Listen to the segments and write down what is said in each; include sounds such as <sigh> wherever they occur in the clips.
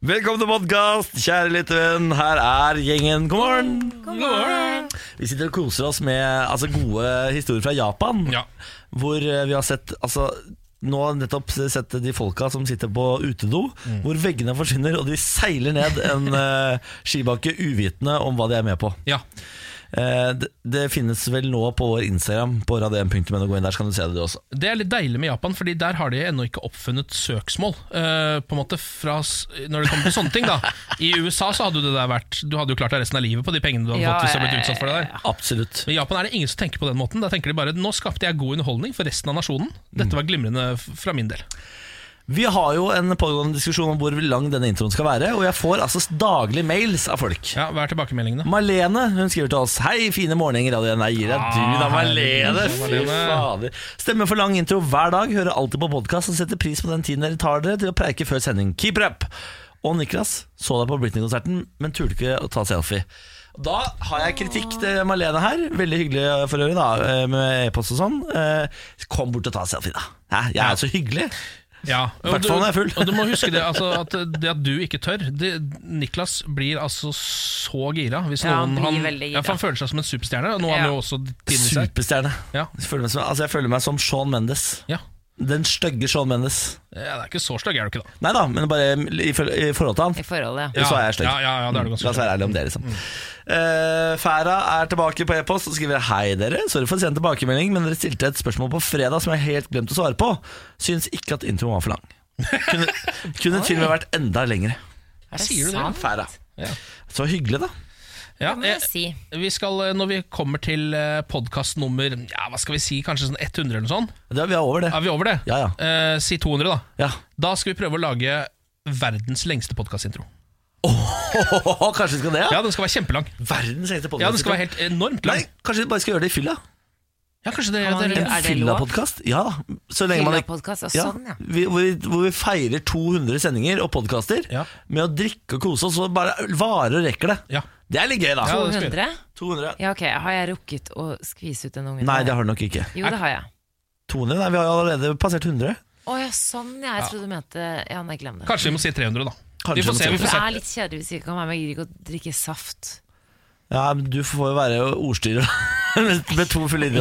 Velkommen til podkast, kjære lille venn. Her er gjengen. God morgen. God morgen. Vi sitter og koser oss med altså, gode historier fra Japan. Ja. Hvor eh, vi har sett altså, Nå har nettopp sett de folka som sitter på utedo, hvor veggene forsvinner, og de seiler ned en uh, <laughs> skibakke uvitende om hva de er med på. ja. Eh, det, finnes vel nå på vår Instagram, på radio1.no. Gå inn der, så kan du se det, du også. Det er litt deilig med Japan, Fordi der har de ennå ikke oppfunnet søksmål. eh, på en måte fra, Når det kommer til sånne ting da I USA så hadde jo det der vært Du hadde jo klart deg resten av livet på de pengene du hadde Ja, fått hvis du hadde blitt utsatt for det der. Absolutt. Men I Japan er det ingen som tenker på den måten. Da tenker de bare nå skapte jeg god underholdning for resten av nasjonen. Dette var glimrende fra min del. Vi har jo en pågående diskusjon om hvor lang denne introen skal være, og jeg får altså daglig mails av folk. Ja, Hva er tilbakemeldingene? Marlene hun skriver til oss Hei, fine morgener, Radio Nei, gir deg du da, Ah, Marlene. Fy fader. Stemmer for lang intro hver dag. Hører alltid på podkast og setter pris på den tiden dere tar dere til å preike før sending. Keep it up! Og Niklas så deg på Britney-konserten, men turte ikke å ta selfie. Da har jeg kritikk til Marlene her. Veldig hyggelig for øvrig, da, eh, med e-post og sånn. Eh, Kom bort og ta selfie, da. Hæ? Jeg er så hyggelig. Ja, og Hvertfall du- når jeg er full. Og du må huske det, altså, at det at du ikke tør det, Niklas blir altså så gira hvis Ja, han noen blir veldig gira. Ja, for Han føler seg som en superstjerne. Og nå har han Ja. jo også. Superstjerne. Ja. Jeg føler meg som, altså jeg føler meg som Sean Mendes. Ja. Den stygge Sean Mendes. ja, Det er ikke så stygg, er du ikke da? Nei da, men bare i, i forhold til han. I forholdet, ja. Så er jeg stygg. Ja, ja, ja, det er du ganske La oss være ærlige om det, liksom. Eh, Færa er tilbake på e-post og skriver Hei dere, sorry for sen tilbakemelding, men dere stilte et spørsmål på fredag som jeg helt glemte å svare på. Syns ikke at introen var for lang. Kunne, kunne til og med vært enda lengre. Her Sier du det? sant? Færa. Ja. Så hyggelig, da. Ja, jeg eh, vi skal, eh, Når vi kommer til podkast nummer ja, hva skal vi si, kanskje sånn 100 eller noe sånt, ja, vi er over det. er vi over det? Ja, ja. Eh, si 200, da. ja. Da skal vi prøve å lage verdens lengste podkastintro. Kanskje vi skal det, ja? Ja, den skal være kjempelang. Verdens lengste podkast. Ja, Den skal være helt enormt lang. Nei, kanskje vi bare skal gjøre det i fylla? Ja, kanskje det, man det er en? Fylla-podkast? Ja, så lenge man ikke ja, Ja, sånn, ja. vi, hvor, vi, hvor vi feirer 200 sendinger og podkaster Ja. med å drikke og kose oss, og bare varer og rekker det. Ja. Det er litt gøy, da. Ja, det skal vi 200? 200. Ja, ok. Har jeg rukket å skvise ut en unge? Nei, det har du nok ikke. Jo, det har jeg. 200? Nei, vi har allerede passert 100. Å ja, sånn. Ja, jeg trodde du mente Ja, nei, glem det. Kanskje vi må si 300, da. Kanskje vi får se. vi får se. det er litt kjedelig hvis vi ikke kan være med. Jeg gidder ikke å drikke saft. Ja, men Du får jo være ordstyrer <laughs> med, med to fulle er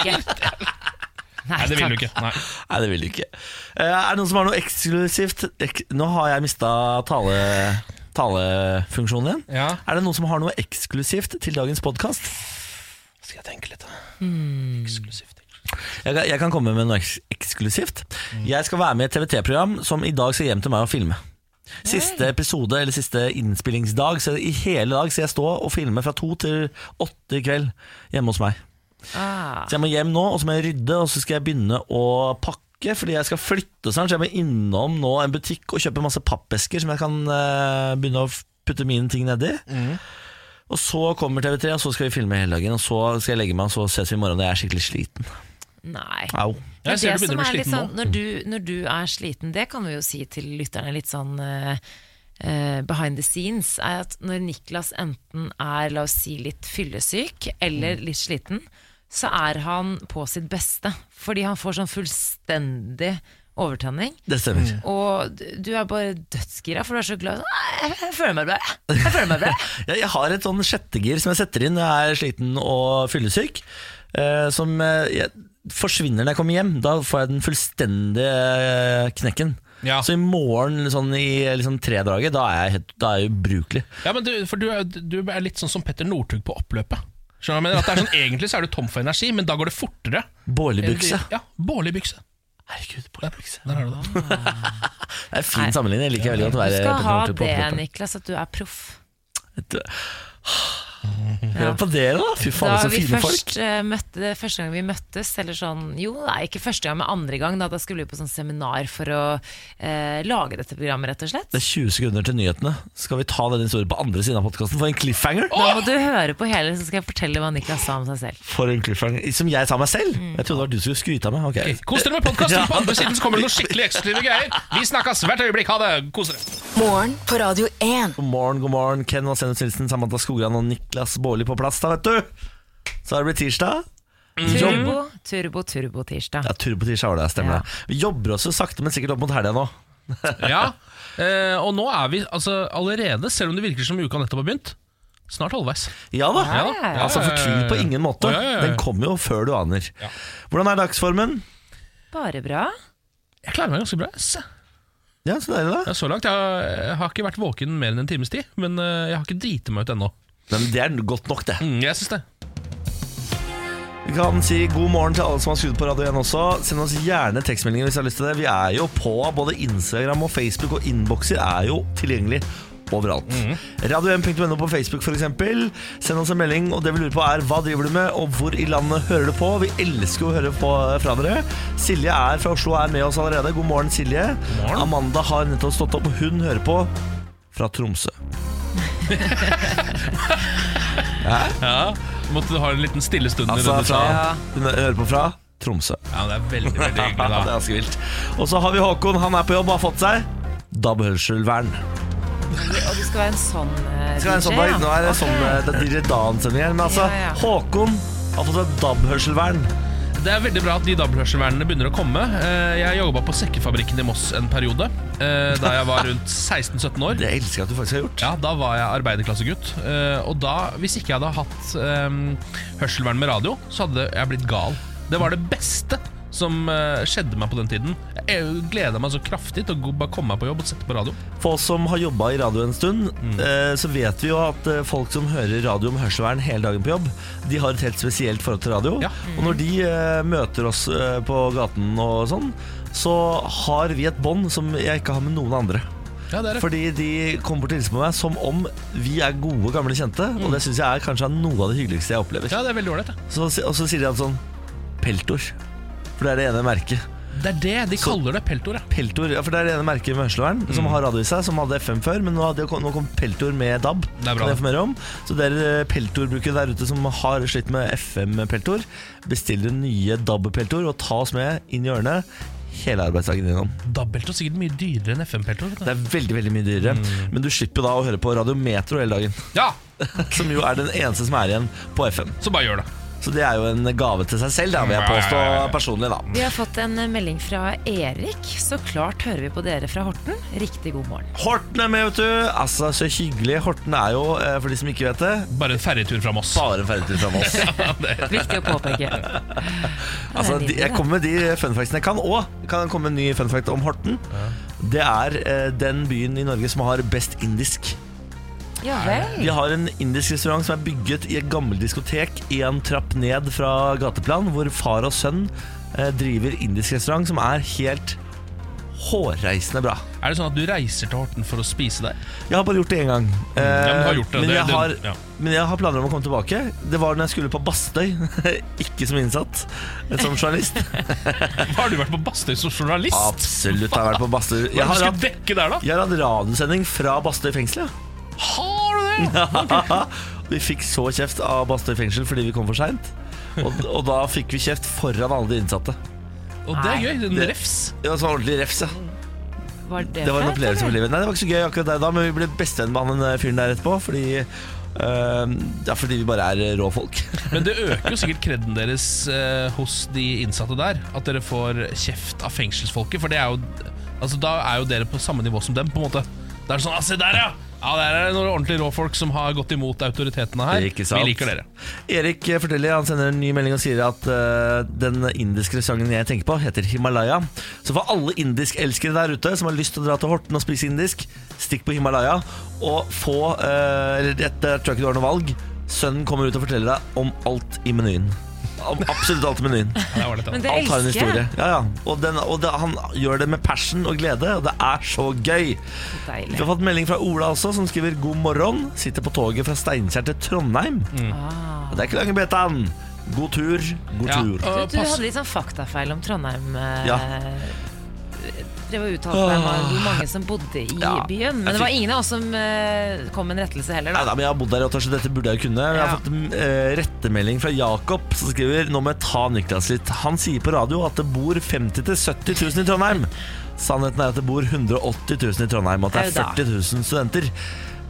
ikke. <laughs> Nei, det vil du ikke. Nei. Nei, det vil du ikke. Eh, er det noen som har noe eksklusivt ek Nå har jeg mista tale, talefunksjonen igjen. Ja, Er det noen som har noe eksklusivt til dagens podkast? skal jeg tenke litt. da. Mm. Eksklusivt. Jeg, kan- jeg kan komme med noe eks eksklusivt. Jeg skal være med i et TVT-program som i dag skal hjem til meg og filme. Siste episode, eller siste innspillingsdag. Så I hele dag skal jeg stå og filme fra to til åtte i kveld hjemme hos meg. Ah. Så jeg må hjem nå, og så må jeg rydde, og så skal jeg begynne å pakke. Fordi jeg skal flytte snart, så jeg må innom nå en butikk og kjøpe masse pappesker som jeg kan uh, begynne å putte mine ting nedi. Og så kommer TV3, og så skal vi filme hele dagen. Og så skal jeg legge meg, og så ses vi i morgen. Og jeg er skikkelig sliten. Nei. Au. Det, Jeg ser du det som begynner å er bli litt sliten sånn, nå. når du, når du er sliten, det kan vi jo si til lytterne litt sånn uh, eh, behind the scenes, er at når Niklas enten er, la oss si, litt fyllesyk eller Mm. litt sliten, så er han på sitt beste. Fordi han får sånn fullstendig overtenning. Det stemmer. Mm. Og du- er bare dødsgira, for du er så glad. Jeg, føler meg bra. jeg. Føler meg bra. Jeg, jeg <laughs> har et sånn sjettegir som jeg setter inn når jeg er sliten og fyllesyk. eh, som jeg, forsvinner når jeg kommer hjem. Da får jeg den fullstendige eh, knekken. Ja. Så i morgen sånn i liksom, tredraget, da er jeg, helt, da er jeg ubrukelig. Ja, men du, for du er, du er litt sånn som Petter Northug på oppløpet. Skjønner du? hva jeg mener? At det er sånn, <laughs> Egentlig så er du tom for energi, men da går det fortere. Bårligbukse. Ja, bårligbukse. Herregud, bårligbukse. der har du det. <laughs> Det er en fin sammenligning. Jeg liker veldig godt å Du være skal Petter ha Northug på det. Niklas, at du er proff. Et- <laughs> Hør på dere, da! Fy faen, Da så fine først folk. Uh, møtte, første gang vi møttes, eller sånn Jo, nei, ikke første gang, men andre gang. Da, da skulle vi på sånn seminar for å uh, lage dette programmet, rett og slett. Det er 20 sekunder til nyhetene. Skal vi ta den historien på andre siden av podkasten? For en cliffhanger! Da må du høre på hele, så skal jeg fortelle hva Niklas sa om seg selv. For en cliffhanger Som jeg sa meg selv! Jeg trodde det var du som skulle skryte av meg. Ok. Okay. Kos dere med podkasten. På andre siden så kommer det noen skikkelig eksklusive greier. Vi snakkes hvert øyeblikk. Ha det. Kos dere. Morgen på Radio 1. God morgen, god morgen. Ken Vasenus Nilsen, Samantha Skogran og Niklas Baarli på plass, da, vet du. Så har det blitt tirsdag. Turbo, turbo, turbo-tirsdag. Ja, turbo tirsdag var det, stemmer det. Vi jobber oss jo sakte, men sikkert opp mot helga nå. <laughs> Ja, eh, og nå er vi altså, allerede, selv om det virker som uka nettopp har begynt, snart halvveis. Ja da. Ja, da. ja. Altså, Fortvil på ingen måte. Ja, ja, ja. Den kommer jo før du aner. Ja. Hvordan er dagsformen? Bare bra. Jeg klarer meg ganske bra. ass. Ja, så deilig, da. Ja, så langt. Jeg har, jeg har ikke vært våken mer enn en times tid, men eh, jeg har ikke driti meg ut ennå. Men det er godt nok, det. Mm, jeg syns det. Vi kan si god morgen til alle som har skrudd på Radio 1 også. Send oss gjerne tekstmeldinger hvis du har lyst til det. Vi er jo på både Instagram og Facebook, og innbokser er jo tilgjengelig overalt. Radio1.no på Facebook f.eks. Send oss en melding, og det vi lurer på er hva driver du med, og hvor i landet hører du på? Vi elsker å høre på fra dere. Silje er fra Oslo og er med oss allerede. God morgen, Silje. morgen. Amanda har nettopp stått opp, og hun hører på fra Tromsø. Ja, Måtte du ha en liten stille stund Altså i fra, ja. Hører på fra Tromsø. Ja, det er veldig, veldig hyggelig da. <laughs> det er ganske vilt. Og så har vi Håkon. Han er på jobb og har fått seg DAB-hørselvern. Og du skal være en sånn eh, Skal være en sånn ja. Nå er det okay. sånn eh, det er DJ Dan-sending her. Men altså, Ja, ja. Håkon har fått seg DAB-hørselvern. Det er veldig bra at de DAB-hørselvernene begynner å komme. Eh, Jeg jobba på sekkefabrikken i Moss en periode, eh, da jeg var rundt 16-17 år. Det elsker jeg at du faktisk har gjort. Ja, Da var jeg arbeiderklassegutt. eh, Og da, hvis ikke jeg hadde hatt hørselvern med radio, så hadde jeg blitt gal. Det var det beste som eh, skjedde meg på den tiden. Jeg gleda meg så kraftig til å bare komme meg på jobb og sette på radio. For oss som har jobba i radio en stund, Mm. eh, så vet vi jo at eh, folk som hører radio med hørselvern hele dagen på jobb, de har et helt spesielt forhold til radio. Ja. Og når de møter oss på gaten og sånn, så har vi et bånd som jeg ikke har med noen andre. Ja, det det. Fordi de kommer bort og hilser på meg som om vi er gode, gamle kjente. Mm. Og det syns jeg er kanskje noe av det hyggeligste jeg opplever. Ja, det er veldig ordentlig. Så, og så sier de at sånn Peltor. For det er det ene merket. Det er det de kaller det. Peltor. Ja. Peltor, ja, for det er det ene merket med hørselvern som Mm. har radio i seg, som hadde FM før, men nå, hadde, nå kom Peltor med DAB. Det er bra. Kan jeg om. Så dere Peltor-brukere der ute som har slitt med FM-Peltor, bestiller nye DAB-Peltor og ta oss med inn i ørene hele arbeidsdagen gjennom. DAB-peltor er sikkert mye dyrere enn FM-peltor. Det er veldig veldig mye dyrere, Mm. men du slipper da å høre på Radio Metro hele dagen. Ja, <laughs> Som jo er den eneste som er igjen på FM. så bare gjør det. Så det er jo en gave til seg selv, da, vil jeg påstå personlig. da Vi har fått en melding fra Erik. Så klart hører vi på dere fra Horten. Riktig god morgen. Horten er med, vet du. Altså, Så hyggelig. Horten er jo, eh, for de som ikke vet det, Bare en ferjetur fra Moss. bare en ferjetur fra Moss. <laughs> Viktig å påpeke. <laughs> Altså, de, jeg kommer med de funfactsene jeg kan. òg. kan komme med en ny funfact om Horten. Det er eh, den byen i Norge som har best indisk. Ja vel. Vi har en indisk restaurant som er bygget i et gammelt diskotek en trapp ned fra gateplan, hvor far og sønn eh, driver indisk restaurant som er helt hårreisende bra. Er det sånn at du reiser til Horten for å spise der? Jeg har bare gjort det én gang. Eh, Ja, men gjort det, men, jeg det- har, ja. men jeg har planer om å komme tilbake. Det var når jeg skulle på Bastøy, <laughs> ikke som innsatt, men som journalist. <laughs> Har du vært på Bastøy som journalist? Absolutt har jeg vært på Bastøy. Jeg har hatt, jeg har hatt radiosending fra Bastøy fengsel. Ja. Har du det? <laughs> Vi fikk så kjeft av Bastøy fengsel fordi vi kom for seint. Og, og da fikk vi kjeft foran alle de innsatte. Og det er gøy. En refs. Det var ordentlig refs, ja. Var det, Det var en opplevelse for livet. Nei, det var ikke så gøy akkurat der da, men vi ble bestevenn med han eh, fyren der etterpå. Fordi, eh, ja, fordi vi bare er rå folk. <laughs> Men det øker jo sikkert kreden deres eh, hos de innsatte der. At dere får kjeft av fengselsfolket. For det er jo Altså da er jo dere på samme nivå som dem, på en måte. Det er sånn ah, Se der, ja! Ja, Der er det noen ordentlige råfolk som har gått imot autoritetene her. Ikke sant? Vi liker dere. Erik forteller, han sender en ny melding og sier at uh, den indiske restauranten jeg tenker på, heter Himalaya. Så for alle indisk-elskere der ute som har lyst til å dra til Horten og spise indisk, stikk på Himalaya og få uh, Eller tror jeg ikke du har noe valg. Sønnen kommer ut og forteller deg om alt i menyen. Absolutt alt i menyen. Ja, det det Alt har en historie. Ja, ja. Og, den, og det, han gjør det med passion og glede, og det er så gøy. Vi har fått melding fra Ola også, som skriver 'God morgen'. Sitter på toget fra Steinkjer til Trondheim. Og det er ikke lange betaen. God tur, god Ja, tur. Du, du hadde litt sånn faktafeil om Trondheim. eh, Ja. Drev og uttalte meg om hvor mange som bodde i Ja, byen. Men jeg det var fikk- ingen av oss som eh, kom med en rettelse heller, Nei, da. da, men Jeg har bodd der i åtte år, så dette burde jeg kunne. Jeg har Ja. fått en eh, rettemelding fra Jakob, som skriver Nå må jeg ta Niklas litt. Han sier på radio at det bor 50 000-70 000 i Trondheim. Sannheten er at det bor 180 000 i Trondheim, og at det er Au da. 40 000 studenter.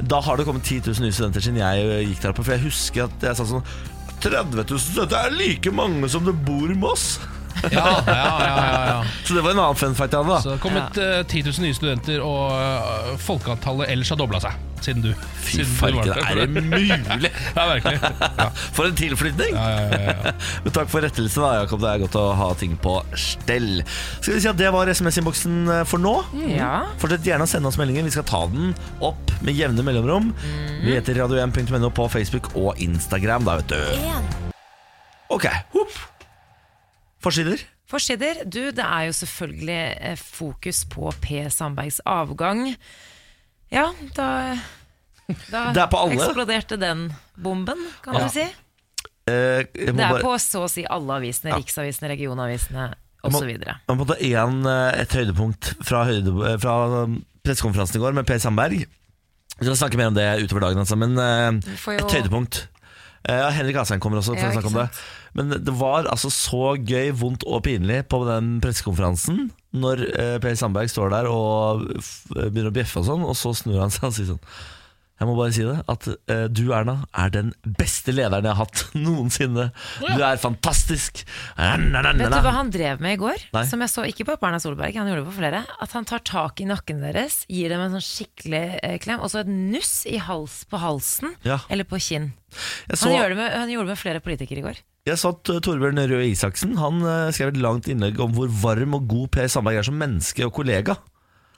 Da har det kommet 10 000 nye studenter siden jeg eh, gikk der oppe. For jeg husker at jeg sa sånn 30 000 studenter er like mange som det bor i Moss. <laughs> Ja, ja, ja, ja, ja. Så det var en annen fun fact jeg hadde. da Så det har kommet eh, 10 000 nye studenter, og uh, folkeantallet ellers har dobla seg siden du. Fy siden du farken, var der. er det mulig? <laughs> Ja, virkelig. Ja, For en tilflytning! ja, ja, ja, ja. <laughs> Men takk for rettelsen, da, Jakob. Det er godt å ha ting på stell. Skal vi si at det var SMS-innboksen eh, for nå? Ja. Fortsett gjerne å sende oss meldinger. Vi skal ta den opp med jevne mellomrom. Vi heter radio1.no på Facebook og Instagram, da, vet du. Ok, hopp. Forsider. Forsider. Du, det er jo selvfølgelig eh, fokus på P. Sandbergs avgang. Ja, da, da er eksploderte den bomben, kan Ja. du si. Eh, Det er bare, på så å si alle avisene. Riksavisene, regionavisene osv. Man må ta en, eh, et høydepunkt fra, høyde, eh, fra pressekonferansen i går med Per Sandberg. Vi skal snakke mer om det utover dagen, altså, men et høydepunkt. Eh, Ja, Henrik Asheim kommer også for å snakke om det. Men det var altså så gøy, vondt og pinlig på den pressekonferansen når eh, Per Sandberg står der og begynner å bjeffe og sånn, og så snur han seg og sier sånn jeg må bare si det, at uh, du Erna er den beste lederen jeg har hatt <laughs> noensinne. Du er fantastisk. Vet du hva han drev med i går? Nei. Som jeg så ikke på Erna Solberg, han gjorde det på flere. At han tar tak i nakken deres, gir dem en sånn skikkelig uh, klem, og så et nuss i hals på halsen Ja. eller på kinn. Så... Han, med, han gjorde det med flere politikere i går. Jeg så at eh, Torbjørn Røe Isaksen Han eh, skrev et langt innlegg om hvor varm og god Per Sandberg er som menneske og kollega.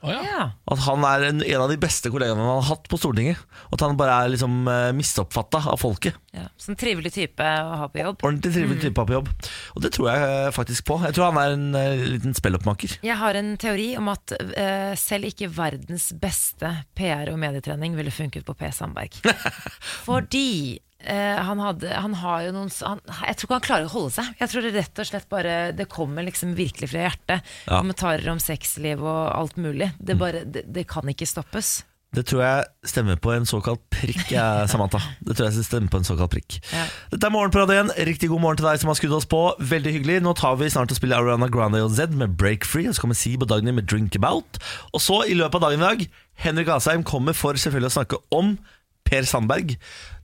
Oh, ja. Ja. At han er en, en av de beste kollegaene han har hatt på Stortinget. Og at han bare er liksom uh, misoppfatta av folket. ja. Sånn trivelig type å ha på jobb. Ordentlig trivelig Mm. type på jobb. Og det tror jeg eh, faktisk på. Jeg tror han er en eh, liten spelloppmaker. Jeg har en teori om at uh, selv ikke verdens beste PR- og medietrening ville funket på P. Sandberg. <laughs> Fordi eh, han, hadde, han har jo noen han, Jeg tror ikke han klarer å holde seg. Jeg tror det rett og slett bare Det kommer liksom virkelig fra hjertet. Ja. Kommentarer om sexliv og alt mulig. Det, bare, det, det kan ikke stoppes. Det tror jeg stemmer på en såkalt prikk, jeg, <laughs> Samantha. Det tror jeg stemmer på en såkalt prikk. Ja. Dette er Morgen på 1. Riktig god morgen til deg som har skrudd oss på. Veldig hyggelig. Nå tar vi snart og spiller Ariana Grande og Z med Break Free. Og så kommer Si på Dagny med Drink About. Og så, i løpet av dagen i dag, Henrik Asheim kommer for selvfølgelig å snakke om Per Sandberg.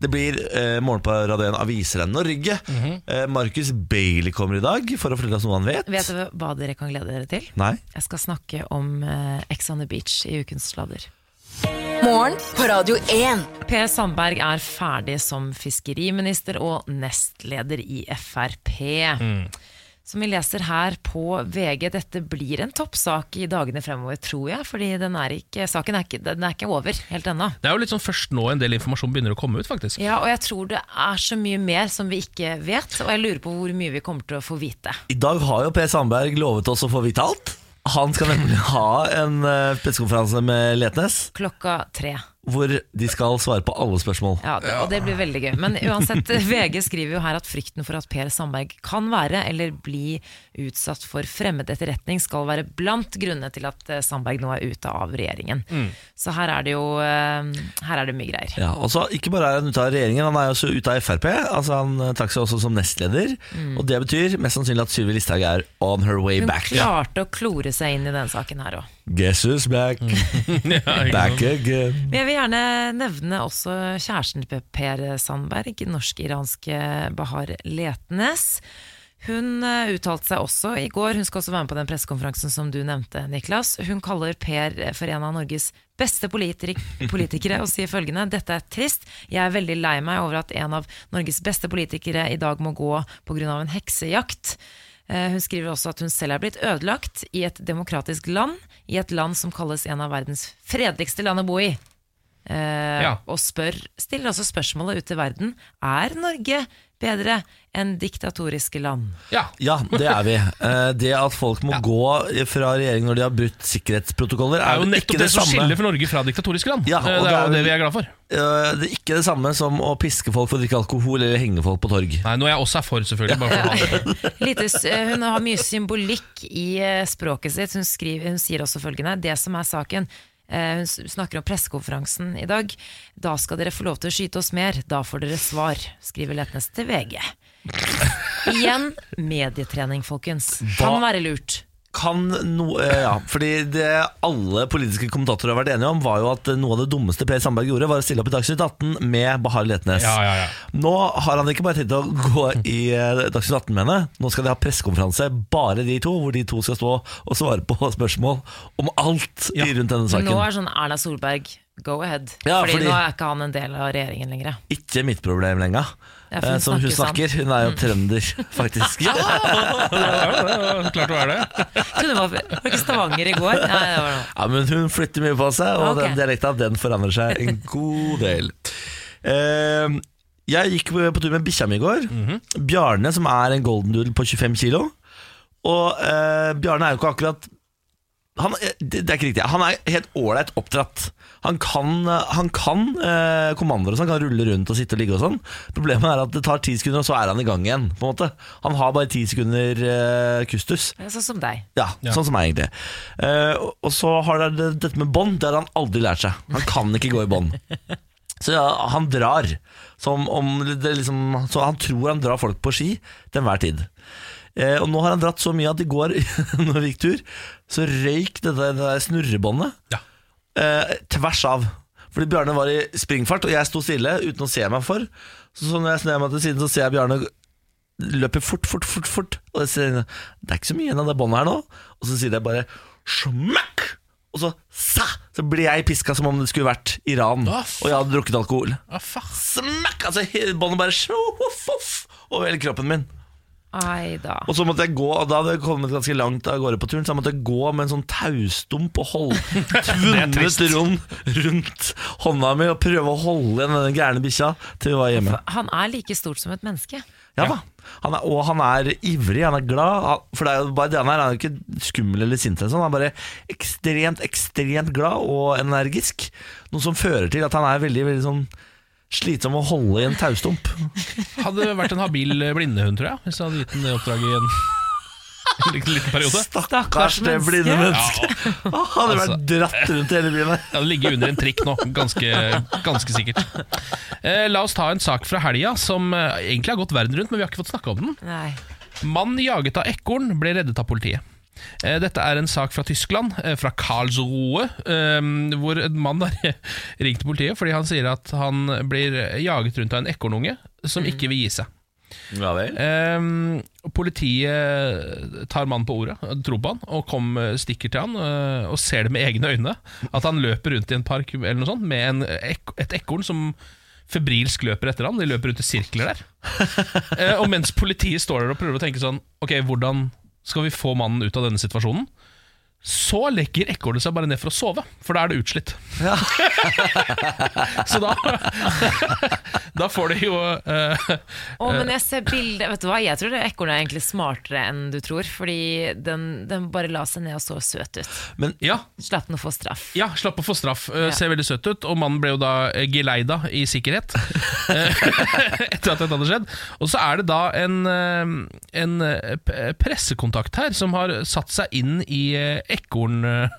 Det blir eh, Morgen på Radio 1 Avisrenn Norge. eh, Markus Bailey kommer i dag for å fortelle oss noe han vet. Vet du hva dere kan glede dere til? Nei? Jeg skal snakke om eh, Ex on the Beach i Ukens sladder. Morgen på Radio 1. Per Sandberg er ferdig som fiskeriminister og nestleder i Frp. Som vi leser her på VG, dette blir en toppsak i dagene fremover, tror jeg. Fordi den er ikke, saken er ikke, den er ikke over helt ennå. Det er jo litt sånn først nå en del informasjon begynner å komme ut, faktisk. Ja, og jeg tror det er så mye mer som vi ikke vet, og jeg lurer på hvor mye vi kommer til å få vite. I dag har jo Per Sandberg lovet oss å få vite alt. Han skal nemlig ha en eh, pressekonferanse med Letnes, Klokka tre. Hvor de skal svare på alle spørsmål. Ja, det, og det blir veldig gøy. Men uansett, <laughs> VG skriver jo her at frykten for at Per Sandberg kan være eller bli utsatt for fremmed etterretning, skal være blant grunnene til at eh, Sandberg nå er ute av regjeringen. Så her er det jo eh, Her er det mye greier. Ja, og så Ikke bare er han ute av regjeringen, han er også ute av Frp. Altså Han eh, trakk seg også som nestleder. Og Det betyr mest sannsynlig at Sylvi Listhaug er on her way Hun back. klarte å klore seg inn i denne saken her òg. Guess who's back? <laughs> Back again. Men jeg vil gjerne nevne også kjæresten til Per Sandberg, norsk-iranske Bahar Letnes. Hun eh, uttalte seg også i går, hun skal også være med på den pressekonferansen som du nevnte, Niklas. Hun kaller Per for en av Norges beste politikere, politikere og sier følgende Dette er trist. Jeg er veldig lei meg over at en av Norges beste politikere i dag må gå pga. en heksejakt. Eh, Hun skriver også at hun selv er blitt ødelagt i et demokratisk land, i et land som kalles en av verdens fredeligste land å bo i. Eh, Ja. Og spør, stiller også spørsmålet ut til verden Er Norge bedre enn diktatoriske land? Ja. Ja, det er vi. Eh, Det at folk må gå fra regjering når de har brutt sikkerhetsprotokoller, Det er jo nettopp det, som skiller for Norge fra diktatoriske land. Ja, og Eh, det det er er jo det vi er glad for. Eh, Det er ikke det samme som å piske folk for å drikke alkohol eller henge folk på torg. Nei, Noe jeg også er for, selvfølgelig. Bare for å ha det. <laughs> Lite, eh, hun har mye symbolikk i språket sitt. Hun, skriver, hun sier også følgende Det som er saken Hun snakker om pressekonferansen i dag. Da skal dere få lov til å skyte oss mer. Da får dere svar, skriver Letnes til VG. <laughs> Igjen medietrening, folkens. Kan være lurt. Kan no, eh, ja, fordi det alle politiske kommentatorer har vært enige om, var jo at noe av det dummeste Per Sandberg gjorde, var å stille opp i Dagsnytt 18 med Bahar Letnes. Ja, ja, ja. Nå har han ikke bare tenkt å gå i eh, Dagsnytt 18 med henne, nå skal de ha pressekonferanse, bare de to, hvor de to skal stå og svare på spørsmål om alt Ja. rundt denne saken. nå er sånn Erna Solberg, go ahead. Ja, fordi, fordi- nå er ikke han en del av regjeringen lenger. Ikke mitt problem lenger. Ja, hun Eh, Som hun snakker sant. Hun er jo trønder, <laughs> faktisk. Ja, ja, klart det var det. Hun det var, var ikke Stavanger i går? Nei, det var noe. Ja, men hun flytter mye på seg, og okay. den dialekta den forandrer seg en god del. Eh, jeg gikk på tur med bikkja mi i går. Bjarne, som er en golden doodle på 25 kilo. Og eh, Bjarne er jo ikke akkurat han, er- det det er ikke riktig. Han er helt ålreit oppdratt. Han kan, han kan eh, kommandoer og sånn, kan rulle rundt og sitte og ligge og sånn. Problemet er at det tar ti sekunder, og så er han i gang igjen. på en måte Han har bare ti sekunder eh, kustus. Det Sånn som deg. Ja, Ja. sånn som meg egentlig Eh, og- Og så har det dette med bånd Det har han aldri lært seg Han kan ikke gå i bånd <laughs> Så ja, han drar som om det liksom, Så han tror han drar folk på ski Til enhver tid eh, Og nå har han dratt så mye at i går <laughs> Når vi gikk tur Så røyk det der, det der snurrebåndet Ja. eh, Tvers av Fordi Bjarne var i springfart Og jeg sto stille uten å se meg for Så, så når jeg snur meg til siden Så ser jeg Bjarne løper fort, fort, fort, fort Og jeg sier, det er ikke så mye igjen av det båndet her nå Og så sier jeg bare Smakk! Og så, sa, så blir jeg pisket som om det skulle vært Iran Å, Og jeg hadde drukket alkohol Ah. Smakk! Altså båndet bare sjoff, off, Over hele kroppen min Ai da. Og så måtte jeg gå Og da hadde jeg kommet ganske langt av gårde på turen Så jeg måtte gå med en sånn taustump Og holde <laughs> tvunnet rundt, rundt hånda mi Og prøve å holde igjen denne gærne bikkja Til vi var hjemme Han er like stort som et menneske. Ja da. Han er, og han er ivrig, han er glad. Han, for det er jo bare det han er. Han er jo ikke skummel eller sint. eller sånn. Han er bare ekstremt, ekstremt glad og energisk. Noe som fører til at han er veldig veldig sånn slitsom å holde i en taustump. Hadde vært en habil blindehund, tror jeg. Hvis jeg hadde gitt den det oppdraget i en, en <laughs> liten, liten periode. Stakkars det blinde mennesket. Ja, <laughs> hadde Altså. vært dratt rundt hele byen her. Hadde ligget under en trikk nå, ganske, ganske sikkert. Eh, la oss ta en sak fra helga som eh, egentlig har gått verden rundt, men vi har ikke fått snakke om den. Nei. Mann jaget av ekorn ble reddet av politiet. Eh, Dette er en sak fra Tyskland, eh, fra Karlsruhe, eh, hvor en mann har <laughs> ringt politiet fordi han sier at han blir jaget rundt av en ekornunge som ikke vil gi seg. Ja vel. Politiet tar mannen på ordet, tror på han, og kom, stikker til han og ser det med egne øyne. At han løper rundt i en park eller noe sånt med en, et ekorn som febrilsk løper etter han. De løper rundt i sirkler der. <laughs> Og mens politiet står der og prøver å tenke sånn Ok, hvordan skal vi få mannen ut av denne situasjonen? Så legger ekornet seg bare ned for å sove, for da er det utslitt. <laughs> Så da <laughs> Da får de jo eh, Å, men jeg ser bildet Vet du hva, jeg tror det ekornet er egentlig smartere enn du tror. Fordi den, den bare la seg ned og så søt ut. Men Ja, Slapp den å få straff. Ja, slapp å få straff. Uh, Ja. Ser veldig søt ut. Og mannen ble jo da eh, geleida i sikkerhet <laughs> eh, etter at dette hadde skjedd. Og så er det da en, eh, en eh, pressekontakt her som har satt seg inn i eh, ekorn... eh,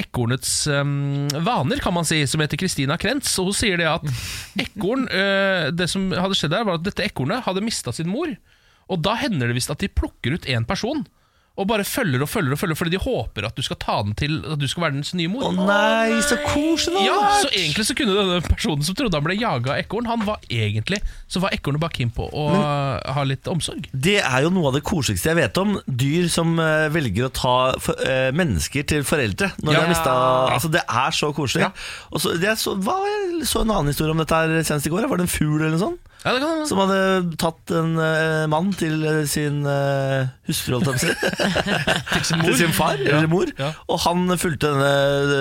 Ekornets um, vaner, kan man si, som heter Christina Krentz. Og hun sier det at ekorn uh, Det som hadde skjedd der, var at dette ekornet hadde mista sin mor. Og da hender det visst at de plukker ut én person. Og bare følger og følger og følger fordi de håper at du skal ta den til At du skal være dens nye mor. Å nei, så koselig! Ja, så egentlig så kunne denne personen som trodde han ble jaga av ekorn, han var egentlig Så var ekornet bare keen på å ha litt omsorg. Det er jo noe av det koseligste jeg vet om. Dyr som eh, velger å ta for, eh, mennesker til foreldre. Når Ja. de har mistet, altså Det er så koselig. Og så, jeg så, hva, jeg så en annen historie om dette her senest i går. Var det en fugl eller noe sånt? Ja, det kan som hadde tatt en eh, mann til eh, sin uh, hustru, holdt jeg på å si. <laughs> til sin far eller mor. Ja. Og han fulgte denne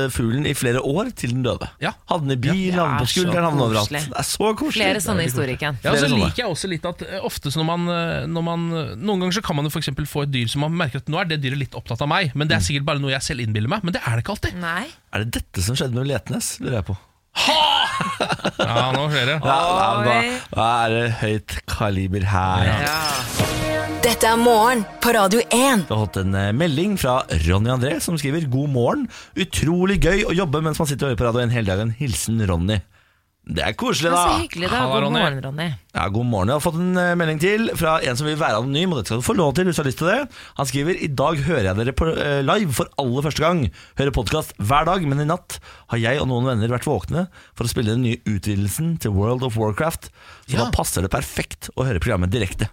eh, fuglen i flere år til den døde. Ja. Hadde den i bil, Ja. på Det er skulderen, hadde den overalt. koselig. Det er så koselig. Flere sånne historier, Ken. Ja, og så Flere sånne. liker jeg også litt at eh, ofte når man, eh, når man Noen ganger så kan man jo for eksempel få et dyr som man merker at nå er det dyret litt opptatt av meg, men det er sikkert bare noe jeg selv innbiller meg. Men det er det ikke alltid. Nei. Er det dette som skjedde med Letnes, lurer jeg på. Ja, nå skjer det. Ja, ja, da, da er det høyt kaliber her. Ja. Dette er morgen på Radio 1. Vi har fått en eh, melding fra Ronny André som skriver God morgen. Utrolig gøy å jobbe mens man sitter og hører på radio 1 hele dagen. Hilsen Ronny. Det er koselig, Det er så hyggelig, da. Halla, God Ronny. morgen, Ronny. Ja, God morgen. Jeg har fått en eh, melding til fra en som vil være anonym, og dette skal du få lov til hvis du har lyst til det. Han skriver i dag hører jeg dere på, eh, live for aller første gang. Hører podkast hver dag, men i natt har jeg og noen venner vært våkne for å spille den nye utvidelsen til World of Warcraft. Så Ja. da passer det perfekt å høre programmet direkte.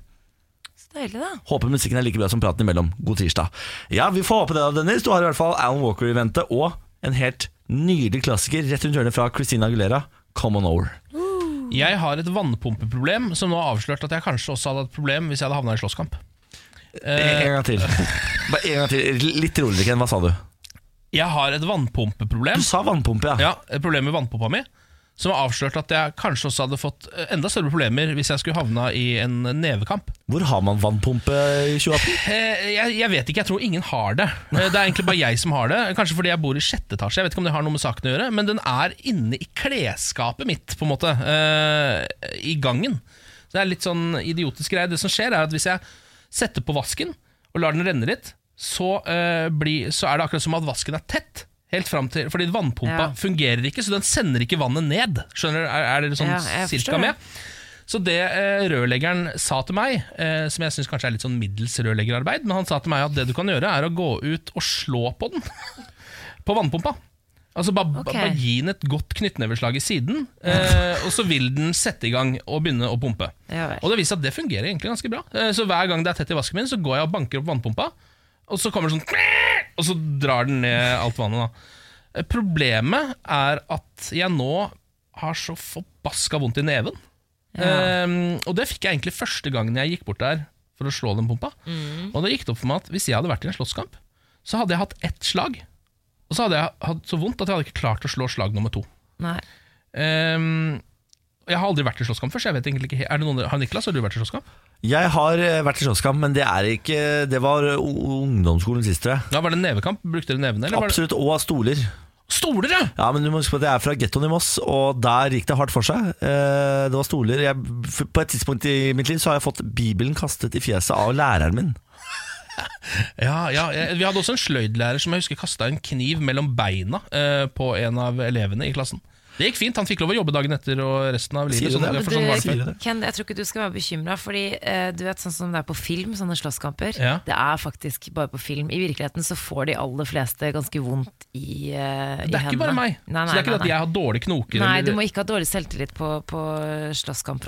Så deilig, da. Håper musikken er like bra som praten imellom. God tirsdag. Ja, vi får håpe det, da, Dennis. Du har i hvert fall Alan Walker i vente, og en helt nydelig klassiker rett rundt hjørnet fra Christina Aguilera, Come On Over. Jeg har et vannpumpeproblem som nå har avslørt at jeg kanskje også hadde hatt et problem hvis jeg hadde havna i slåsskamp. En, en gang til. Bare en gang til. Litt roligere, Ken. Hva sa du? Jeg har et vannpumpeproblem. Du sa vannpumpe, ja. Ja, et problem med vannpumpa mi. Som har avslørt at jeg kanskje også hadde fått eh, enda større problemer hvis jeg skulle havna i en nevekamp. Hvor har man vannpumpe i 2018? Eh, Jeg, jeg vet ikke, jeg tror ingen har det. Eh, Det er egentlig bare jeg som har det. Kanskje fordi jeg bor i sjette etasje. Jeg vet ikke om det har noe med saken å gjøre, men den er inne i klesskapet mitt, på en måte. I gangen. Så det er litt sånn idiotisk greie. Det som skjer, er at hvis jeg setter på vasken og lar den renne litt, så, blir, så er det akkurat som at vasken er tett. Helt frem til, fordi vannpumpa Ja. fungerer ikke, så den sender ikke vannet ned. Skjønner? Er, er dere sånn Ja, cirka med? Så det eh, rørleggeren sa til meg, eh, som jeg syns kanskje er litt sånn middels rørleggerarbeid, men han sa til meg at det du kan gjøre, er å gå ut og slå på den. <laughs> på vannpumpa. Altså bare, okay. bare gi den et godt knyttneveslag i siden, <laughs> eh, og så vil den sette i gang og begynne å pumpe. Ja. Og det viser at det fungerer egentlig ganske bra. Eh, så hver gang det er tett i vasken min, så går jeg og banker opp vannpumpa, og så kommer det sånn Og så drar den ned alt vannet. da Problemet er at jeg nå har så forbaska vondt i neven. Ja. Um, og det fikk jeg egentlig første gangen jeg gikk bort der for å slå den pumpa. Og det gikk det opp for meg at hvis jeg hadde vært i en slåsskamp, så hadde jeg hatt ett slag. Og så hadde jeg hatt så vondt at jeg hadde ikke klart å slå slag nummer to. Ehm, jeg har aldri vært i slåsskamp før, så jeg vet egentlig ikke er det noen, Har Niklas, har du vært i slåsskamp? Jeg har eh, vært i slåsskamp, men det er ikke Det var ungdomsskolen sist, tror jeg. Ja, Var det nevekamp? Brukte dere nevene? Eller Absolutt. Og av stoler. Stoler, ja! Ja, men du må huske på at Jeg er fra gettoen i Moss, og der gikk det hardt for seg. Eh, Det var stoler. Jeg, på et tidspunkt i mitt liv så har jeg fått Bibelen kastet i fjeset av læreren min. <laughs> Ja, ja, Vi hadde også en sløydlærer som jeg husker kasta en kniv mellom beina eh, på en av elevene i klassen. Det gikk fint, han fikk lov å jobbe dagen etter og resten av livet. Sånn, det? sånn du? Ken, jeg tror ikke du skal være bekymra, fordi uh, du vet sånn som det er på film, sånne slåsskamper. Ja. Det er faktisk bare på film. I virkeligheten så får de aller fleste ganske vondt i, hendene Det er ikke bare meg. Nei, nei, så det er ikke nei, at jeg har dårlige knoker. Nei, eller- du må ikke ha dårlig selvtillit på, på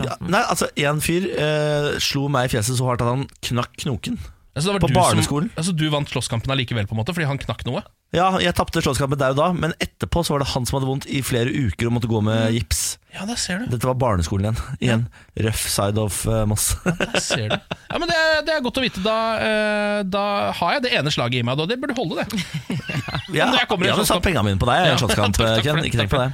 Ja, nei, altså En fyr uh, slo meg i fjeset så hardt at han knakk knoken. Altså, det var på du som- barneskolen. altså, du vant slåsskampen allikevel, på en måte, fordi han knakk noe? Ja, Jeg tapte slåsskampen der og da, men etterpå så var det han som hadde vondt i flere uker og måtte gå med gips. Ja, der ser du. Dette var barneskolen igjen. Igjen. Rough side of uh, Moss. Der ser du. Ja, men det, er- det er godt å vite. Da, uh, da har jeg det ene slaget i meg, og det burde holde, det. <laughs> Ja, jeg kommer hadde satt pengene mine på deg. i Ja, <laughs> en slåsskamp, Ken. Ikke tenk på det.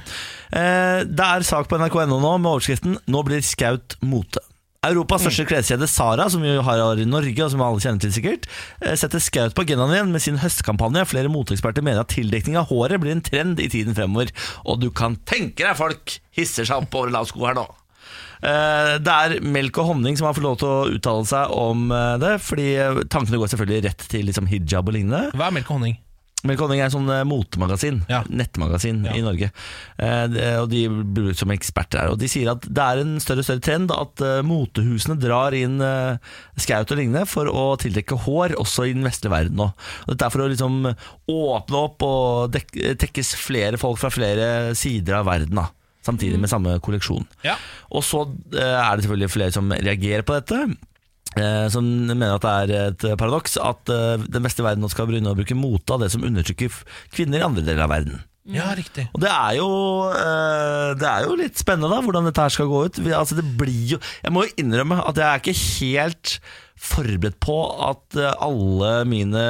Uh, Det er sak på nrk.no nå med overskriften 'Nå blir skaut mote'. Europas største kleskjede Sara, som vi har i Norge, og som alle kjenner til sikkert, eh, setter skaut på agendaen igjen med sin høstkampanje. Flere moteeksperter mener at tildekning av håret blir en trend i tiden fremover. Og du kan tenke deg folk hisser seg opp over lavsko her nå. Eh, Det er Melk og Honning som har fått lov til å uttale seg om eh, det, fordi tankene går selvfølgelig rett til liksom hijab og lignende. Hva er melk og honning? Melk er sånn eh, motemagasin, Ja. nettmagasin Ja. i Norge. Eh, og De blir brukt som eksperter her. Og De sier at det er en større og større trend at eh, motehusene drar inn uh, skaut og lignende for å tildekke hår, også i den vestlige verden nå. Og Dette er for å liksom åpne opp og tekkes flere folk fra flere sider av verden. da Samtidig med samme kolleksjon. Ja. Og så eh, er det selvfølgelig flere som reagerer på dette. Eh, Som mener at det er et paradoks at eh, den vestlige verden nå skal begynne å bruke mote av det som undertrykker kvinner i andre deler av verden. Ja, riktig. Og det er, jo, eh, det er jo litt spennende da hvordan dette her skal gå ut. Altså det blir jo, jeg må jo innrømme at jeg er ikke helt forberedt på at alle mine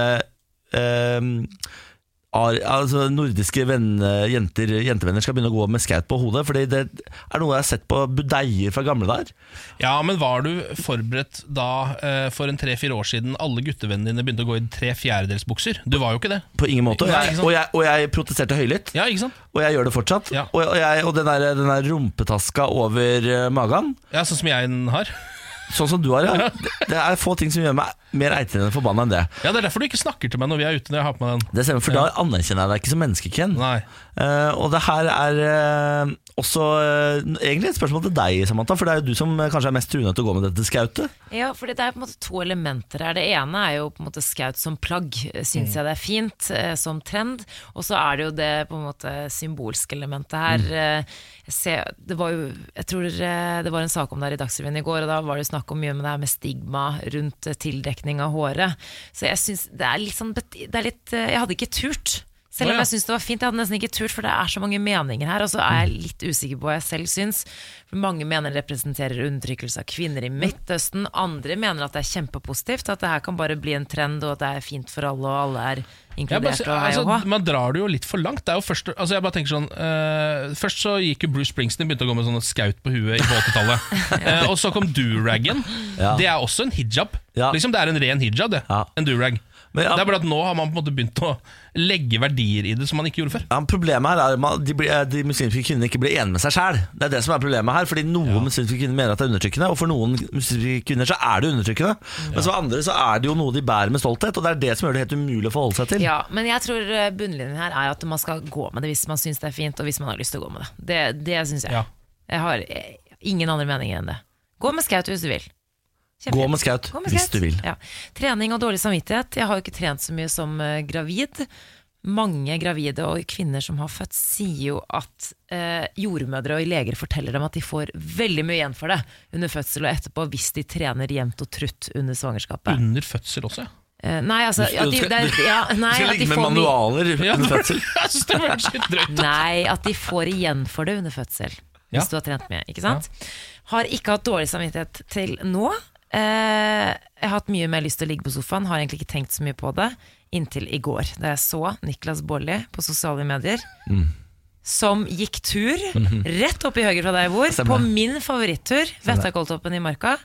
eh, altså nordiske venner, jenter, jentevenner skal begynne å gå med skaut på hodet. Fordi det er noe jeg har sett på budeier fra gamle dager. Ja, men var du forberedt da eh, for en tre-fire år siden alle guttevennene dine begynte å gå i tre fjerdedelsbukser? Du var jo ikke det. På ingen måte. Jeg, og jeg, og jeg protesterte høylytt. Ja, ikke sant? Og jeg gjør det fortsatt. Ja. Og, jeg, og den, der, den der rumpetaska over eh, magen, Ja, Sånn som jeg har. Sånn som du har, ja. Det, det er få ting som gjør meg mer eitrende forbanna enn det. Ja, Det er derfor du ikke snakker til meg når vi er ute. når jeg har på meg den Det stemmer, for da anerkjenner jeg deg ikke som menneskeken. Nei Eh, og det her er eh, også eh, egentlig et spørsmål til deg, Samantha. For det er jo du som eh, kanskje er mest truende til å gå med dette skautet. Ja, for det er på en måte to elementer her. Det ene er jo på en måte skaut som plagg. Syns jeg det er fint eh, som trend. Og så er det jo det på en måte symbolske elementet her. Eh, Jeg, ser, det var jo, jeg tror eh, det var en sak om det her i Dagsrevyen i går, og da var det jo snakk om mye med det her med stigma rundt eh, tildekning av håret. Så jeg syns det er litt sånn det er litt, eh, Jeg hadde ikke turt. Selv om jeg syns det var fint. Jeg hadde nesten ikke turt, for det er så mange meninger her. Og så er jeg litt usikker på hva jeg selv syns. Mange mener det representerer undertrykkelse av kvinner i Midtøsten. Andre mener at det er kjempepositivt. At det her kan bare bli en trend, og at det er fint for alle, og alle er inkludert. bare, hei altså, og hå. man drar det jo litt for langt. Det er jo først, altså jeg bare tenker sånn uh, Først så gikk jo Bruce Springsteen begynte å gå med sånn skaut på huet på 80-tallet. <laughs> Eh, og så kom duraggen. Ja. Det er også en hijab. Ja. Liksom Det er en ren hijab, det. Ja. En durag. Men, ja, Det er bare at nå har man på en måte begynt å legge verdier i det som man ikke gjorde før. ja, problemet her er at man- de, eh, de muslimske kvinnene ikke blir enige med seg sjæl. Det er det som er problemet her. Fordi noen muslimske kvinner mener at det er undertrykkende, og for noen muslimske kvinner så er det undertrykkende. Mens for andre så er det jo noe de bærer med stolthet, og det er det som gjør det helt umulig å forholde seg til. Ja, men jeg tror eh, bunnlinjen her er at man skal gå med det hvis man syns det er fint, og hvis man har lyst til å gå med det. Det, det syns jeg. Ja. Jeg har eh, ingen andre meninger enn det. Gå med skaut hvis du vil. Gå med skaut hvis du vil. Ja. Trening og dårlig samvittighet. Jeg har jo ikke trent så mye som eh, gravid. Mange gravide og kvinner som har født, sier jo at eh, jordmødre og leger forteller dem at de får veldig mye igjen for det under fødsel og etterpå hvis de trener jevnt og trutt under svangerskapet. Under fødsel også, ja. Eh, nei, altså at de, skal- det er, ja, nei, Du skal ligge med manualer under fødsel. <laughs> Jeg synes det var litt drøyt. Nei, at de får igjen for det under fødsel. Hvis Ja. du har trent mye. Ikke sant? Har ikke hatt dårlig samvittighet til nå. Eh, jeg har hatt mye mer lyst til å ligge på sofaen, har egentlig ikke tenkt så mye på det. Inntil i går, da jeg så Niklas Baarli på sosiale medier. Som gikk tur rett opp i høyre fra der jeg bor, på min favorittur, Vettakoltoppen i Marka.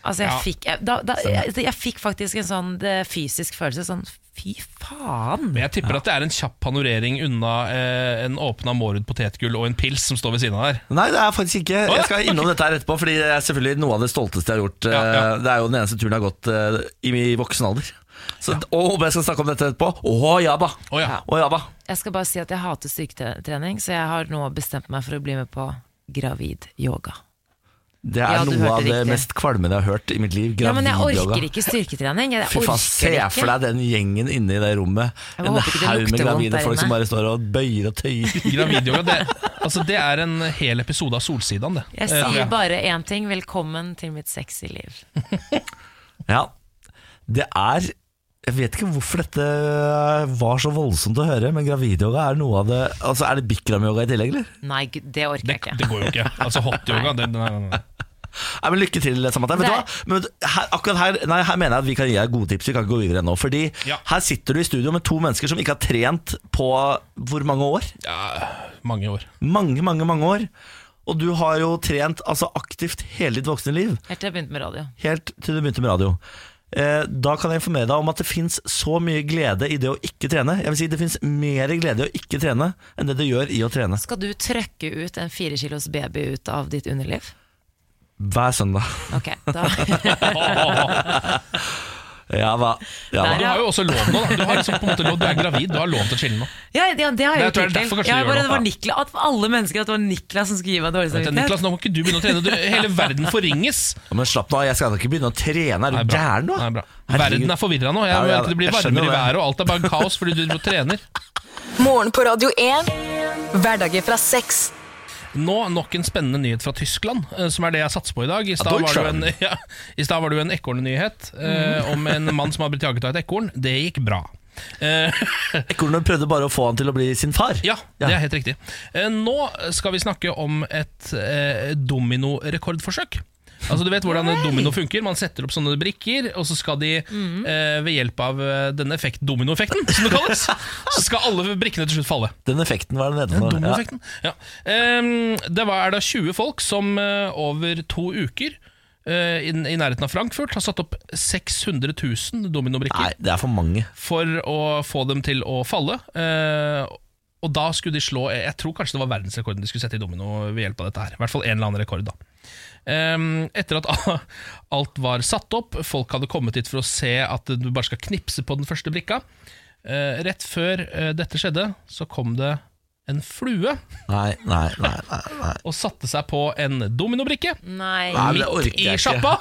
Altså jeg, Ja. fikk, jeg, da, da, jeg, jeg fikk faktisk en sånn det, fysisk følelse. Sånn fy faen! Men jeg tipper at det er en kjapp panorering unna eh, en åpna Mårud potetgull og en pils som står ved siden av der. Nei, det er faktisk ikke. Jeg skal innom dette her etterpå, Fordi det er selvfølgelig noe av det stolteste jeg har gjort. Ja, ja. Eh, Det er jo den eneste turen jeg har gått eh, i min voksen alder. Så, Og håper jeg skal snakke om dette etterpå? Å ja da! Å ja. oh, ja. Jeg skal bare si at jeg hater styrketrening, så jeg har nå bestemt meg for å bli med på gravid yoga. Det er Ja, noe av det riktig. mest kvalmende jeg har hørt i mitt liv. Ja, men jeg orker ikke styrketrening. Jeg Fy faen, Se for deg den gjengen inne i det rommet. Jeg En det haug med gravide folk som bare står og bøyer og tøyer. <laughs> Gravidyoga, det, altså det er en hel episode av Solsidan, det. Jeg Eh, sier bare én ting. Velkommen til mitt sexy liv. <laughs> Ja, det er Jeg vet ikke hvorfor dette var så voldsomt å høre, men gravidyoga er noe av det Altså, Er det bikram-yoga i tillegg, eller? Nei, det orker jeg ikke. det går jo ikke. Altså hotyoga <laughs> det, nei, nei, nei. Nei, men Lykke til, Samantha. Vet du hva? Men her, akkurat her, nei, her mener jeg at vi kan gi deg gode tips. Vi kan ikke gå videre ennå. Fordi Ja. her sitter du i studio med to mennesker som ikke har trent på hvor mange år? Ja, mange år. Mange, mange, mange år. Og du har jo trent altså, aktivt hele ditt voksne liv. Helt til jeg begynte med radio. Helt til du begynte med radio. Eh, da kan jeg informere deg om at det fins så mye glede i det å ikke trene. Jeg vil si Det fins mer glede i å ikke trene enn det det gjør i å trene. Skal du trøkke ut en fire kilos baby ut av ditt underliv? Hver søndag. Ok, da <laughs> Ja hva? Ja. Du har jo også lov nå. Da. Du, har liksom på en måte du er gravid, du har lov til å chille nå. Ja, det, det har jeg Det gjort jeg Jeg bare, det var. Niklas, at alle mennesker at det var Niklas som skulle gi meg dårlig samvittighet. Niklas, nå må ikke du begynne å trene. Du, hele verden forringes. Ja, Men slapp nå av, jeg skal ikke begynne å trene. Er du gæren nå? Nei, bra. Verden er forvirra nå. Jeg, Ja, ja, det blir varmere i været, og alt er bare kaos fordi du trener. Morgen på Radio 1. Hverdager fra seks. Nå nok en spennende nyhet fra Tyskland, eh, som er det jeg satser på i dag. I stad var det en, <laughs> ja, jo en ekornnyhet eh, om en mann som har blitt jaget av et ekorn. Det gikk bra. Eh, <laughs> Ekornet prøvde bare å få han til å bli sin far. ja, det er helt riktig. Eh, nå skal vi snakke om et dominorekordforsøk. Altså Du vet hvordan domino funker. Man setter opp sånne brikker, og så skal de eh, ved hjelp av eh, denne effekt, dominoeffekten, som det kalles, <laughs> så skal alle brikkene til slutt falle. Den effekten var det nede. Ja. Ja. um, det var er da 20 folk som uh, over to uker uh, i, i nærheten av Frankfurt har satt opp 600 000 dominobrikker Nei, det er for mange. for å få dem til å falle. Uh, og da skulle de slå Jeg tror kanskje det var verdensrekorden de skulle sette i domino ved hjelp av dette her. I hvert fall en eller annen rekord, da. Ehm, etter at <laughs> alt var satt opp, folk hadde kommet hit for å se at du bare skal knipse på den første brikka. Eh, rett før eh, dette skjedde, så kom det en flue Nei, nei, nei. nei, nei. og satte seg på en dominobrikke Nei. Orker i sjappa.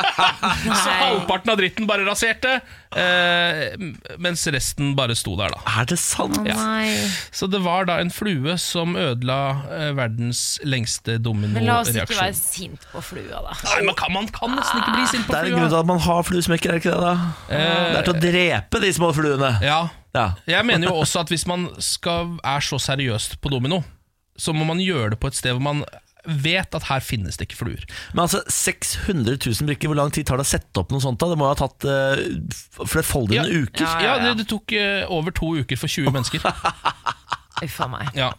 <laughs> så halvparten av dritten bare raserte, eh, mens resten bare sto der, da. Er det sant? Ja. Så det var da en flue som ødela eh, verdens lengste Men la oss ikke være dominoreaksjon. sint på flua, da. Nei, man kan, man kan nesten ikke bli sint på Det er en grunn flua. til at man har fluesmekker, er det ikke det? da? det er til å drepe de små fluene. Ja, Ja. jeg mener jo også at hvis man skal, er så seriøst på domino, så må man gjøre det på et sted hvor man vet at her finnes det ikke fluer. Men altså, 600 000 brikker, hvor lang tid tar det å sette opp noe sånt? da? Det må jo ha tatt uh, flerfoldige Ja. uker. Ja, Ja, det, det tok uh, over to uker for 20 mennesker. Uff a meg. Ja.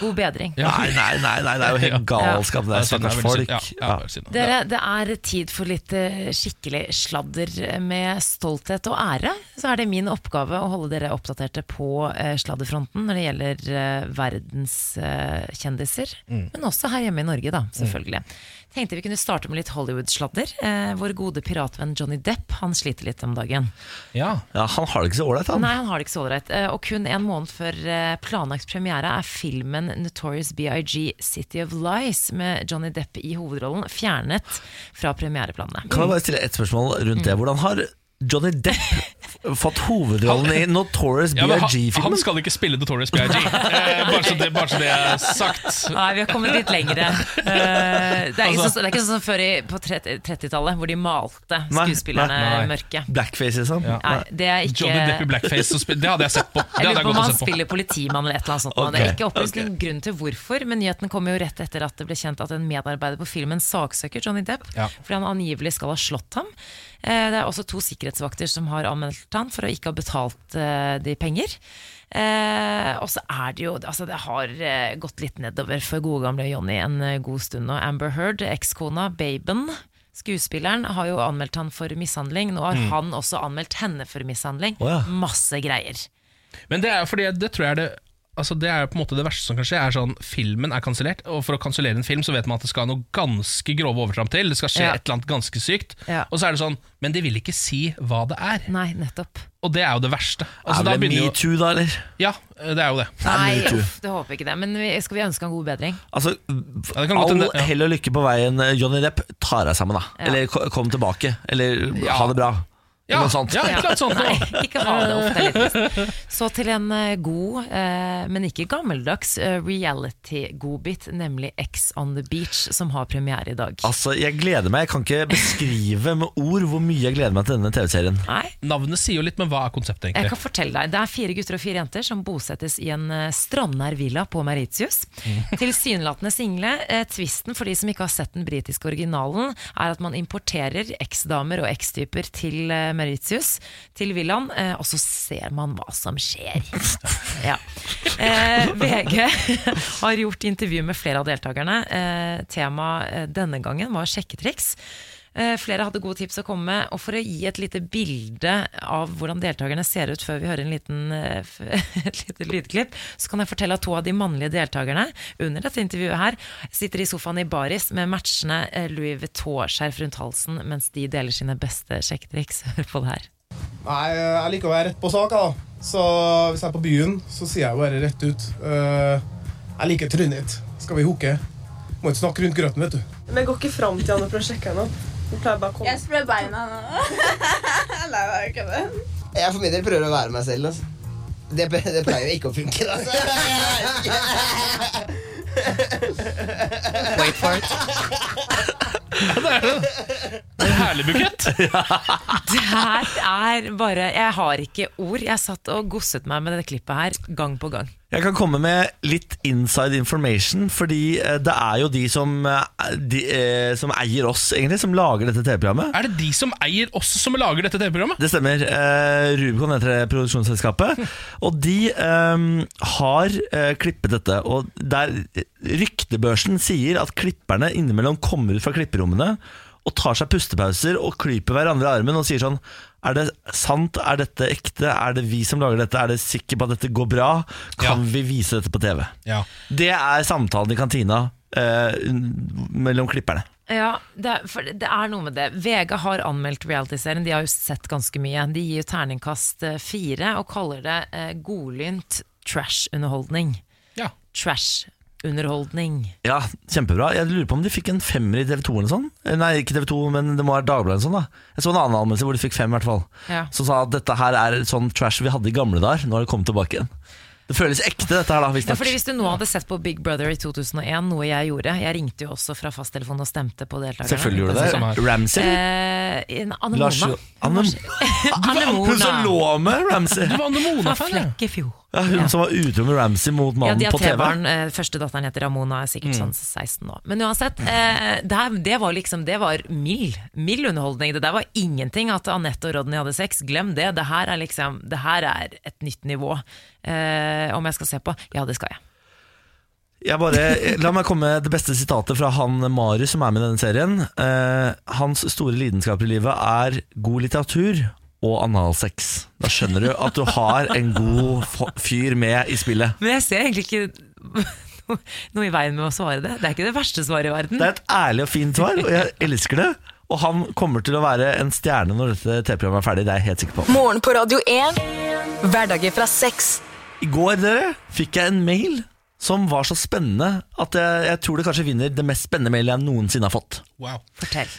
God bedring. Ja. Nei, nei, nei, nei, det er jo helt <laughs> galskap. Det Ja, er stakkars veldig folk. synd. Ja, ja. Dere, det er tid for litt eh, skikkelig sladder med stolthet og ære. Så er det min oppgave å holde dere oppdaterte på eh, sladderfronten når det gjelder verdenskjendiser. verdens eh. Men også her hjemme i Norge, da, selvfølgelig. Tenkte vi kunne starte med litt Hollywood-sladder. Eh, vår gode piratvenn Johnny Depp han sliter litt om dagen. Ja. Ja, Han har det ikke så ålreit, han. Nei, han har det ikke så ålreit. Eh, Og kun en måned før eh, planlagt premiere er filmen Notorious BIG City of Lies med Johnny Depp i hovedrollen fjernet fra premiereplanene. Kan jeg bare stille et spørsmål rundt Mm. det? Hvordan har Johnny Depp fått hovedrollen i Notorious BIG-filmen. han, skal ikke spille Notorious B.I.G. Eh, bare, så det, bare så det er sagt. Nei, vi har kommet litt lengre. Eh, det, er ikke Altså- sånn, det er ikke sånn som før i, på 30 30-tallet, hvor de malte skuespillerne nei, nei. mørke. Blackface, liksom? Nei, det er ikke Johnny Depp i blackface, det hadde jeg sett på. Det Jeg lurer på om han spiller politimann eller et eller annet sånt. Okay. Det er ikke opplyst okay. noen grunn til hvorfor, men nyheten kom jo rett etter at det ble kjent at en medarbeider på filmen saksøker Johnny Depp Ja. fordi han angivelig skal ha slått ham. Eh, Det er også to sikkerhetsvakter som har anmeldt han for å ikke ha betalt eh, de penger. Eh, og så er det jo Altså, det har gått litt nedover for gode gamle Johnny en god stund nå. Amber Heard, ekskona, Baben. Skuespilleren har jo anmeldt han for mishandling. Nå har han også anmeldt henne for mishandling. Oh, ja. Masse greier. Men det er fordi det tror jeg er det Altså Det er på en måte det verste som kan skje. Er sånn Filmen er kansellert, og for å kansellere en film så vet man at det skal noe ganske grove overtramp til. Det skal skje Ja. et eller annet ganske sykt. Ja. Og så er det sånn Men de vil ikke si hva det er. Nei, nettopp. Og det er jo det verste. Altså, er det metoo, da, eller? Ja, det er jo det. Nei, uff, det håper ikke det. Men vi, skal vi ønske han god bedring? Altså, det kan all ja. hell og lykke på veien. Johnny Depp tar deg sammen, da. Ja. Eller kom tilbake. Eller Ja. ha det bra. Ja, Eller noe sånt. ja, et eller annet sånt Nei, <laughs> ikke ha det ofte litt. <laughs> Så til en eh, god, eh, men ikke gammeldags eh, reality-godbit, nemlig X on the Beach, som har premiere i dag. Altså, Jeg gleder meg. Jeg kan ikke beskrive med ord hvor mye jeg gleder meg til denne TV-serien. Nei, Navnet sier jo litt, men hva er konseptet, egentlig? jeg kan fortelle deg, Det er fire gutter og fire jenter som bosettes i en strandnær villa på Mauritius. <laughs> Tilsynelatende single. Tvisten for de som ikke har sett den britiske originalen, er at man importerer eksdamer og ekstyper til eh, Mauritius, til villaen, eh, og så ser man hva som skjer. <laughs> Ja. Eh, VG har gjort intervju med flere av deltakerne. Eh, Tema eh, denne gangen var sjekketriks. Eh, Flere hadde gode tips å komme med, og for å gi et lite bilde av hvordan deltakerne ser ut før vi hører en liten, eh, <laughs> et lite lydklipp, så kan jeg fortelle at to av de mannlige deltakerne under dette intervjuet her sitter i sofaen i baris med matchende eh, Louis Vuitton-skjerf rundt halsen mens de deler sine beste sjekketriks. <laughs> Hør på det her. Nei, jeg liker å være rett på sak. da. Så hvis jeg er på byen, så sier jeg bare rett ut. eh, jeg liker trynet ditt. Skal vi hooke? Må ikke snakke rundt grøten, vet du. Men jeg går ikke fram til han og prøver å sjekke henne. Vi klarer bare å komme. Jeg sprer beina nå. <laughs> Nei, det er ikke det. Jeg for min del prøver å være meg selv. Altså. Det, det pleier jo ikke å funke. da. <laughs> Wait for it. <laughs> Det er <laughs> Herlig bukett! <laughs> Det her er bare Jeg har ikke ord. Jeg satt og gosset meg med det klippet her gang på gang. Jeg kan komme med litt inside information, fordi eh, det er jo de som, eh, de, eh, som eier oss, egentlig, som lager dette TV-programmet. Er det de som eier oss som lager dette TV-programmet? Det stemmer. Eh, Rubicon heter det produksjonsselskapet. <laughs> Og de eh, har eh, klippet dette. Og der Ryktebørsen sier at klipperne innimellom kommer ut fra klipperommene og tar seg pustepauser og klyper hverandre i armen og sier sånn Er det sant? Er dette ekte? Er det vi som lager dette? Er det sikker på at dette går bra? Kan vi vise dette på TV? Ja. Det er samtalen i kantina eh, mellom klipperne. Ja, det er, for det er noe med det. VG har anmeldt realityserien. De har jo sett ganske mye. De gir jo terningkast eh, fire og kaller det eh, godlynt trash-underholdning. Ja. Trash-underholdning. Ja, kjempebra. Jeg lurer på om de fikk en femmer i TV 2 eller sånn. Eh, Nei, ikke TV 2, men det må være Dagbladet eller sånn. da Jeg så en annen anmeldelse hvor de fikk fem, i hvert fall. Ja. Som sa at dette her er sånn trash vi hadde i gamle dager. Nå har det kommet tilbake igjen. Det føles ekte, dette her, da. Ja, fordi Hvis du nå hadde sett på Big Brother i 2001, noe jeg gjorde Jeg ringte jo også fra fasttelefonen og stemte på deltakerne. Selvfølgelig gjorde du det. Ramsay. Eh, en Anne Lars Mona. Anne, Anne hun som Mona lå med Ramsay. Du var Anne fra Mona-fan, ja. Flekkefjord. Ja, hun som var utro med Ramsay mot Ja, mannen har på TV. Barn, Eh, Førstedatteren heter Ramona, er sikkert Mm. sånn 16 nå. Men uansett, eh, det, her, det var liksom Det var mild. Mild underholdning. Det der var ingenting at Anette og Rodney hadde sex. Glem det. Det her er liksom Det her er et nytt nivå. Eh, om jeg skal se på? Ja, det skal jeg. Jeg bare, la meg komme med det beste sitatet fra han Marius som er med i denne serien. Eh, hans store lidenskap i livet er god litteratur og analsex. Da skjønner du at du har en god fyr med i spillet. Men jeg ser egentlig ikke <laughs> noe- i veien med å svare det. Det er ikke det verste svaret i verden. Det er et ærlig og fint svar, og jeg elsker det. Og han kommer til å være en stjerne når dette TV-programmet er ferdig, det er jeg helt sikker på. Morgen på Radio 1. Hverdager fra 6. I går dere, fikk jeg en mail som var så spennende at jeg, jeg tror det kanskje vinner det mest spennende mailet jeg noensinne har fått. Wow. Fortell.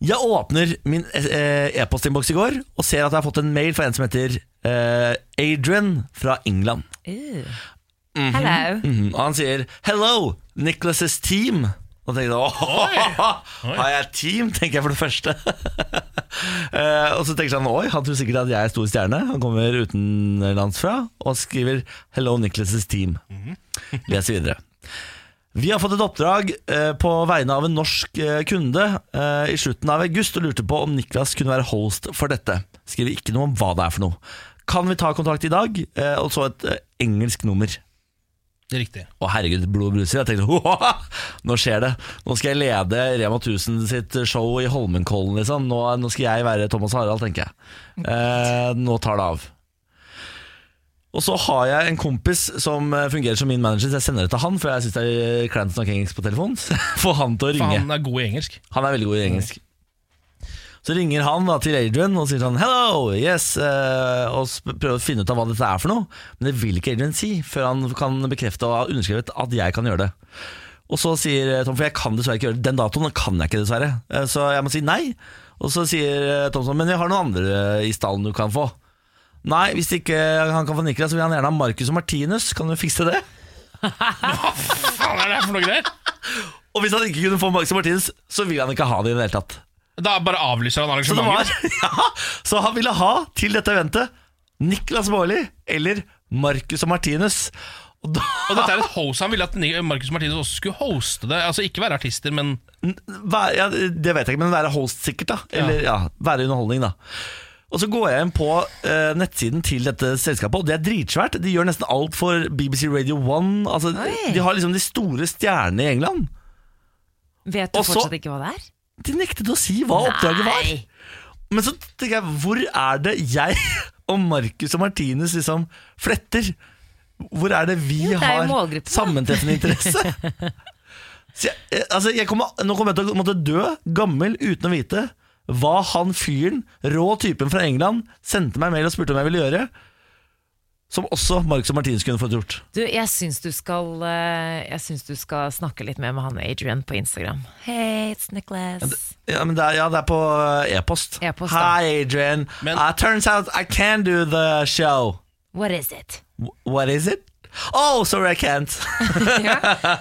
Jeg åpner min eh, e-postinnboks i går og ser at jeg har fått en mail fra en som heter eh, Adrian fra England. Uh. Hello. Mhm, Og han sier 'Hello, Nicholas' team'. Og tenker jeg, <laughs> Har jeg team, tenker jeg for det første. <laughs> Eh, og så tenker han oi, han tror sikkert at jeg er stor stjerne. Han kommer utenlandsfra og skriver 'Hello, Nicholas' team'. <laughs> Les videre. Vi har fått et oppdrag eh, på vegne av en norsk eh, kunde eh, i slutten av august og lurte på om Niklas kunne være host for dette. Skriver ikke noe om hva det er for noe. Kan vi ta kontakt i dag? Eh, og så et eh, engelsk nummer. Det er riktig. Å herregud, blod og bruser. Jeg tenkte <laughs> «Hoa, nå skjer det. Nå skal jeg lede Rema 1000 sitt show i Holmenkollen. Liksom. Nå, nå skal jeg være Thomas Harald, tenker jeg. Eh, nå tar det av. Og så har jeg en kompis som eh, fungerer som min manager, så jeg sender det til han, for jeg syns det er kleint å snakke engelsk på telefon. <laughs> Så får han til å For ringe. han er god i engelsk. Han er veldig god i engelsk. Så ringer han da til Adrian og sier sånn Hello, yes uh, Og prøver å finne ut av hva dette er for noe Men det vil ikke Adrian si Før han kan bekrefte og ha underskrevet at jeg kan gjøre det Og så sier eh, Tom For jeg kan dessverre ikke gjøre det Den datoen kan jeg ikke dessverre Så jeg må si nei Og så sier Tom sånn Men vi har noen andre i stallen du kan få Nei, hvis ikke han kan få Niklas Så vil han gjerne ha Marcus og Martinus Kan du fikse det? Hva Faen er det for noe greier? Og hvis han ikke kunne få Marcus og Martinus Så vil han ikke ha det i det hele tatt Da bare avlyser han Så, det var, <laughs> ja, så han ville ha til dette eventet Niklas Baarli eller Marcus og Martinus. Og da, Og dette er et host Han ville at Marcus Marcus Martinus også skulle hoste det. Altså Ikke være artister, men ja, det vet jeg ikke, men være host sikkert. da Eller ja, være underholdning, da. Og så går jeg inn på eh, nettsiden til dette selskapet, og det er dritsvært. De gjør nesten alt for BBC Radio 1. Altså, Oi. de har liksom de store stjernene i England. Vet du Også, fortsatt ikke hva det er? De nektet å si hva oppdraget var. Men så tenker jeg, hvor er det jeg <laughs> og Marcus og Martinus liksom fletter? Hvor er det vi Jo, det er har sammentreffende interesse? <laughs> Jeg, eh, altså jeg kommer, nå kommer jeg til å måtte dø gammel uten å vite hva han fyren, rå typen fra England, sendte meg mail og spurte om jeg ville gjøre. Som også Marcus og Martinus kunne fått gjort. Du, jeg syns du skal eh, Jeg syns du skal snakke litt mer med han Adrian på Instagram. Hey, it's Nicholas. Ja, men det er, ja, det er på eh, e-post. E-post. Hi, Adrian. Men- uh, turns out I can do the show. What is it? What is it? Oh, sorry, I can't. <laughs>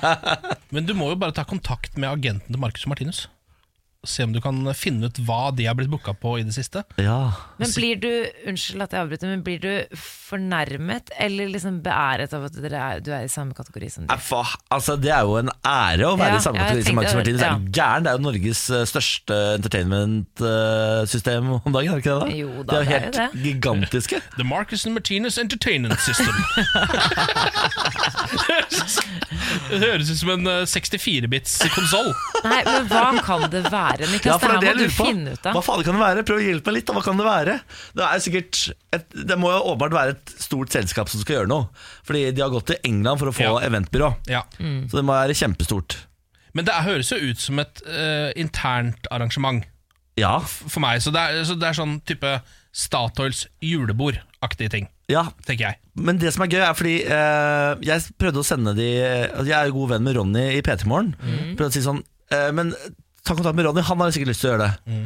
<laughs> Men du må jo bare ta kontakt med agenten til Marcus Martinus. Se om du kan finne ut hva de har blitt booka på i det siste. Ja. Men blir du unnskyld at jeg avbryter, men blir du fornærmet eller liksom beæret av at dere er, du er i samme kategori som de? Eh, Altså, det er jo en ære å være Ja, i samme kategori som Marcus tenkte- Martinus. Ja. gæren? Det er jo Norges eh, største entertainment-system om dagen, er det ikke det? da? Jo da, de er jo det er helt gigantiske. <laughs> The Marcus and Martinez Entertainment System. <laughs> det høres ut som en eh, 64-bits konsoll. Nei, men hva kan det være, Niklas? Ja, for det det er her må du på. finne ut av. Hva faen kan det være? Prøv å hjelpe meg litt. da. Hva kan det være? Det er sikkert et, Det må jo åpenbart være et stort selskap som skal gjøre noe. Fordi de har gått til England for å få Ja. eventbyrå. Ja. Så det må være kjempestort. Men det høres jo ut som et eh, internt arrangement Ja. for meg. Så det er, så det er sånn type Statoils julebord-aktige ting, ja. tenker jeg. Men det som er gøy, er fordi eh, jeg prøvde å sende de altså Jeg er jo god venn med Ronny i P3 Morgen. Prøvde å si sånn eh, Men ta kontakt med Ronny, han har sikkert lyst til å gjøre det.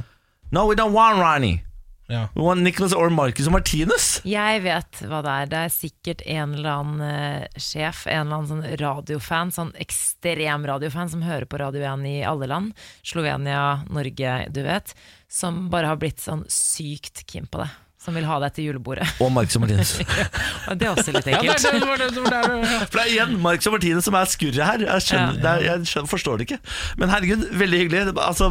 No, we don't want Ronny. Ja. We want Nicholas or Marcus og Martinus. Jeg vet hva det er. Det er sikkert en eller annen uh, sjef, en eller annen sånn radiofan, sånn ekstrem radiofan som hører på Radio 1 i alle land, Slovenia, Norge, du vet, som bare har blitt sånn sykt keen på det. Som vil ha deg til julebordet. Og Marcus og Martinus. <laughs> ja, det er også litt enkelt. ekkelt. For det er igjen Marcus og Martinus som er skurret her. Jeg, skjønner, Ja. det er, jeg skjønner, forstår det ikke. Men herregud, veldig hyggelig. Altså,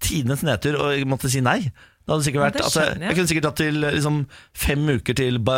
Tidenes nedtur, og jeg måtte si nei. Det hadde sikkert vært, det altså, jeg. jeg kunne sikkert tatt til liksom, fem uker til, ba,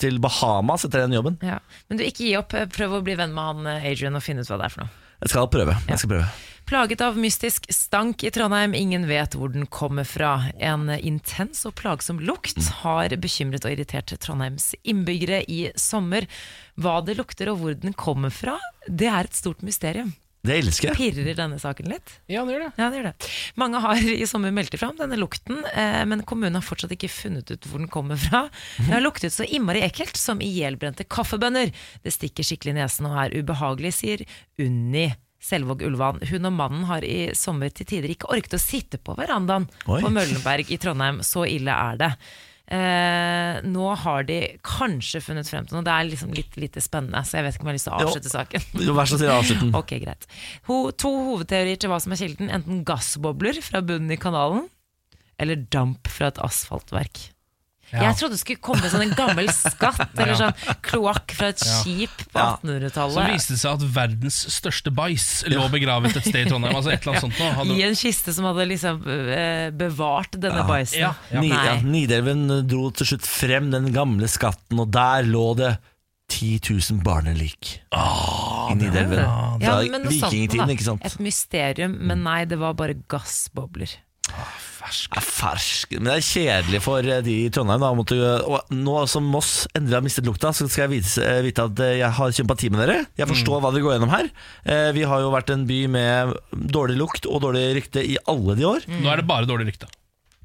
til Bahamas etter den jobben. Ja. Men du, ikke gi opp. Prøv å bli venn med han eh, Adrian og finne ut hva det er for noe. Jeg skal prøve. Jeg skal prøve. Plaget av mystisk stank i Trondheim, ingen vet hvor den kommer fra. En intens og plagsom lukt har bekymret og irritert Trondheims innbyggere i sommer. Hva det lukter og hvor den kommer fra, det er et stort mysterium. Det elsker jeg. Pirrer denne saken litt? ja, det gjør det. Ja, det gjør det. Mange har i sommer meldt ifram denne lukten, eh, men kommunen har fortsatt ikke funnet ut hvor den kommer fra. Det har luktet så innmari ekkelt som ihjelbrente kaffebønner. Det stikker skikkelig i nesen og er ubehagelig, sier Unni. Selvåg Ulvan. Hun og mannen har i sommer til tider ikke orket å sitte på verandaen Oi. på Møllenberg i Trondheim. Så ille er det. Eh, nå har de kanskje funnet frem til noe. Det er liksom litt lite spennende, så jeg vet ikke om jeg har lyst til å avslutte saken. Jo, Vær så snill, avslutt den. Ok, greit. Ho, to hovedteorier til hva som er kilden. Enten gassbobler fra bunnen i kanalen, eller damp fra et asfaltverk. Jeg trodde det skulle komme sånn en gammel skatt, <laughs> eller sånn kloakk fra et skip på 1800-tallet. viste det seg at verdens største bæsj lå begravet et sted i Trondheim. Altså et eller annet <laughs> sånt nå. Hadde- I en kiste som hadde liksom eh, bevart denne bæsjen. Ja, ja. Ja, Nidelven dro til slutt frem den gamle skatten, og der lå det 10 000 barnelik. I Nidelven. Ja, Fra vikingtiden, ikke sant? Et mysterium, men nei, det var bare gassbobler. Er fersk. Men det er kjedelig for eh, de i Trondheim. Da, måtte, og nå som Moss endelig har mistet lukta, så skal jeg vite, eh, vite at eh, jeg har sympati med dere. Jeg forstår hva dere går gjennom her. Eh, Vi har jo vært en by med dårlig lukt og dårlig rykte i alle de år. Nå er det bare dårlig rykte.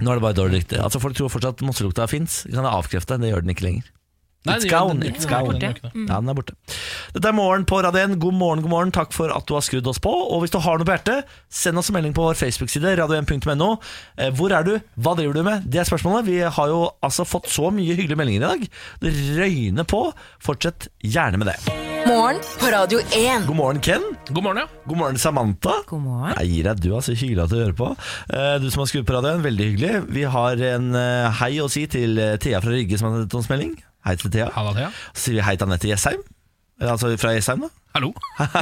Nå er det bare dårlig rykte. Altså Folk tror fortsatt Mosselukta fins. Kan jeg avkrefte? Det gjør den ikke lenger. Nei, It's gone, it's gone. den- er borte. Ja, den er borte. Dette er Morgen på Radio 1. God morgen, god morgen. Takk for at du har skrudd oss på. Og hvis du har noe på hjertet, send oss en melding på vår Facebook-side, radio1.no. Eh, Hvor er du? Hva driver du med? Det er spørsmålet. Vi har jo altså fått så mye hyggelige meldinger i dag. Det røyner på. Fortsett gjerne med det. Morgen på Radio 1. God morgen, Ken. God morgen, ja. God morgen, Samantha. God morgen. Jeg gir deg, du er så hyggelig at du hører på. Eh, Du som har skrudd på radioen, veldig hyggelig. Vi har en eh, hei å si til Thea fra Rygge som har sendt oss melding. Hei til Thea. Halla, Thea. Så sier vi hei til Anette Jessheim. Altså fra Jessheim, da. Hallo.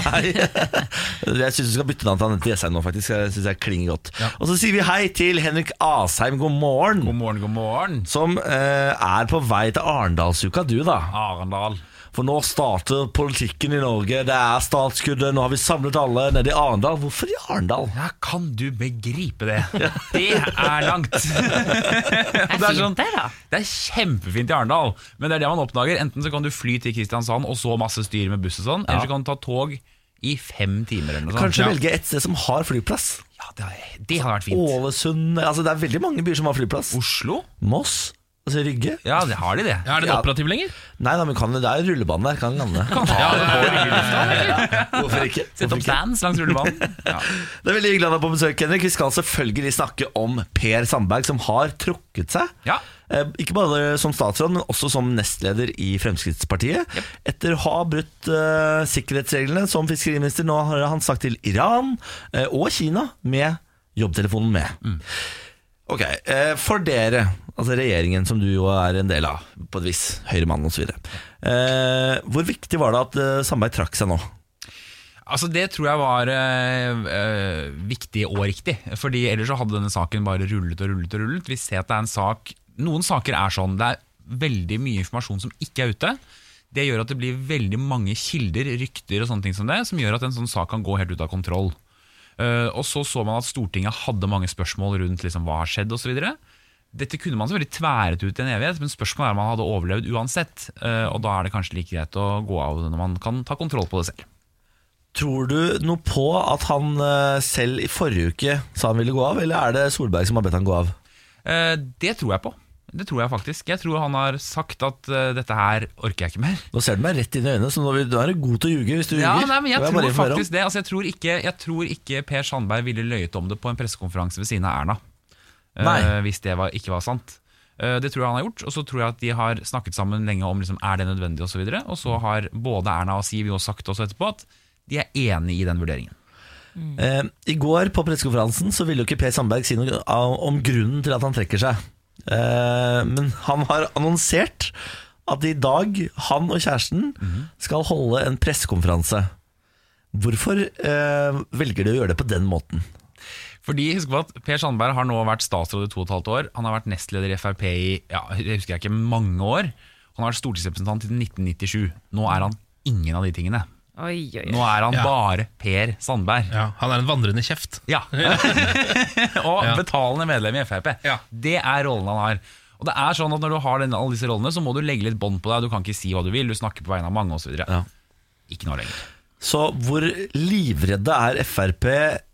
Hei. <laughs> Jeg syns du skal bytte navn til Anette Jessheim nå, faktisk. Jeg synes jeg klinger godt. Ja. Og så sier vi hei til Henrik Asheim, god morgen. God morgen, god morgen. Som eh, er på vei til Arendalsuka, du da. Arendal. For nå starter politikken i Norge. Det er startskuddet. Nå har vi samlet alle nede i Arendal. Hvorfor i Arendal? Ja, kan du begripe det? <laughs> Det er langt. <laughs> det, er fint sånn, det er kjempefint i Arendal, men det er det man oppdager. Enten så kan du fly til Kristiansand og så masse styr med buss og sånn, eller så kan du ta tog i fem timer eller noe sånt. Kanskje velge et sted som har flyplass. Ja, det, har, det hadde vært fint. Ålesund altså Det er veldig mange byer som har flyplass. Oslo? Moss. Altså Rygge. Ja, det har de det. Ja, er den Ja. operativ lenger? Nei da, men kan, det er rullebane der. Kan lande. Ja, det er, <laughs> Hvorfor ikke? Sette opp stands langs rullebanen. <laughs> Ja. Det er veldig hyggelig å ha på besøk, Henrik. Vi skal selvfølgelig snakke om Per Sandberg, som har trukket seg. Ja. Eh, Ikke bare som statsråd, men også som nestleder i Fremskrittspartiet. Etter å ha brutt uh, sikkerhetsreglene som fiskeriminister, nå har han sagt til Iran uh, og Kina med jobbtelefonen med. Ok, eh, For dere, altså regjeringen som du jo er en del av, på et vis, Høyremann osv. Eh, hvor viktig var det at eh, Sandberg trakk seg nå? Altså Det tror jeg var øh, øh, viktig og riktig. Fordi Ellers så hadde denne saken bare rullet og rullet. og rullet Vi ser at det er en sak Noen saker er sånn. Det er veldig mye informasjon som ikke er ute. Det gjør at det blir veldig mange kilder, rykter og sånne ting som det, som gjør at en sånn sak kan gå helt ut av kontroll. Eh, og så så man at Stortinget hadde mange spørsmål rundt liksom, hva har skjedd osv. Dette kunne man selvfølgelig tværet ut i en evighet, men spørsmålet er om man hadde overlevd uansett. Eh, og da er det kanskje like greit å gå av når man kan ta kontroll på det selv. Tror du noe på at han eh, selv i forrige uke sa han ville gå av, eller er det Solberg som har bedt han gå av? Det tror jeg på. Det tror jeg faktisk. Jeg tror han har sagt at uh, dette her orker jeg ikke mer. Nå ser du meg rett inn i øynene, så nå er du god til å ljuge hvis du Ja, nei, men jeg jeg tror faktisk det. Altså, jeg, tror ikke, jeg tror ikke Per Sandberg ville løyet om det på en pressekonferanse ved siden av Erna. Uh, hvis det var, ikke var sant. Uh, det tror jeg han har gjort. Og så tror jeg at de har snakket sammen lenge om liksom, er det nødvendig osv. Og, så og så har både Erna og Siv jo sagt også etterpå at de er enig i den vurderingen. Eh, I går på pressekonferansen så ville jo ikke Per Sandberg si noe om grunnen til at han trekker seg. Eh, men han har annonsert at i dag, han og kjæresten, skal holde en pressekonferanse. Hvorfor eh, velger de å gjøre det på den måten? Fordi husk på at Per Sandberg har nå vært statsråd i to og et halvt år. Han har vært nestleder i Frp i ja, jeg husker jeg ikke, mange år. Han har vært stortingsrepresentant siden 1997. Nå er han ingen av de tingene. Oi, oi, oi. Nå er han Ja. bare Per Sandberg. Ja, han er en vandrende kjeft. Ja. <laughs> <laughs> og Ja. betalende medlem i Frp. Ja. Det er rollen han har. Og det er sånn at Når du har den, alle disse rollene, så må du legge litt bånd på deg. Du kan ikke si hva du vil, du snakker på vegne av mange osv. Ja. Ikke nå lenger. Så hvor livredde er Frp,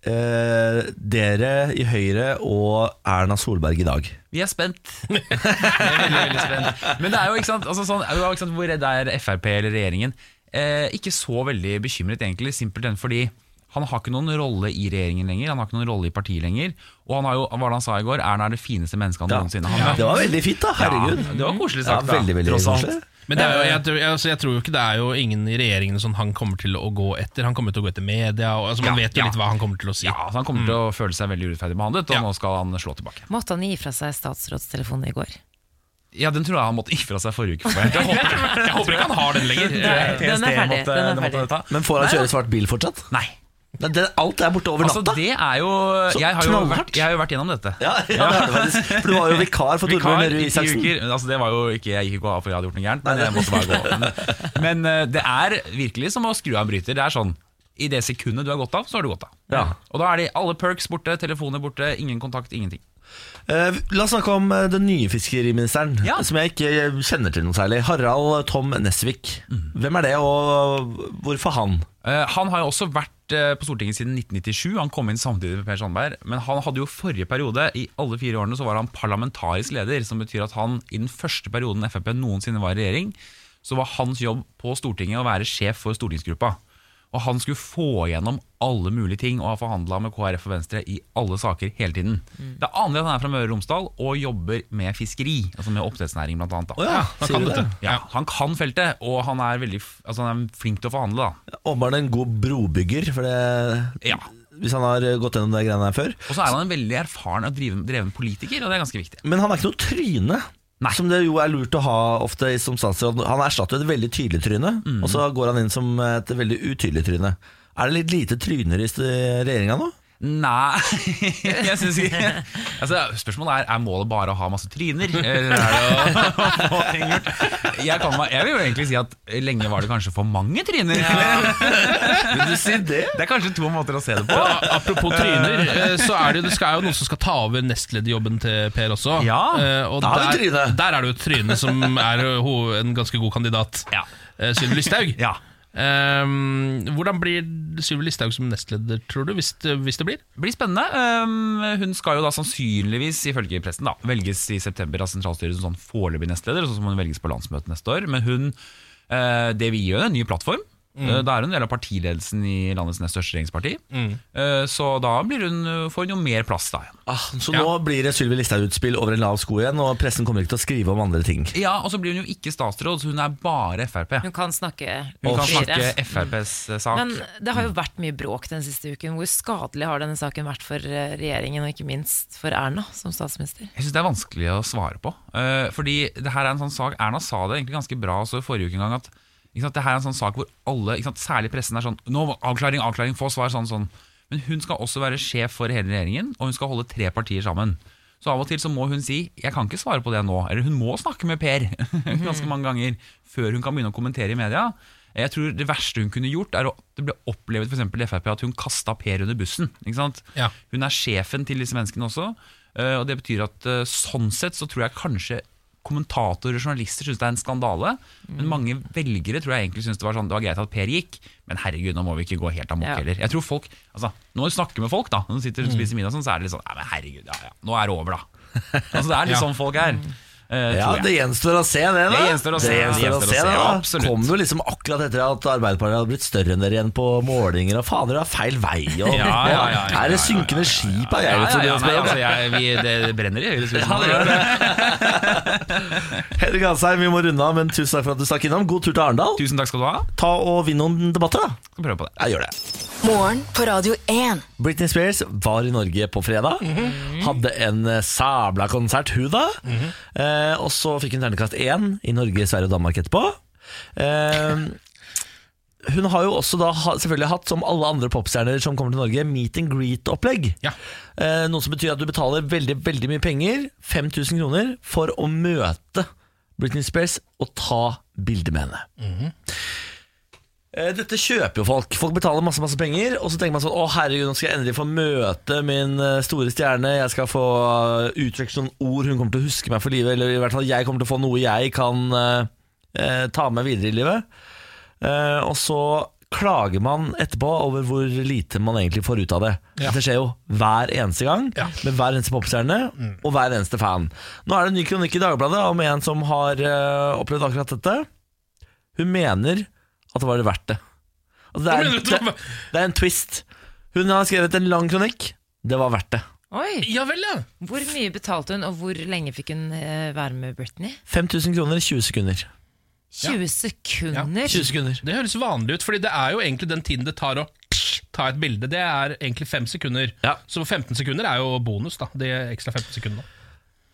eh, dere i Høyre og Erna Solberg i dag? Vi er spent. <laughs> Vi er veldig, veldig spent. Men det er jo ikke sant, altså sånn, ikke sant Hvor redd er Frp eller regjeringen? Eh, ikke så veldig bekymret, egentlig. Simpelthen fordi han har ikke noen rolle i regjeringen lenger. Han har ikke noen rolle i partiet lenger. Og han har jo, hva var det han sa i går? Erna er det fineste mennesket han Ja. noensinne har møtt. Det var veldig fint, da. Herregud. Ja, det var koselig sagt. ja, veldig, veldig tross Men det er jo, jeg, tror- altså, jeg tror jo ikke det er jo ingen i regjeringen som han kommer til å gå etter. Han kommer til å gå etter media. Og, altså, man Ja, vet jo ja. litt hva han kommer til å si. Ja, så Han kommer til å føle seg veldig urettferdig behandlet, og Ja. nå skal han slå tilbake. Måtte han gi fra seg statsrådstelefonen i går? Ja, Den tror jeg han måtte gi fra seg forrige uke. Jeg håper, jeg håper ikke han har den lenger. Den er ferdig, måtte- den er ferdig. Men får han kjøre svart bil fortsatt? Nei. Det, alt er borte over Altså, natta. det er jo jeg har jo, vært, jeg har jo vært gjennom dette. Ja, <laughs> ja, det. For du var jo vikar for Torbjørn Røe Isaksen. Altså, det var jo ikke, jeg gikk ikke av for jeg hadde gjort noe gærent, men jeg måtte bare gå. Men, men eh, det er virkelig som å skru av en bryter. Det er sånn I det sekundet du har gått av, så har du gått av. Ja. Og da er de alle perks borte, telefoner borte, ingen kontakt, ingenting. Eh, la oss snakke om eh, den nye fiskeriministeren, Ja. som jeg ikke kjenner til noe særlig. Harald Tom Nesvik. Hvem er det, og hvorfor han? Eh, han har jo også vært eh, på Stortinget siden 1997. Han kom inn samtidig med Per Sandberg. Men han hadde jo forrige periode, i alle fire årene, så var han parlamentarisk leder. Som betyr at han i den første perioden Frp noensinne var i regjering, så var hans jobb på Stortinget å være sjef for stortingsgruppa. Og han skulle få igjennom alle mulige ting og har forhandla med KrF og Venstre i alle saker hele tiden. Det er annerledes at han er fra Møre og Romsdal og jobber med fiskeri, altså med oppdrettsnæring blant annet. Da. Å ja, han kan det? Ja, han kan feltet, og han er, veldig, altså han er flink til å forhandle. da Åpenbart en god brobygger, for det, Ja. hvis han har gått gjennom de greiene her før. Og så er han en veldig erfaren og dreven, dreven politiker, og det er ganske viktig. Men han er ikke noe tryne. Nei. Som det jo er lurt å ha ofte som statsråd. Han erstatter et veldig tydelig tryne, Mm. og så går han inn som et veldig utydelig tryne. Er det litt lite tryner i regjeringa nå? Nei, <laughs> jeg synes ikke altså, Spørsmålet er er målet bare å ha masse tryner. Eller er det å <laughs> få ting gjort? Jeg, kan, jeg vil jo egentlig si at lenge var det kanskje for mange tryner. Vil du si det? Det er kanskje to måter å se det på. Ja, apropos tryner, eh, så er det, det skal jo noen som skal ta over nestlederjobben til Per også. Ja, Eh, og da har vi der, der er det jo et tryne som er en ganske god kandidat. Ja. Eh, Sylvi Listhaug. Ja. Eh, hvordan blir Sylvi Listhaug som nestleder, tror du, hvis det, hvis det blir? Blir spennende. Um, hun skal jo da sannsynligvis, ifølge pressen, da, velges i september av sentralstyret som sånn foreløpig nestleder, Så må hun velges på landsmøtet neste år. Men hun, uh, det vi gi henne en ny plattform. Mm. Eh, Da er hun en del av partiledelsen i landets nest største regjeringsparti. Mm. Eh, Så da blir hun, eh, får hun jo mer plass da igjen. Ah, så nå blir det Sylvi Listhaug-utspill over en lav sko igjen, og pressen kommer ikke til å skrive om andre ting. Ja, Og så blir hun jo ikke statsråd, så hun er bare Frp. Hun kan snakke Hun kan snakke FrPs mm. sak. Men det har jo vært mye bråk den siste uken. Hvor skadelig har denne saken vært for regjeringen, og ikke minst for Erna som statsminister? Jeg syns det er vanskelig å svare på. Eh, fordi det her er en sånn sak Erna sa det egentlig ganske bra også i forrige uke en gang. At ikke sant, det her er en sånn sak hvor alle, ikke sant, særlig pressen, er sånn Nå, avklaring, avklaring, få svar, sånn, sånn. Men hun skal også være sjef for hele regjeringen, og hun skal holde tre partier sammen. Så av og til så må hun si 'jeg kan ikke svare på det nå', eller hun må snakke med Per <laughs> ganske mange ganger før hun kan begynne å kommentere i media. Jeg tror Det verste hun kunne gjort, er å det ble opplevd for i Frp at hun kasta Per under bussen. Ja. Hun er sjefen til disse menneskene også. eh, Og det betyr at eh, sånn sett så tror jeg kanskje kommentatorer og journalister syns det er en skandale. Men mange velgere tror jeg egentlig syns det var sånn Det var greit at Per gikk, men herregud, nå må vi ikke gå helt amok Ja. heller. Jeg tror folk, altså Når du snakker med folk, da når du sitter og spiser middag, sånn, så er det litt sånn Nei, men herregud, ja, ja, nå er det over, da. <laughs> altså Det er litt sånn folk er. Eh, Ja. Det gjenstår å se, det. da Det gjenstår å se, Det gjenstår å se, det, da. Kom jo liksom akkurat etter at Arbeiderpartiet hadde blitt større enn dere igjen på målinger. Og fader, det er feil vei. Og, Ja, ja, ja, er det synkende skip av ja, ja, altså, jeg, vi, det brenner i høyre Ja, det gjør. <laughs> Henrik Asheim, vi må runde av, men tusen takk for at du stakk innom. God tur til Arendal. Tusen takk skal du ha. Ta og Vinn noen debatter, da. Skal prøve på det. Jeg gjør det. Morgen på Radio 1. Britney Spears var i Norge på fredag. Hadde en eh, sabla konsert, hun da. eh, og så fikk hun ternekast én i Norge, Sverige og Danmark etterpå. Eh, hun har jo også da selvfølgelig hatt, som alle andre popstjerner som kommer til Norge, meet and greet-opplegg. Ja. Eh, noe som betyr at du betaler veldig veldig mye penger, 5000 kroner, for å møte Britney Spears og ta bilde med henne. Eh, Dette kjøper jo folk. Folk betaler masse masse penger, og så tenker man sånn Å herregud, nå skal jeg endelig få møte min eh, store stjerne. Jeg skal få uh, uttrykt noen ord hun kommer til å huske meg for livet. Eller i hvert fall jeg kommer til å få noe jeg kan eh, eh, ta med videre i livet. Eh, og så klager man etterpå over hvor lite man egentlig får ut av det. Ja. Dette skjer jo hver eneste gang, Ja. med hver eneste popstjerne og hver eneste fan. Nå er det en ny kronikk i Dagbladet om en som har eh, opplevd akkurat dette. Hun mener at det var det verdt det. Altså, det, er, det, det er en twist. Hun har skrevet en lang kronikk. Det var verdt det. Oi, Ja vel, ja. Hvor mye betalte hun, og hvor lenge fikk hun eh, være med Britney? 5000 kroner i 20 sekunder. 20 sekunder? Ja. 20 sekunder. Det høres vanlig ut, Fordi det er jo egentlig den tiden det tar å ta et bilde. Det er egentlig fem sekunder. Ja. Så 15 sekunder er jo bonus, da. De ekstra 15 sekundene.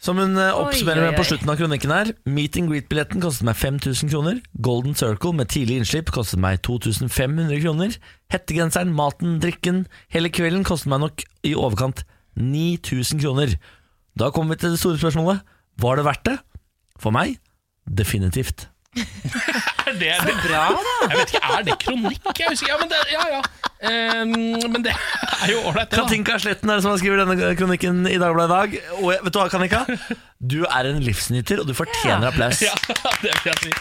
Som hun eh, oppsummerer med på slutten av kronikken her Meet and greet-billetten kostet meg 5000 kroner Golden Circle med tidlig innslipp kostet meg 2500 kroner Hettegenseren, maten, drikken Hele kvelden kostet meg nok i overkant 9000 kroner. Da kommer vi til det store spørsmålet Var det verdt det? For meg, definitivt <laughs> Er det, det Bra, da! Jeg vet ikke, er det kronikk? Jeg husker, ja, men det, ja, ja. Um, men det er jo ålreit, det. da. Katinka Sletten er det som har skrevet denne kronikken i Dagbladet i dag Og jeg- vet du hva, Kanika? Du er en livsnyter, og du fortjener applaus Ja, <laughs> det vil jeg si.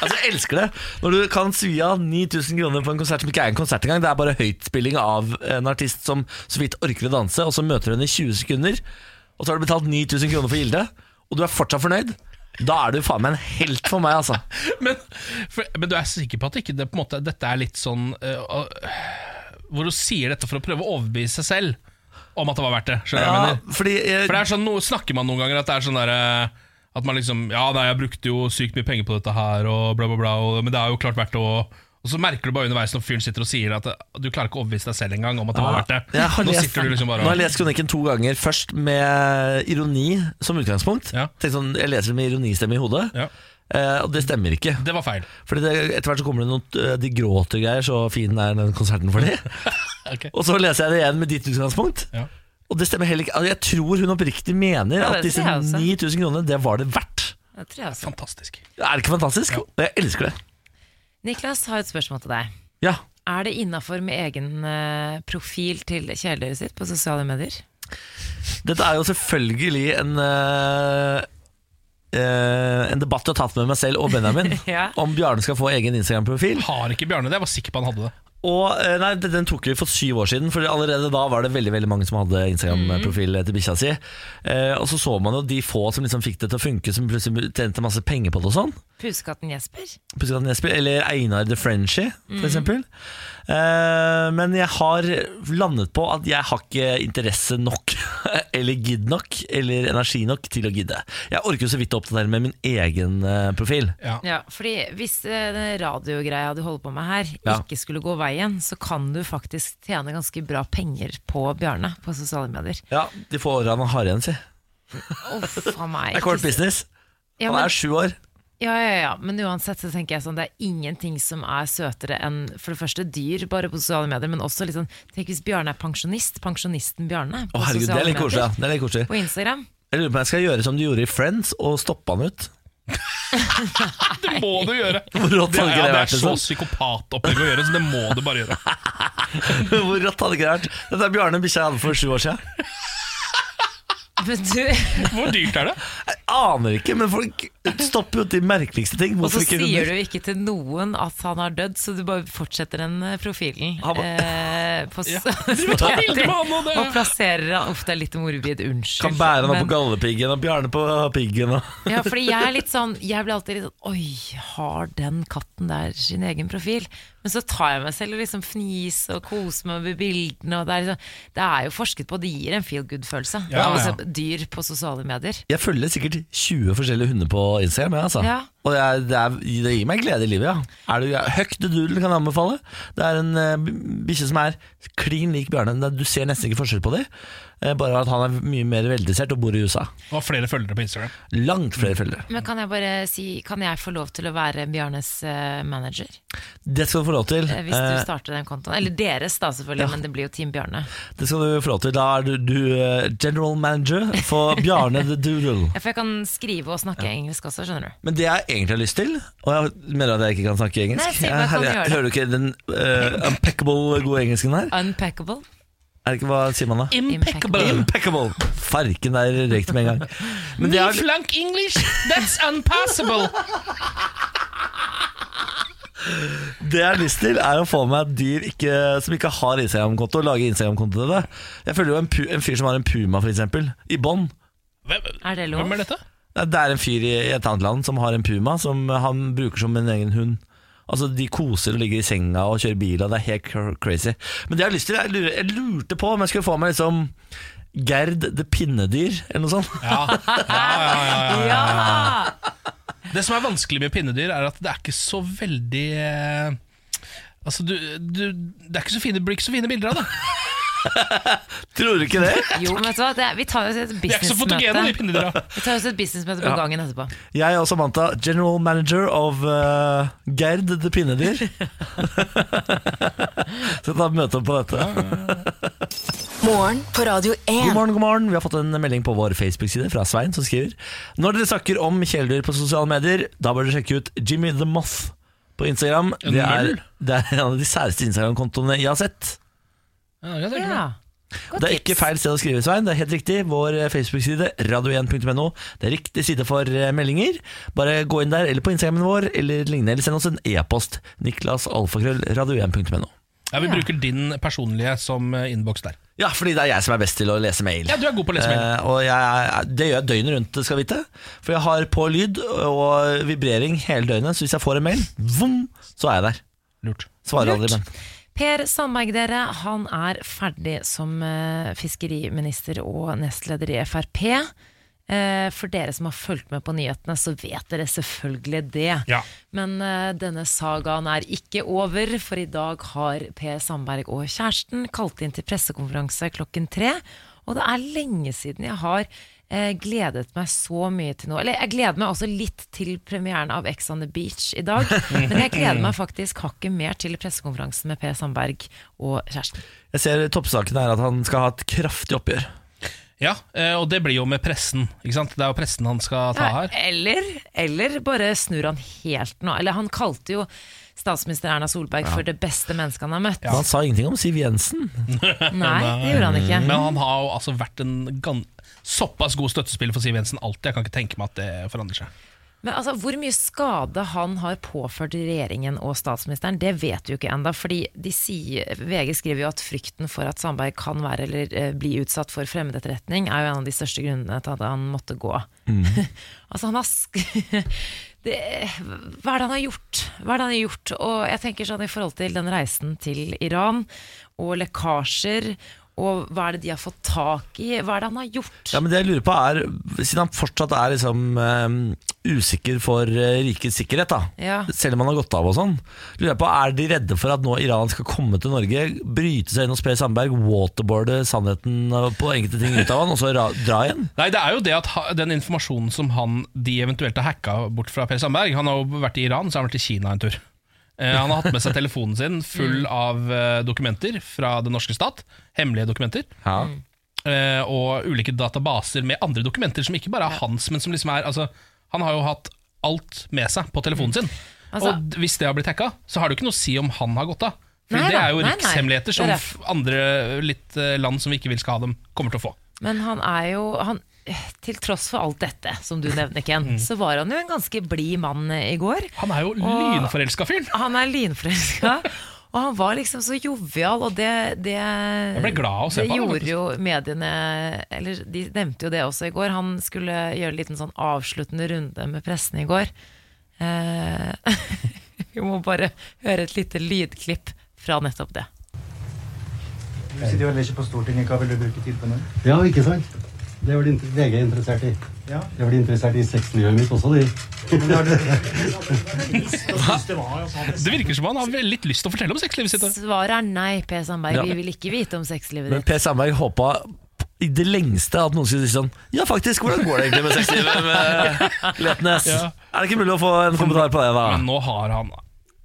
Altså, jeg elsker det Når du kan svi av 9000 kroner på en konsert som ikke er en konsert engang Det er bare høytspilling av en artist som så vidt orker å danse Og så møter du henne i 20 sekunder Og så har du betalt 9000 kroner for Gilde Og du er fortsatt fornøyd Da er du faen meg en helt for meg altså <laughs> Men, for, men du er sikker på at ikke det, på måte, dette er litt sånn uh, uh, Hvor du sier dette for å prøve å overbevise seg selv om at det var verdt det? Ja, du jeg mener? fordi jeg, For det er sånn, no, Snakker man noen ganger at det er sånn der uh, At man liksom Ja, nei, jeg brukte jo sykt mye penger på dette her, og bla, bla, bla, og, men det er jo klart verdt det. Og, så merker du bare underveis når fyren sitter og sier at du klarer ikke å overbevise deg selv engang om at det var verdt det. Ja, har Nå sitter du liksom bare Nå har jeg lest kronikken to ganger Først med ironi som utgangspunkt Ja. Sånn, Jeg leser det med ironistemme i hodet Ja. eh, Og det stemmer ikke Det var feil. Fordi det, etter hvert så kommer det noen eh, De gråter greier Så fin er den konserten for de <laughs> okay. Og så leser jeg det igjen med ditt utgangspunkt Ja. Og det stemmer heller ikke altså, Jeg tror hun oppriktig mener At disse tror jeg også. 9000 kroner Det var det verdt Det tror jeg også. Fantastisk. Er det ikke fantastisk? Jeg elsker det Niklas har et spørsmål til deg. Ja Er det innafor med egen eh, profil til kjæledyret sitt på sosiale medier? Dette er jo selvfølgelig en eh, eh, En debatt jeg har tatt med meg selv og Benjamin <laughs> Ja. Om Bjarne skal få egen Instagram-profil Har ikke Bjarne det? Jeg var sikker på han hadde det. Og eh, nei, den- Den tok vi for syv år siden, for allerede da var det veldig veldig mange som hadde Instagram-profil til bikkja si. Eh, og så så man jo de få som liksom fikk det til å funke, som plutselig tjente masse penger på det og sånn. Pusekatten Jesper. Pusekatten Jesper, eller Einar the Frenchie, for mm. eksempel. Eh, men jeg har landet på at jeg har ikke interesse nok, <laughs> eller gidd nok, eller energi nok til å gidde. Jeg orker jo så vidt å oppdatere med min egen eh, profil. Ja, fordi Hvis eh, den radiogreia du holder på med her, Ja. ikke skulle gå veien, så kan du faktisk tjene ganske bra penger på Bjarne på sosiale medier. Ja, De få åra han har igjen, si. Uff a meg. Det er kort business. Ja, Han men- er sju år. Ja, ja, ja, men uansett så tenker jeg sånn Det er ingenting som er søtere enn for det første dyr bare på sosiale medier, men også sånn Tenk hvis Bjarne er pensjonist. Pensjonisten Bjarne på Å herregud, Det er litt koselig. Det er litt koselig. På Instagram. Jeg lurer på om jeg skal gjøre som du gjorde i Friends, og stoppe han ut. <laughs> Det må du gjøre! <laughs> Hvor rått Det, hadde ikke ja, det det vært, er så liksom? psykopatopplegg å gjøre, så det må du bare gjøre. <laughs> Hvor rått hadde ikke det vært? Dette er Bjarne bikkja jeg hadde for sju år siden. Men du Hvor dyrt er det? Jeg aner ikke, men folk <laughs> stopper jo til merkeligste ting. Og så sier hunder? du ikke til noen at han har dødd, så du bare fortsetter den eh, profilen. Ba- eh, på Ja, <laughs> og plasserer han ofte er litt morbid. Unnskyld. Kan bære han opp men- på gallepiggen og Bjarne på piggen. Og. Ja, fordi jeg er litt sånn Jeg blir alltid litt sånn Oi, har den katten der sin egen profil? Men så tar jeg meg selv og liksom fniser og koser meg med bildene. Og det, er liksom, det er jo forsket på, det gir en feel good-følelse. Ja, ja. se dyr på sosiale medier. Jeg følger sikkert 20 forskjellige hunder på Instagram. Jeg, altså. Ja. Og jeg, det, er, det gir meg glede i livet. Ja. Er du, Huck the Doodle kan jeg anbefale. Det er en uh, bikkje som er klin lik Bjarne. Du ser nesten ikke forskjell på dem. Uh, bare at han er mye mer veldressert og bor i USA. Og flere følgere på Instagram. Langt flere følgere. Men kan jeg bare si Kan jeg få lov til å være Bjarnes uh, manager? Det skal du få lov til. Eh, Hvis du Eh, starter den kontoen. Eller deres, da, selvfølgelig, Ja. men det blir jo Team Bjarne. det skal du få lov til. Da er du, du eh, general manager for Bjarne the Doodle. <laughs> Ja, for jeg kan skrive og snakke engelsk også, skjønner du. Men det jeg egentlig har lyst til Og jeg mener at jeg ikke kan snakke engelsk. Nei, si hva kan du gjøre. hører du ikke den uh, impeccable gode engelsken her? Unpackable. Er det ikke Hva sier man da? Impeccable. Impeccable! Farken der røyk det med en gang. Men det er, flank English, that's unpassable! det jeg har lyst til, er å få meg et dyr ikke, som ikke har Instagram-konto, og lage Instagram-konto til det. Jeg føler jo en, pu, en fyr som har en puma, for eksempel, i bånd. Hvem, Er det lov? hvem er dette? Det er en fyr i et annet land som har en puma, som han bruker som en egen hund. Altså De koser og ligger i senga og kjører bil, og det er helt crazy. Men det jeg har lyst til, jeg, lurte på om jeg skulle få meg liksom Gerd det pinnedyr, eller noe sånt. Ja, ja, ja, ja, ja, ja. Ja! Det som er vanskelig med pinnedyr, er at det er ikke så veldig eh, Altså, du, du, det er ikke så fine, blir ikke så fine bilder av det. <laughs> Tror du ikke det? Jo, men vet du hva? Det, er- vi tar oss et businessmøte. Vi tar oss et businessmøte på Ja. gangen etterpå. Jeg og Samantha, general manager of uh, Gerd the pinnedyr. <laughs> Så ta møte opp på dette. Morgen på Radio 1. God morgen, god morgen. Vi har fått en melding på vår Facebook-side fra Svein som skriver Når dere snakker om kjæledyr på sosiale medier, da bør dere sjekke ut Jimmy the Moth på Instagram. Det er, det er en av de særeste Instagram-kontoene jeg har sett. Ja, det, tenker Ja. det. Er ikke feil sted å skrive, Svein. Det er helt riktig. Vår eh, Facebook-side, radio1.no. Det er riktig side for eh, meldinger. Bare gå inn der, eller på Instagramen vår, eller lignende. Eller send oss en e-post. Niklas Alfakrøll, radio1.no. Ja, Vi Ja. bruker din personlige som eh, innboks der. Ja, fordi det er jeg som er best til å lese mail. Ja, du er god på å lese mail. Eh, og jeg, er- det gjør jeg døgnet rundt, skal vite. For jeg har på lyd og vibrering hele døgnet, så hvis jeg får en mail, vum, så er jeg der. Lurt. Svarer Lurt. aldri, men. Per Sandberg, dere, han er ferdig som eh, fiskeriminister og nestleder i Frp. Eh, for dere som har fulgt med på nyhetene, så vet dere selvfølgelig det. Ja. Men eh, denne sagaen er ikke over, for i dag har Per Sandberg og kjæresten kalt inn til pressekonferanse klokken tre. Og det er lenge siden jeg har eh, gledet meg så mye til noe. Eller jeg gleder meg også litt til premieren av Ex on the Beach i dag. <laughs> men jeg gleder meg faktisk hakket mer til pressekonferansen med Per Sandberg og kjæresten. Jeg ser toppsaken er at han skal ha et kraftig oppgjør. Ja, eh, og det blir jo med pressen. ikke sant? Det er jo pressen han skal ta her. Eller, eller bare snur han helt nå. Eller han kalte jo statsminister Erna Solberg for det beste mennesket han har møtt. Men han sa ingenting om Siv Jensen. Nei, det gjorde han ikke. Men han har jo altså vært en gan såpass god støttespiller for Siv Jensen alltid. Jeg kan ikke tenke meg at det forandrer seg. Men altså, Hvor mye skade han har påført regjeringen og statsministeren, det vet jo ikke fordi VG skriver jo at frykten for at Sandberg kan være eller eh, bli utsatt for fremmedetterretning, er jo en av de største grunnene til at han måtte gå. <laughs> altså, han har sk <laughs> det, Hva er det han har gjort? Hva er det han har gjort? Og jeg tenker sånn i forhold til den reisen til Iran, og lekkasjer, og hva er det de har fått tak i? Hva er det han har gjort? Ja, men det jeg lurer på er Siden han fortsatt er liksom eh, usikker for uh, rikets sikkerhet, da Ja. selv om han har gått av og sånn, lurer jeg på er de redde for at nå Iran skal komme til Norge, bryte seg inn hos Per Sandberg, waterboarde sannheten på enkelte ting ut av han, og så ra dra igjen? Nei, det er jo det at ha- den informasjonen som han, de eventuelt har hacka bort fra Per Sandberg Han har jo vært i Iran, så har han vært i Kina en tur. Eh, han har hatt med seg telefonen sin full av eh, dokumenter fra den norske stat. Hemmelige dokumenter. Ja. og ulike databaser med andre dokumenter som ikke bare er hans, men som liksom er altså, Han har jo hatt alt med seg på telefonen sin. Altså- og hvis det har blitt hacka, så har det jo ikke noe å si om han har gått av. For Nei det er jo nei, rikshemmeligheter som andre litt eh, land som vi ikke vil skal ha dem, kommer til å få. Men han er jo han, Til tross for alt dette, som du nevner, Ken, så var han jo en ganske blid mann eh, i går. Han er jo lynforelska fyren. Han er lynforelska. <laughs> Og han var liksom så jovial, og det, det ble glad å se det på gjorde jo mediene Eller de nevnte jo det også i går. Han skulle gjøre en liten sånn avsluttende runde med pressen i går. Eh, <laughs> vi må bare høre et lite lydklipp fra nettopp det. Du sitter jo heller ikke på Stortinget. Hva vil du bruke tid på nå? Ja, ikke sant? Det var det VG interessert i. Ja. Jeg ble interessert i sexlivet mitt også, de. <laughs> Det virker som han har litt lyst til å fortelle om sexlivet sitt. Svaret er nei, Per Sandberg. Ja. Vi vil ikke vite om sexlivet Men P. Per Sandberg håpa i det lengste at noen skulle si sånn Ja, faktisk, hvordan går det egentlig med sexlivet med Letnes? Ja. Er det ikke mulig å få en kommentar på det, da? Men nå har han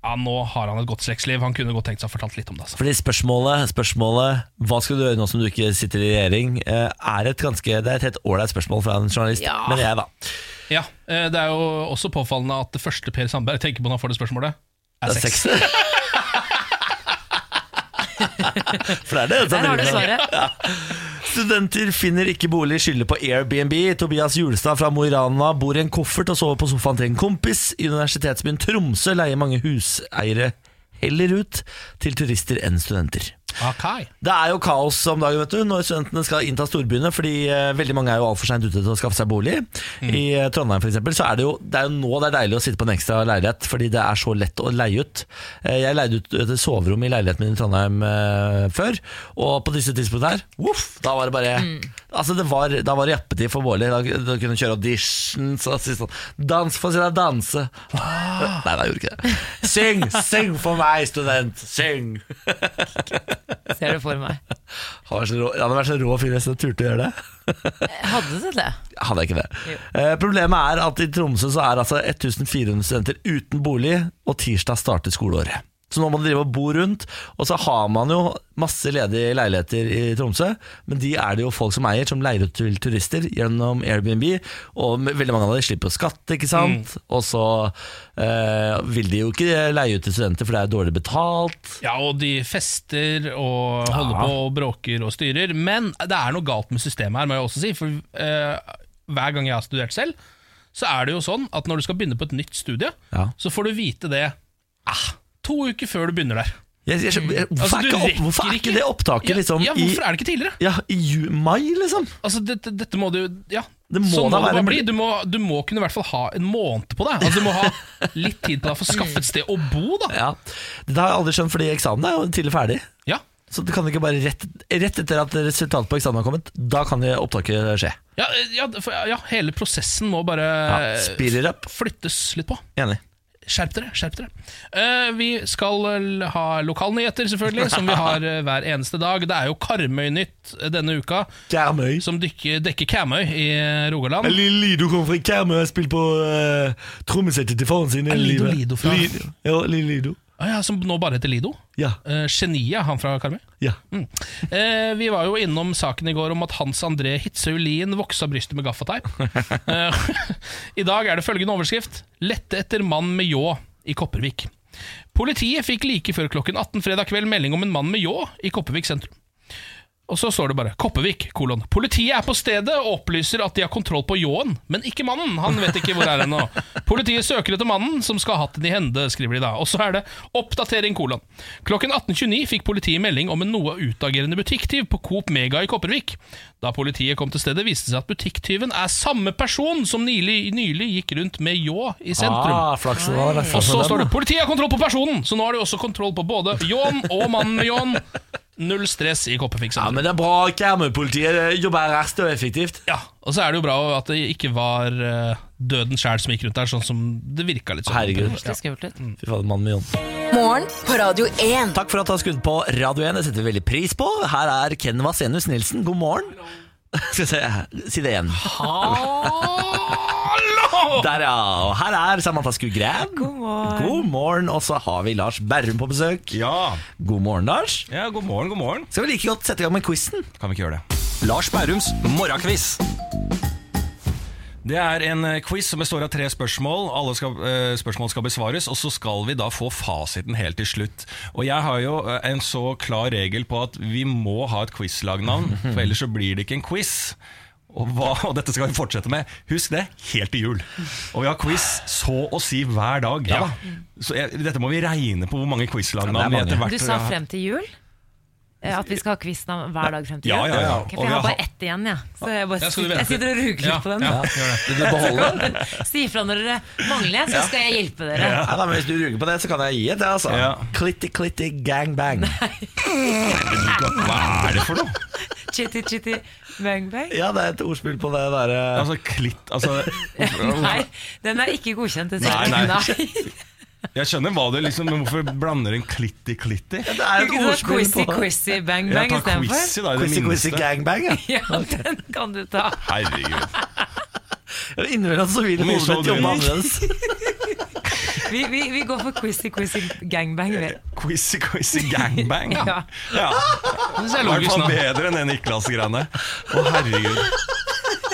ja, nå har han et godt sexliv. Han kunne godt tenkt seg å fortalt litt om det. Altså. Fordi spørsmålet, spørsmålet Hva skal du gjøre nå som du ikke sitter i regjering, eh, er et ganske Det er et helt ålreit spørsmål fra en journalist. Ja. Men jeg, da. Ja, eh, Det er jo også påfallende at det første Per Sandberg tenker på når han får det spørsmålet, er sex. Det er sex. sex. <laughs> <laughs> For det er det som driver med. Ja. Studenter finner ikke bolig, skylder på Airbnb. Tobias Julestad fra Mo i Rana bor i en koffert og sover på sofaen til en kompis. I universitetsbyen Tromsø leier mange huseiere heller ut til turister enn studenter. Okay. Det er jo kaos om dagen vet du, når studentene skal innta storbyene, fordi eh, veldig mange er jo altfor seint ute til å skaffe seg bolig. I eh, Trondheim for eksempel, så er det jo det er jo nå det er deilig å sitte på en ekstra leilighet, fordi det er så lett å leie ut. Eh, jeg leide ut et soverom i leiligheten min i Trondheim eh, før, og på disse tidspunktene her, uff, da var det bare Altså det var, Da var det jappetid for Bårli. Da, da kunne du kjøre auditions Så, si sånn Dans, få si deg danse. Nei, da gjorde ikke det. Syng! Syng for meg, student! Syng! <laughs> <laughs> Ser du for meg. Han hadde vært så rå, han hadde vært så rå fyr hvis jeg turte å gjøre det. Hadde du det? Hadde jeg ikke det. Eh, problemet er at i Tromsø så er altså 1400 studenter uten bolig, og tirsdag starter skoleåret. Så nå må man drive og bo rundt, og så har man jo masse ledige leiligheter i Tromsø, men de er det jo folk som eier, som leier ut til turister gjennom Airbnb, og veldig mange av dem slipper å skatte, ikke sant? Og så eh, vil de jo ikke leie ut til studenter, for det er dårlig betalt. Ja, og de fester og holder på og bråker og styrer. Men det er noe galt med systemet her, må jeg også si. For eh, hver gang jeg har studert selv, så er det jo sånn at når du skal begynne på et nytt studie, Ja. så får du vite det ah, to uker før du begynner der. Jeg, jeg, jeg, hvorfor, Altså, er ikke, hvorfor er ikke det opptaket Ja, liksom ja, hvorfor er det ikke tidligere? Ja, i mai, liksom? Altså, dette, dette må du Ja, Det må sånn må det bare bli. Du må, du må kunne i hvert fall ha en måned på deg. Altså, du må ha litt tid på deg for å skaffe et sted å bo, da. Ja, Det har jeg aldri skjønt, fordi eksamen er jo tidlig ferdig. Ja. Så du kan ikke bare rett, rett etter at resultatet på eksamen har kommet, da kan opptaket skje. Ja, ja, for, ja, hele prosessen må bare Ja, flyttes litt på. Enig. Skjerp dere. skjerp dere uh, Vi skal ha lokalnyheter, selvfølgelig, som vi har uh, hver eneste dag. Det er jo Karmøy-nytt eh, denne uka, Karmøy. som dykker, dekker Karmøy i Rogaland. Lido kommer fra Karmøy og har spilt på uh, trommesettet til faren sin. Er Lido Lido fra- Lido. Ja, Lille Lido. Ah, ja, som nå bare heter Lido. Ja. Eh, Geniet, han fra Karmøy. ja. Mm. Eh, vi var jo innom saken i går om at Hans André Hitzhaug Lien voksa brystet med gaffateip. <laughs> eh, <laughs> I dag er det følgende overskrift 'Lette etter mann med ljå i Kopervik'. Politiet fikk like før klokken 18 fredag kveld melding om en mann med ljå i Kopervik sentrum. Og så står det bare 'Koppevik', kolon. Politiet er på stedet og opplyser at de har kontroll på ljåen, men ikke mannen. Han vet ikke hvor er ennå. Politiet søker etter mannen som skal ha hatt den i hende, skriver de da. Og så er det oppdatering, kolon. Klokken 18.29 fikk politiet melding om en noe utagerende butikktyv på Coop Mega i Kopervik. Da politiet kom til stedet, viste det seg at butikktyven er samme person som nylig, nylig gikk rundt med ljå i sentrum. Ah, flaksen var og så står det 'Politiet har kontroll på personen', så nå har de også kontroll på både ljåen og mannen med ljåen. Null stress i Kopervik. Ja, men det er bra Karmøy-politiet jobber raskt og effektivt. Ja, og så er det jo bra at det ikke var eh, døden sjæl som gikk rundt der, sånn som det virka litt sånn. Herregud. Ja. Fy faen, mannen med. Morgen på Radio 1. Takk for at du har skrudd på Radio 1. Det setter vi veldig pris på. Her er Ken Vasenus Nilsen. God morgen. <laughs> Skal vi se, si det igjen. Der, ja. Og her er Samantha Skugran. God morgen. God morgen. Og så har vi Lars Berrum på besøk. Ja. God morgen, Lars. Ja, god morgen, god morgen. Skal vi like godt sette i gang med quizen? Kan vi ikke gjøre det? Lars Bærums morgenquiz. Det er en eh, quiz som består av tre spørsmål. Alle skal, eh, spørsmål skal besvares, og så skal vi da få fasiten helt til slutt. Og jeg har jo eh, en så klar regel på at vi må ha et quizlagnavn, for ellers så blir det ikke en quiz. Og, hva, <laughs> og dette skal vi fortsette med. Husk det, helt til jul. Og vi har quiz så å si hver dag. Så jeg, dette må vi regne på hvor mange quizlagnavn Ja, vi etter hvert Du sa frem til jul? Eh, At vi skal ha quiz hver dag frem til jul? ja, ja. ja. Okay, for jeg har bare ett igjen, jeg. Så jeg, bare, Ja, jeg sitter og ruger Ja, litt på den. ja. Vil du <laughs> beholde den? Si ifra når dere mangler, så skal jeg hjelpe dere. Ja, da, men Hvis du ruger på det, så kan jeg gi et. Altså. Ja. Klitti, klitti, gang, bang. Hva er det for noe? <laughs> Chitty chitty bang bang. Ja, det er et ordspill på det derre Altså klitt altså, <laughs> Nei, den er ikke godkjent. Nei, nei. nei. Jeg skjønner hva du liksom Men hvorfor blander en klitti Ja, Det er et sånn ordspill på Quizzy bang bang tar istedenfor? quizzy, i det Quizzy, gang, bang. Ja. <laughs> Ja, den kan du ta. Herregud. Innimellom så vil hodet mitt du? jobbe annerledes. <laughs> Vi, vi, vi går for quizzy quizzy gangbang. Quizzy quizzy gangbang. Ja. <laughs> Ja. Det I er hvert logisk fall bedre enn det Niklas-greiene. Å, herregud.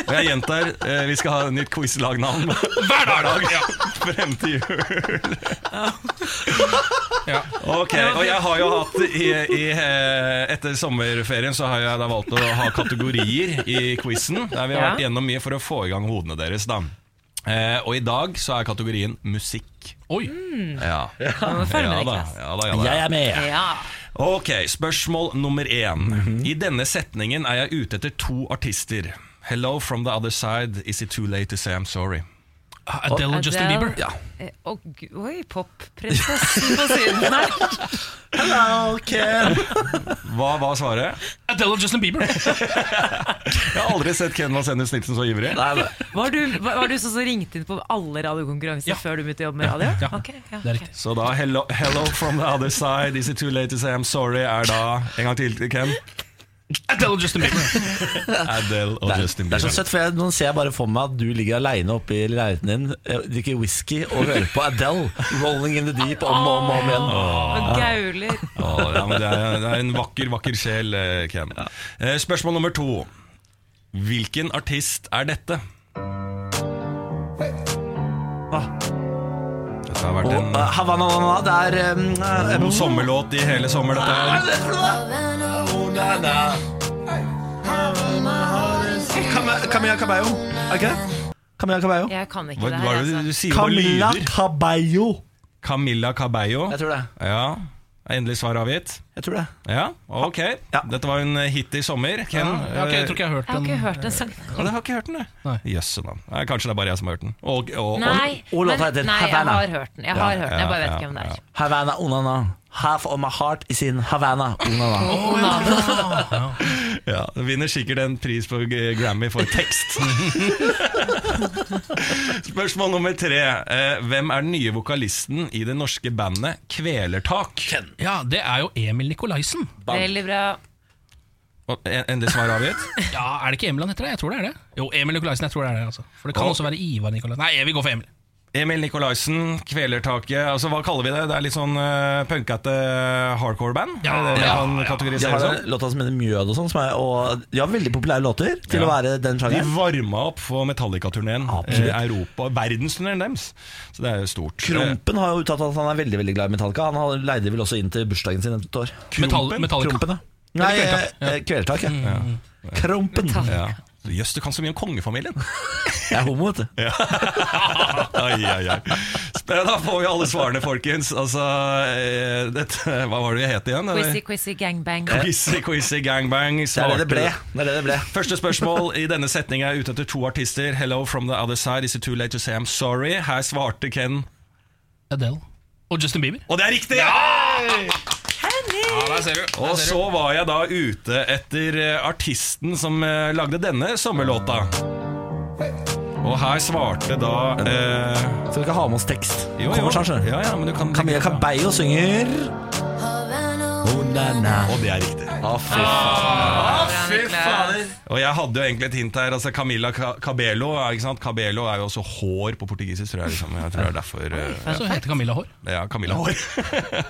Og jeg gjentar, eh, vi skal ha et nytt quizlagnavn hver dag frem til jul. Ja. Ok, og jeg har jo hatt i, i, eh, Etter sommerferien så har jeg da valgt å ha kategorier i quizen. Der vi har vært gjennom mye for å få i gang hodene deres. da eh, Og i dag så er kategorien musikk. Oi. Ja, må du følge ja da. Ja, da, ja, da. Jeg er med. Ja. Ok, spørsmål nummer én. I denne setningen er jeg ute etter to artister. Hello from the other side. Is it too late to say I'm sorry? Adele og Justin Bieber. Ja. Eh, og oi, popprinsessen på siden her. <laughs> Hello, Ken. Hva var svaret? Adele og Justin Bieber. <laughs> Jeg har aldri sett Ken Vasenius Nilsen så ivrig. Nei, nei. Var du, var, var du sånn som ringte inn på alle radiokonkurranser Ja. før du begynte å jobbe med radio? Ja. Ok, ja. Det er riktig. Så da hello, hello from the other side. Is it too late to say I'm sorry? Er da En gang til, Ken. Adele og Justin Bieber. <laughs> Adele og Nei, Justin Bieber. det er så søtt, for jeg, Nå ser jeg bare for meg at du ligger aleine oppe i leiligheten din, eh, drikker whisky og hører på Adele. 'Rolling in the Deep' om og om, om igjen. Åh gauler. Å, ja, men det, er, det er en vakker, vakker sjel, eh, Ken. Eh, Spørsmål nummer to. Hvilken artist er dette? Dette har vært en eh, Havana, Nana, det er um, god sommerlåt i hele sommer, dette her. Camilla Cabello, er ikke det? Camilla Cabello. Jeg kan ikke Hva, det hva her. er det Altså. du sier bare Camilla lyder? Cabello. Camilla Cabello. Jeg tror det. Ja, er endelig svar avgitt? Jeg tror det. Ja, ok. Dette var en hit i sommer. Ken, Ja, ok, jeg tror ikke jeg har hørt Jeg har ikke hørt den sangen. Ja, det har ikke hørt den, jeg. Jøsse navn. Kanskje det er bare jeg som har hørt den. Og, og, og, Nei, og men, heter nei, jeg har hørt den. Jeg har hørt den, jeg bare vet ikke hvem det er. Havana Onana. Half of my heart is in Havana Onana. <laughs> Onana. <laughs> Ja, vinner sikkert en pris på Grammy for tekst. <laughs> Spørsmål nummer tre. Eh, Hvem er den nye vokalisten i det norske bandet Kvelertak? Ja, det er jo Emil Nikolaisen. Veldig bra. Og Endelig svar avgitt? Ja, Er det ikke Emil han heter? det? Jeg tror det er det. Jo, Emil Nikolaisen. jeg tror det er det altså. For det kan Og- også være Ivar Nikolaisen. Nei, jeg vil gå for Emil. Emil Nikolaisen, Kvelertaket. Altså, Hva kaller vi det? Det er litt sånn uh, punkete hardcore-band? Ja, det det ja, kan ja. De har en låta som heter Mjød og sånn, er, og de har veldig populære låter til Ja. å være den De sjangeren. varma opp for Metallica-turneen. Eh, Europa, Verdensturneen deres. Så det er jo stort. Krompen har jo uttalt at han er veldig veldig glad i Metallica. Han har- leide vel også inn til bursdagen sin et år. Krompen? Metallica. Krompen, ja. Nei, kvelertak? eh, eh, ja. Krompen. Ja. Jøss, du kan så mye om kongefamilien. <laughs> Jeg er homo, vet du. Ja. <laughs> ai, ai, ai. Da får vi alle svarene, folkens. Altså, eh, dette, hva var det vi het igjen? Quizzy, quizzy, gangbang. Quizzy, quizzy, gangbang. Det er det det ble. Det er det det ble. Første spørsmål i denne setningen er ute etter to artister. Hello from the other side. Is it too late to say I'm sorry? Her svarte Ken. Adele. Og Justin Bieber. Og det er riktig! Ja, der ser du. Der Og ser så var jeg da ute etter eh, artisten som eh, lagde denne sommerlåta. Og her svarte da eh, Skal vi ikke ha med oss tekst? Jo, Kommer jo. Kommer. Ja, ja, men du kan Camilla Cabello synger. Og det er riktig. Å, fy faen. fy fader. Og jeg hadde jo egentlig et hint her. Altså Camilla Ca- Cabello ikke sant? Cabello er jo også hår på portugisisk, tror jeg. Liksom. Jeg tror det er derfor eh, Så heter Camilla Hår. Ja, Camilla Hår.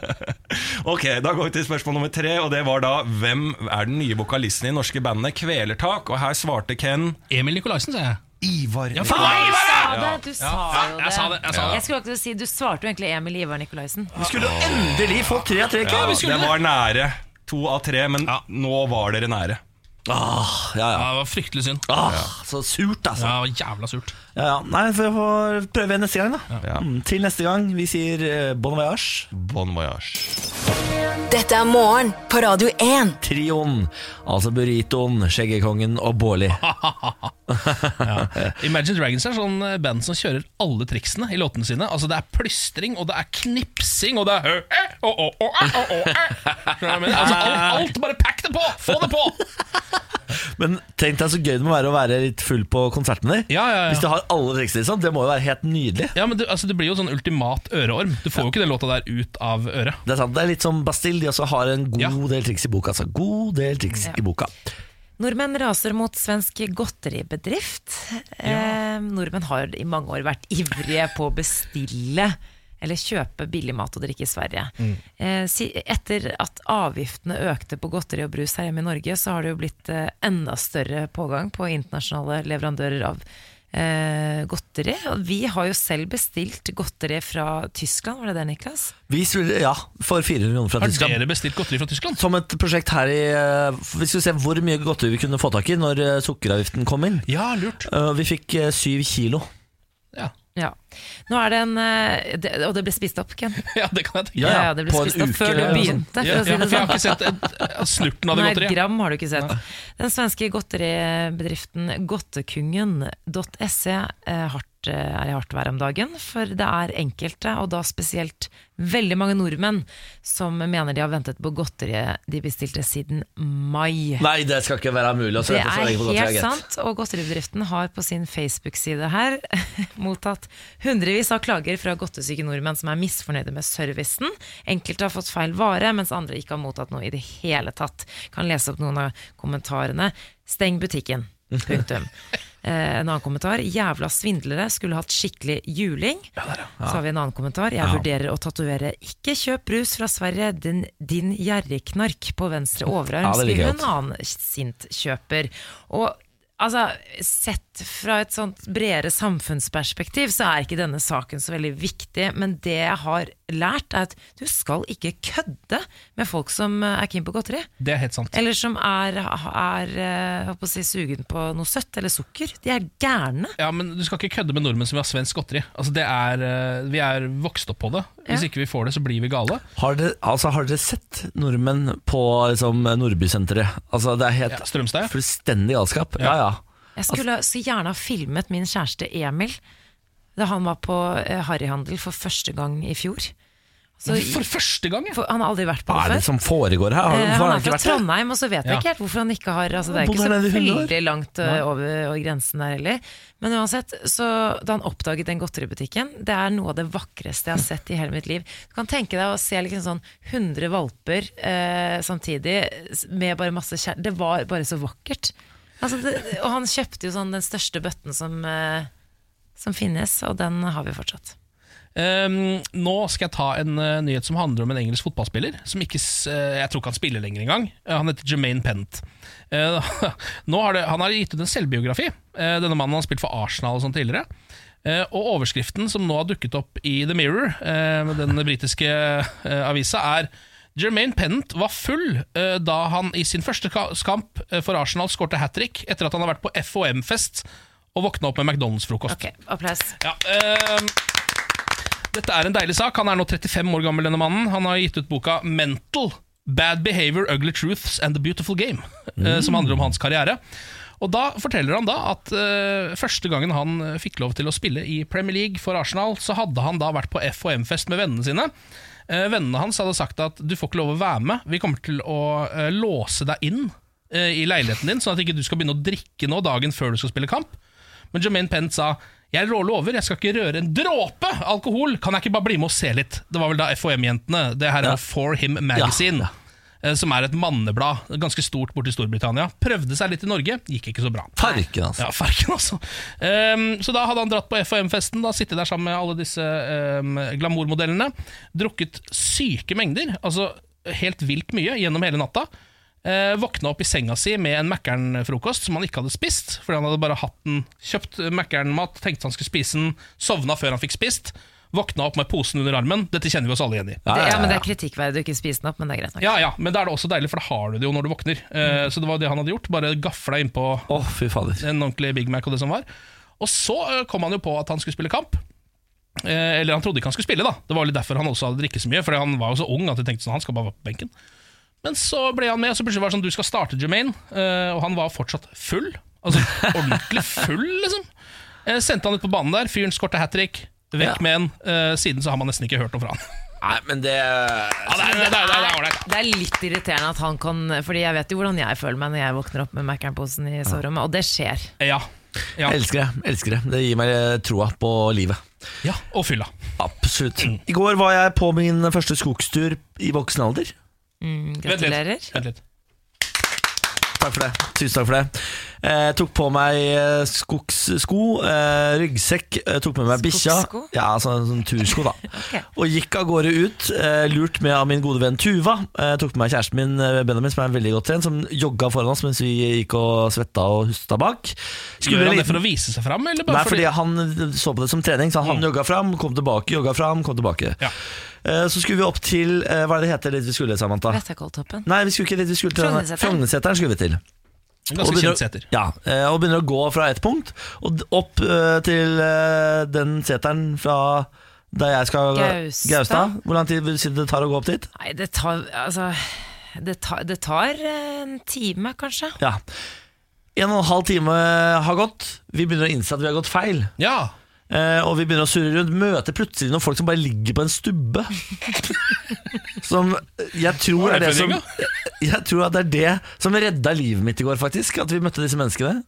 <laughs> ok, Da går vi til spørsmål nummer tre. Og det var da Hvem er den nye vokalisten i norske bandet Kvelertak? Og her svarte Ken Emil Nikolaisen, sa jeg. Ivar. Ja, Faen, sa Ivar! det! Du sa Ja, jo det. jeg sa det, jeg sa det. Skulle akkurat si, Du svarte jo egentlig Emil Ivar Nikolaisen. Vi skulle endelig få tre av tre. Ja, Ken. det var nære. To av tre, men nå var dere nære. Ah, ja, Ja, ja. det var fryktelig synd. Ah, så surt, altså. Ja, det var jævla surt. Ja, ja. Nei, vi får prøve neste gang, da. Ja. Mm, til neste gang. Vi sier eh, bon voyage. Bon voyage. Dette er morgen på Radio 1. Trioen, altså burritoen, skjeggekongen og Bårli. <laughs> Imagine Dragons er sånn eh, band som kjører alle triksene i låtene sine. Altså Det er plystring, og det er knipsing, og det er hø, å, å, å, å, å. Skjønner du hva jeg mener? Altså alt, alt, bare pack det på! Få det på! <laughs> Men tenk deg så gøy det må være å være litt full på konsertene. Ja, ja, ja. Hvis du har alle triks, liksom. Det må jo være helt nydelig. Ja, men det, altså, det blir jo sånn ultimat øreorm. Du får jo ikke den låta der ut av øret. Det er sant, det er litt som Bastille. De også har en god Ja. del triks i boka. Altså, god del triks i boka. Nordmenn raser mot svensk godteribedrift. Eh, nordmenn har i mange år vært ivrige på å bestille eller kjøpe billig mat og drikke i Sverige. Eh, etter at avgiftene økte på godteri og brus her hjemme i Norge, så har det jo blitt eh, enda større pågang på internasjonale leverandører av eh, godteri. Og vi har jo selv bestilt godteri fra Tyskland, var det det, Niklas? Vi skulle, ja, for 400 kroner fra Har Tyskland. dere bestilt godteri fra Tyskland? Som et prosjekt her i eh, Vi skulle se hvor mye godteri vi kunne få tak i når eh, sukkeravgiften kom inn. Ja, lurt. Eh, Vi fikk syv kilo. Ja, Ja. Nå er det en eh, det, Og det ble spist opp, Ken. <laughs> ja det kan jeg tenke Ja, ja, det ble på en spist opp uke før du begynte. Ja, For å si ja, for jeg har sånn. ikke sett et, snurten av det Nei, gram har du ikke sett. Den svenske godteribedriften Godtekungen.se eh, hardt, eh, er i hardt vær om dagen. For det er enkelte, og da spesielt veldig mange nordmenn, som mener de har ventet på godteriet de bestilte siden mai. Nei, det skal ikke være mulig å Det er helt sant, og Godteribedriften har på sin Facebook-side her <laughs> mottatt hundrevis av klager fra godtesyke nordmenn som er misfornøyde med servicen. Enkelte har fått feil vare, mens andre ikke har mottatt noe i det hele tatt. Kan lese opp noen av kommentarene. Steng butikken. Punktum. <laughs> Eh, en annen kommentar. Jævla svindlere skulle hatt skikkelig juling. Så har vi en annen kommentar. Jeg vurderer å tatovere 'ikke kjøp brus fra Sverige, din, din gjerrigknark' på venstre overarm, Ja, skriver en annen sint kjøper. Og altså, sett fra et sånt bredere samfunnsperspektiv, så er ikke denne saken så veldig viktig. Men det jeg har lært, er at du skal ikke kødde med folk som er keen på godteri. Det er helt sant. Eller som er, er eh, på å si, sugen på noe søtt eller sukker. De er gærne. Ja, men Du skal ikke kødde med nordmenn som vil ha svensk godteri. Altså, det er, eh, vi er vokst opp på det. Hvis Ja. ikke vi får det, så blir vi gale. Har dere, altså, har dere sett nordmenn på liksom, Nordbysenteret? Altså, det er helt Ja, Strømstad, ja. fullstendig galskap. Ja, ja. Jeg skulle så gjerne ha filmet min kjæreste Emil da han var på eh, harryhandel for første gang i fjor. Så, For første gang, ja. for, han har aldri vært på det Hva er det som foregår her? Han, Eh, han er fra? Trondheim, og så vet jeg Ja. ikke helt hvorfor han ikke har altså, Det er ikke så nede i 100 år. veldig langt uh, over, over grensen der heller. Men uansett, så da han oppdaget den godteributikken Det er noe av det vakreste jeg har sett i hele mitt liv. Du kan tenke deg å se liksom sånn 100 valper eh, samtidig med bare masse kjær... Det var bare så vakkert. Altså det, og han kjøpte jo sånn den største bøtten som, eh, som finnes, og den har vi fortsatt. Um, nå skal jeg ta en uh, nyhet som handler om en engelsk fotballspiller. Som ikke, eh, Jeg tror ikke han spiller lenger engang. Uh, han heter Jermaine Pennant. Uh, <laughs> har det, han har gitt ut en selvbiografi. Denne mannen har spilt for Arsenal og sånn tidligere. Og overskriften som nå har dukket opp i The Mirror, den britiske avisa, er Jermaine Pennant var full eh, da han i sin første kamp eh, for Arsenal skårte hat trick etter at han har vært på FOM-fest og våkna opp med McDonald's-frokost. Applaus. Ja, uh, dette er en deilig sak. Han er nå 35 år gammel, denne mannen. Han har gitt ut boka Mental. Bad Behavior, Ugly Truths and The Beautiful Game, eh, som handler om hans karriere. Og Da forteller han da at uh, første gangen han fikk lov til å spille i Premier League for Arsenal, så hadde han da vært på FHM-fest med vennene sine. Eh, vennene hans hadde sagt at du får ikke lov å være med, vi kommer til å eh, låse deg inn eh, i leiligheten din, sånn at ikke du skal begynne å drikke nå dagen før du skal spille kamp. Men Jermaine Pent sa jeg råler lover, jeg skal ikke røre en dråpe alkohol. Kan jeg ikke bare bli med og se litt? Det var vel da FHM-jentene. Det her er Ja. For Him Magazine. eh, Som er et manneblad, ganske stort borte i Storbritannia. Prøvde seg litt i Norge, gikk ikke så bra. Farken, altså. Ja, farken altså Um, Så da hadde han dratt på FHM-festen, da sittet der sammen med alle disse um, glamourmodellene. Drukket syke mengder, altså helt vilt mye, gjennom hele natta. Uh, våkna opp i senga si med en Mækkern-frokost som han ikke hadde spist. Fordi han hadde bare hatt den Kjøpt Mækkern-mat, tenkte han skulle spise den, sovna før han fikk spist. Våkna opp med posen under armen. Dette kjenner vi oss alle igjen i. Ja, ja, men Det er kritikkverdig å ikke spise den opp, men det er greit nok. Ja, ja, men da er det også deilig, for da har du det jo når du våkner. Eh, Så det var det han hadde gjort. Bare gafla innpå en ordentlig Big Mac og det som var. Og så eh, kom han jo på at han skulle spille kamp. Eh, Eller han trodde ikke han skulle spille, da. Det var litt derfor han også hadde drikket så mye. Fordi han var jo så ung at de tenkte sånn, han skal bare være på benken. Men så ble han med, og så plutselig var det sånn du skal starte Jermaine. eh, Og han var fortsatt full. Altså ordentlig full, liksom. Eh, Sendte han ut på banen der, fyren skårte hat trick. Vekk Ja. med en. Uh, Siden så har man nesten ikke hørt noe fra han. Nei, men det Ja, det er, det er, det er, er litt irriterende at han kan Fordi jeg vet jo hvordan jeg føler meg når jeg våkner opp med Mækkern-posen i soverommet, og det skjer. Ja. Jeg elsker det. elsker Det Det gir meg eh, troa på livet. Ja, Og fylla. Absolutt. I går var jeg på min første skogstur i voksen alder. Mm, Vent litt. gratulerer. Vent litt. Takk for det. Tusen takk for det. Jeg tok på meg eh, skogssko, eh, ryggsekk, eh, tok med meg bikkja. Skogssko? Ja, sånn, sånn tursko, da. <laughs> Og gikk av gårde ut, eh, lurt med av min gode venn Tuva. Eh, tok med meg kjæresten min eh, Benjamin, som er veldig godt trent, som jogga foran oss mens vi gikk og svetta og husta bak. Gjør han det for å vise seg fram? Eller bare Nei, fordi han så på det som trening. Så han jogga fram, kom tilbake, jogga fram, kom tilbake. Eh, Så skulle vi opp til eh, Hva er det heter dit vi skulle, Samantha? Vettakolltoppen. Nei, vi skulle ikke dit, vi skulle til Frognerseteren. Skulle vi til. Ganske Og begynner- kjent seter. Ja, eh, og begynner å gå fra ett punkt og opp eh, til eh, den seteren fra der jeg skal Gaustad. Hvor lang tid vil du si det tar å gå opp dit? Nei, det tar Altså Det tar, det tar eh, en time, kanskje. Ja. En og en halv time har gått. Vi begynner å innse at vi har gått feil. Ja Eh, og vi begynner å surre rundt. Møter plutselig noen folk som bare ligger på en stubbe. <laughs> som jeg tror er det som Jeg tror at det er det som redda livet mitt i går, faktisk. At vi møtte disse menneskene.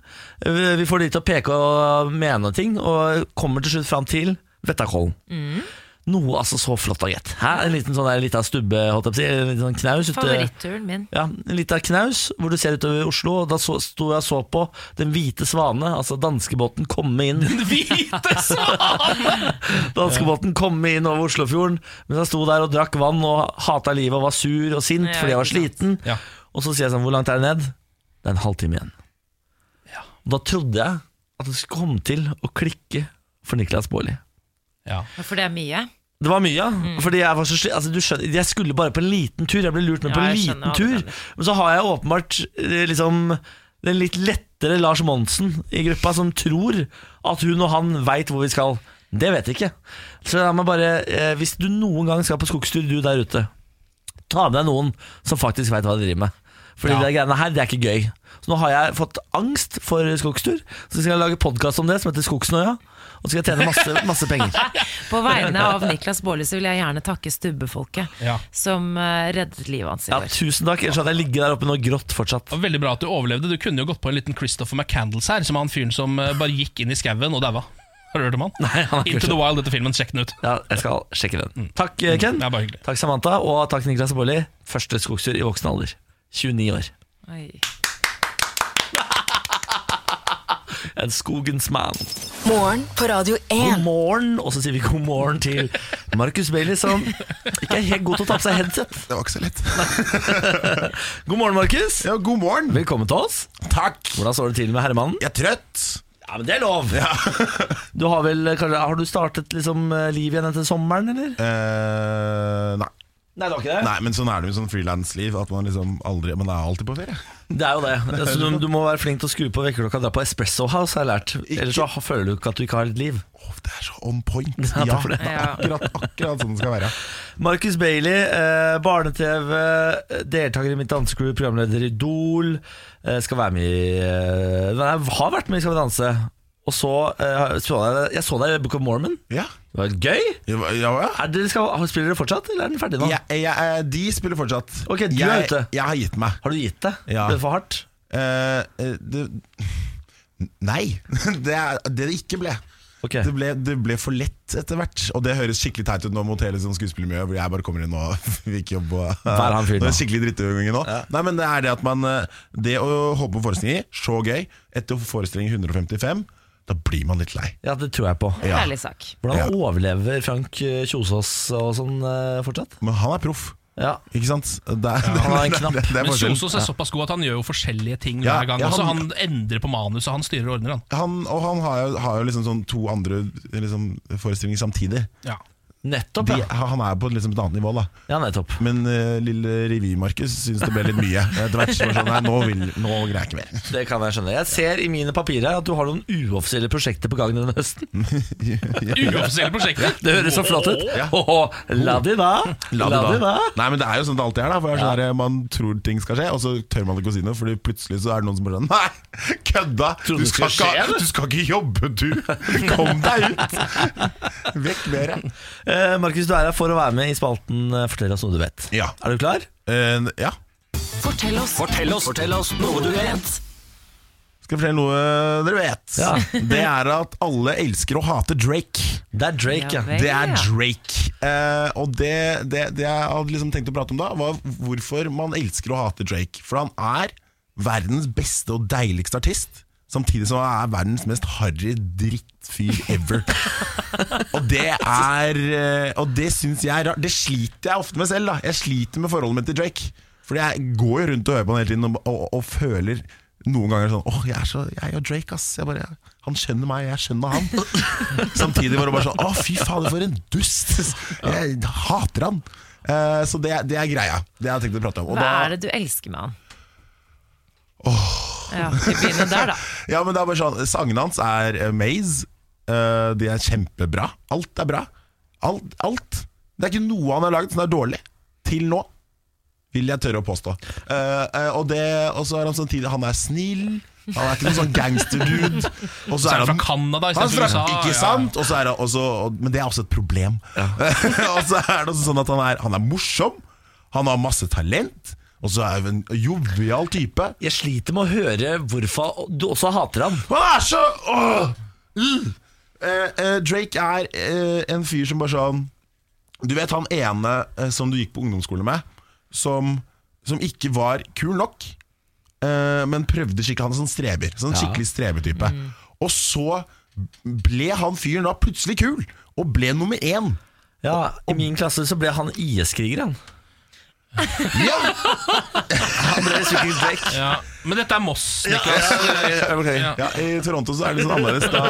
Eh, Vi får de til å peke og mene ting, og kommer til slutt fram til Vettakollen. Mm. Noe altså så flott da, gitt. En liten sånn der, liten stubbe, holdt jeg på å si. En liten sånn knaus. Favoritturen min. ja, En liten knaus hvor du ser utover Oslo. Og da så, sto jeg og så på Den hvite svane, altså danskebåten, komme inn. Den hvite svane! <laughs> danskebåten komme inn over Oslofjorden. Mens jeg sto der og drakk vann og hata livet og var sur og sint Ja, fordi jeg var sliten. Ja. Og så sier jeg sånn Hvor langt er det ned? Det er en halvtime igjen. Og da trodde jeg at det skulle komme til å klikke for Niklas Baarli. Ja. For det er mye. Det var mye, ja. Fordi jeg var så sli- altså, du skjønner, Jeg skulle bare på en liten tur. Jeg ble lurt med Ja, på en liten skjønner tur. Men så har jeg åpenbart eh, liksom den litt lettere Lars Monsen i gruppa, som tror at hun og han veit hvor vi skal. Det vet jeg ikke. Så la meg bare eh, Hvis du noen gang skal på skogstur, du der ute, ta med deg noen som faktisk veit hva de driver med. Fordi Ja. det greiene her, det er ikke gøy. Så nå har jeg fått angst for skogstur. Så skal jeg lage podkast om det, som heter Skogsnøya. Og så skal jeg tjene masse, masse penger. <laughs> På vegne av Niklas Baarli så vil jeg gjerne takke stubbefolket Ja. som eh, reddet livet hans i Ja, går. tusen takk. Ellers hadde jeg ligget der oppe i noe grått fortsatt. Veldig bra at du overlevde. Du kunne jo gått på en liten Christopher McCandles her, som er han fyren som eh, bare gikk inn i skauen og daua. Har du hørt om han? Nei, han har ikke Into the Wild, dette filmen. Sjekk den ut. Ja, jeg skal sjekke den. Takk, eh, Ken. Bare. Takk, Samantha. Og takk, Niklas Baarli. Første skogstur i voksen alder. 29 år. Oi. En skogens mann. Morgen på Radio 1. God morgen, og så sier vi god morgen til Markus Bailey, som ikke er helt god til å ta på seg headset. Det var ikke så lett. <laughs> God morgen, Markus. Ja, god morgen. Velkommen til oss. Takk. Hvordan står det til med herremannen? Jeg er trøtt. Ja, men det er lov. Du har vel, kanskje, har du startet liksom livet liv igjen etter sommeren, eller? Eh, nei. Nei, det var ikke det. Nei, men sånn er det med sånn frilansliv. At man liksom aldri Man er alltid på ferie. Det er jo det. <laughs> Altså, du, du må være flink til å skru på vekkerklokka og dra på Espresso House, har jeg lært. Ellers så føler du ikke at du ikke har et liv. Det er så on point. Ja, <laughs> Ja, det. det er akkurat, akkurat sånn det skal være. Marcus Bailey, eh, barne-TV, deltaker i Mitt dansecrew, programleder i Idol. Eh, skal være med i eh, Nei, har vært med i Skal vi danse. Og så eh, så jeg, jeg så deg i Book of Mormon. Ja. Det var gøy. Ja, ja, ja. Er dere skal, spiller dere fortsatt, eller er den ferdig nå? Jeg, jeg, jeg, de spiller fortsatt. Ok, du jeg, er ute. Jeg har gitt meg. Har du gitt det? Ja. Ble det for hardt? Eh, eh, det, <laughs> nei, <laughs> det er det det ikke ble. Okay. Det, ble, det ble for lett etter hvert. Og det høres skikkelig teit ut nå mot hele sånn skuespillermiljøet, hvor jeg bare kommer inn og <laughs> fikk jobb og- Vær han fyren er nå. skikkelig drittunge nå. Nei, men det er det at man eh, Det å holde på forestillinger, så gøy. Etter forestilling 155, da blir man litt lei. Ja, det tror jeg på. Ja. Ærlig sak. Hvordan Ja. overlever Frank eh, Kjosås og sånn eh, fortsatt? Men han er proff. Ja. Ikke sant? Det er, han har en knapp. det, det er Men forskjellen. Kjosås er såpass god at han gjør jo forskjellige ting Ja, hver gang. ja, Også han- han endrer på manuset, han styrer og ordner, han. Han, og han har jo, har jo liksom sånn to andre liksom, forestillinger samtidig. Ja. Nettopp, De, ja. han er på liksom et annet nivå, da. Ja, nettopp. Men uh, lille Revy-Markus syns det ble litt mye. <laughs> Etter hvert så sånn, nei, nå, vil, nå greier jeg ikke mer. <laughs> Det kan jeg skjønne. Jeg ser i mine papirer at du har noen uoffisielle prosjekter på gang denne høsten. <laughs> Uoffisielle prosjekter. Det høres så flott ut. Ja. La de da. La de da. Nei, men det er jo sånn det alltid er. da For jeg er sånn her, Man tror ting skal skje, og så tør man ikke å si noe. Fordi plutselig så er det noen som bare sånn Nei, kødda! Du skal, skal, skje, du. du skal ikke jobbe, du! Kom deg ut! Vekk mer. Eh, Markus, du er her for å være med i spalten eh, Fortell oss noe du vet. Ja. Er du klar? Eh, ja. Fortell oss. Fortell oss, fortell oss noe du vet. Skal jeg fortelle noe dere vet. Ja. Det er at alle elsker å hate Drake. Det er Drake, Ja ja. Det er. Drake. Eh, og det, det, det jeg hadde liksom tenkt å prate om da, var hvorfor man elsker å hate Drake. For han er verdens beste og deiligste artist. Samtidig som han er verdens mest harry drittfyr ever. <laughs> og det er eh, Og det syns jeg er rart. Det sliter jeg ofte med selv. da Jeg sliter med forholdet mitt til Drake. Fordi jeg går jo rundt og hører på han hele tiden og, og, og føler noen ganger sånn Åh, jeg er så Jeg og Drake, ass. Jeg bare, han skjønner meg, jeg skjønner han. <laughs> Samtidig var det bare sånn Å, fy fader, for en dust! Jeg hater han. Uh, så det, det er greia. Det har jeg tenkt å prate om. Og Hva da- er det du elsker med han? Ja, vi begynner der, da. <laughs> Ja, men det er bare sånn Sangene hans er eh, maze. Uh, de er kjempebra. Alt er bra. Alt, alt. Det er ikke noe han har laget som er dårlig. Til nå. Vil jeg tørre å påstå. Uh, uh, og, det, og så er han samtidig Han er snill. Han er ikke noen sånn gangsterdude. Og Så er han fra Canada istedenfor USA. Ikke ja. sant? Og så er han også, og, men det er også et problem. <laughs> og så er det også sånn at han er, han er morsom. Han har masse talent. Og så er hun en jovial type. Jeg sliter med å høre hvorfor du også hater ham. Han er så åh! Mm. Eh, eh, Drake er eh, en fyr som bare sånn Du vet han ene eh, som du gikk på ungdomsskole med, som, som ikke var kul nok, eh, men prøvde skikkelig. Han er sånn streber. Sånn Ja. skikkelig strebertype. Og så ble han fyren da plutselig kul, og ble nummer én. Ja, I min klasse så ble han IS-kriger, han. <laughs> Ja! Han ble skikkelig Drake. Ja. Men dette er Moss, Ja, Niklas. ja, ok. ja, I Toronto så er det litt sånn annerledes. Da,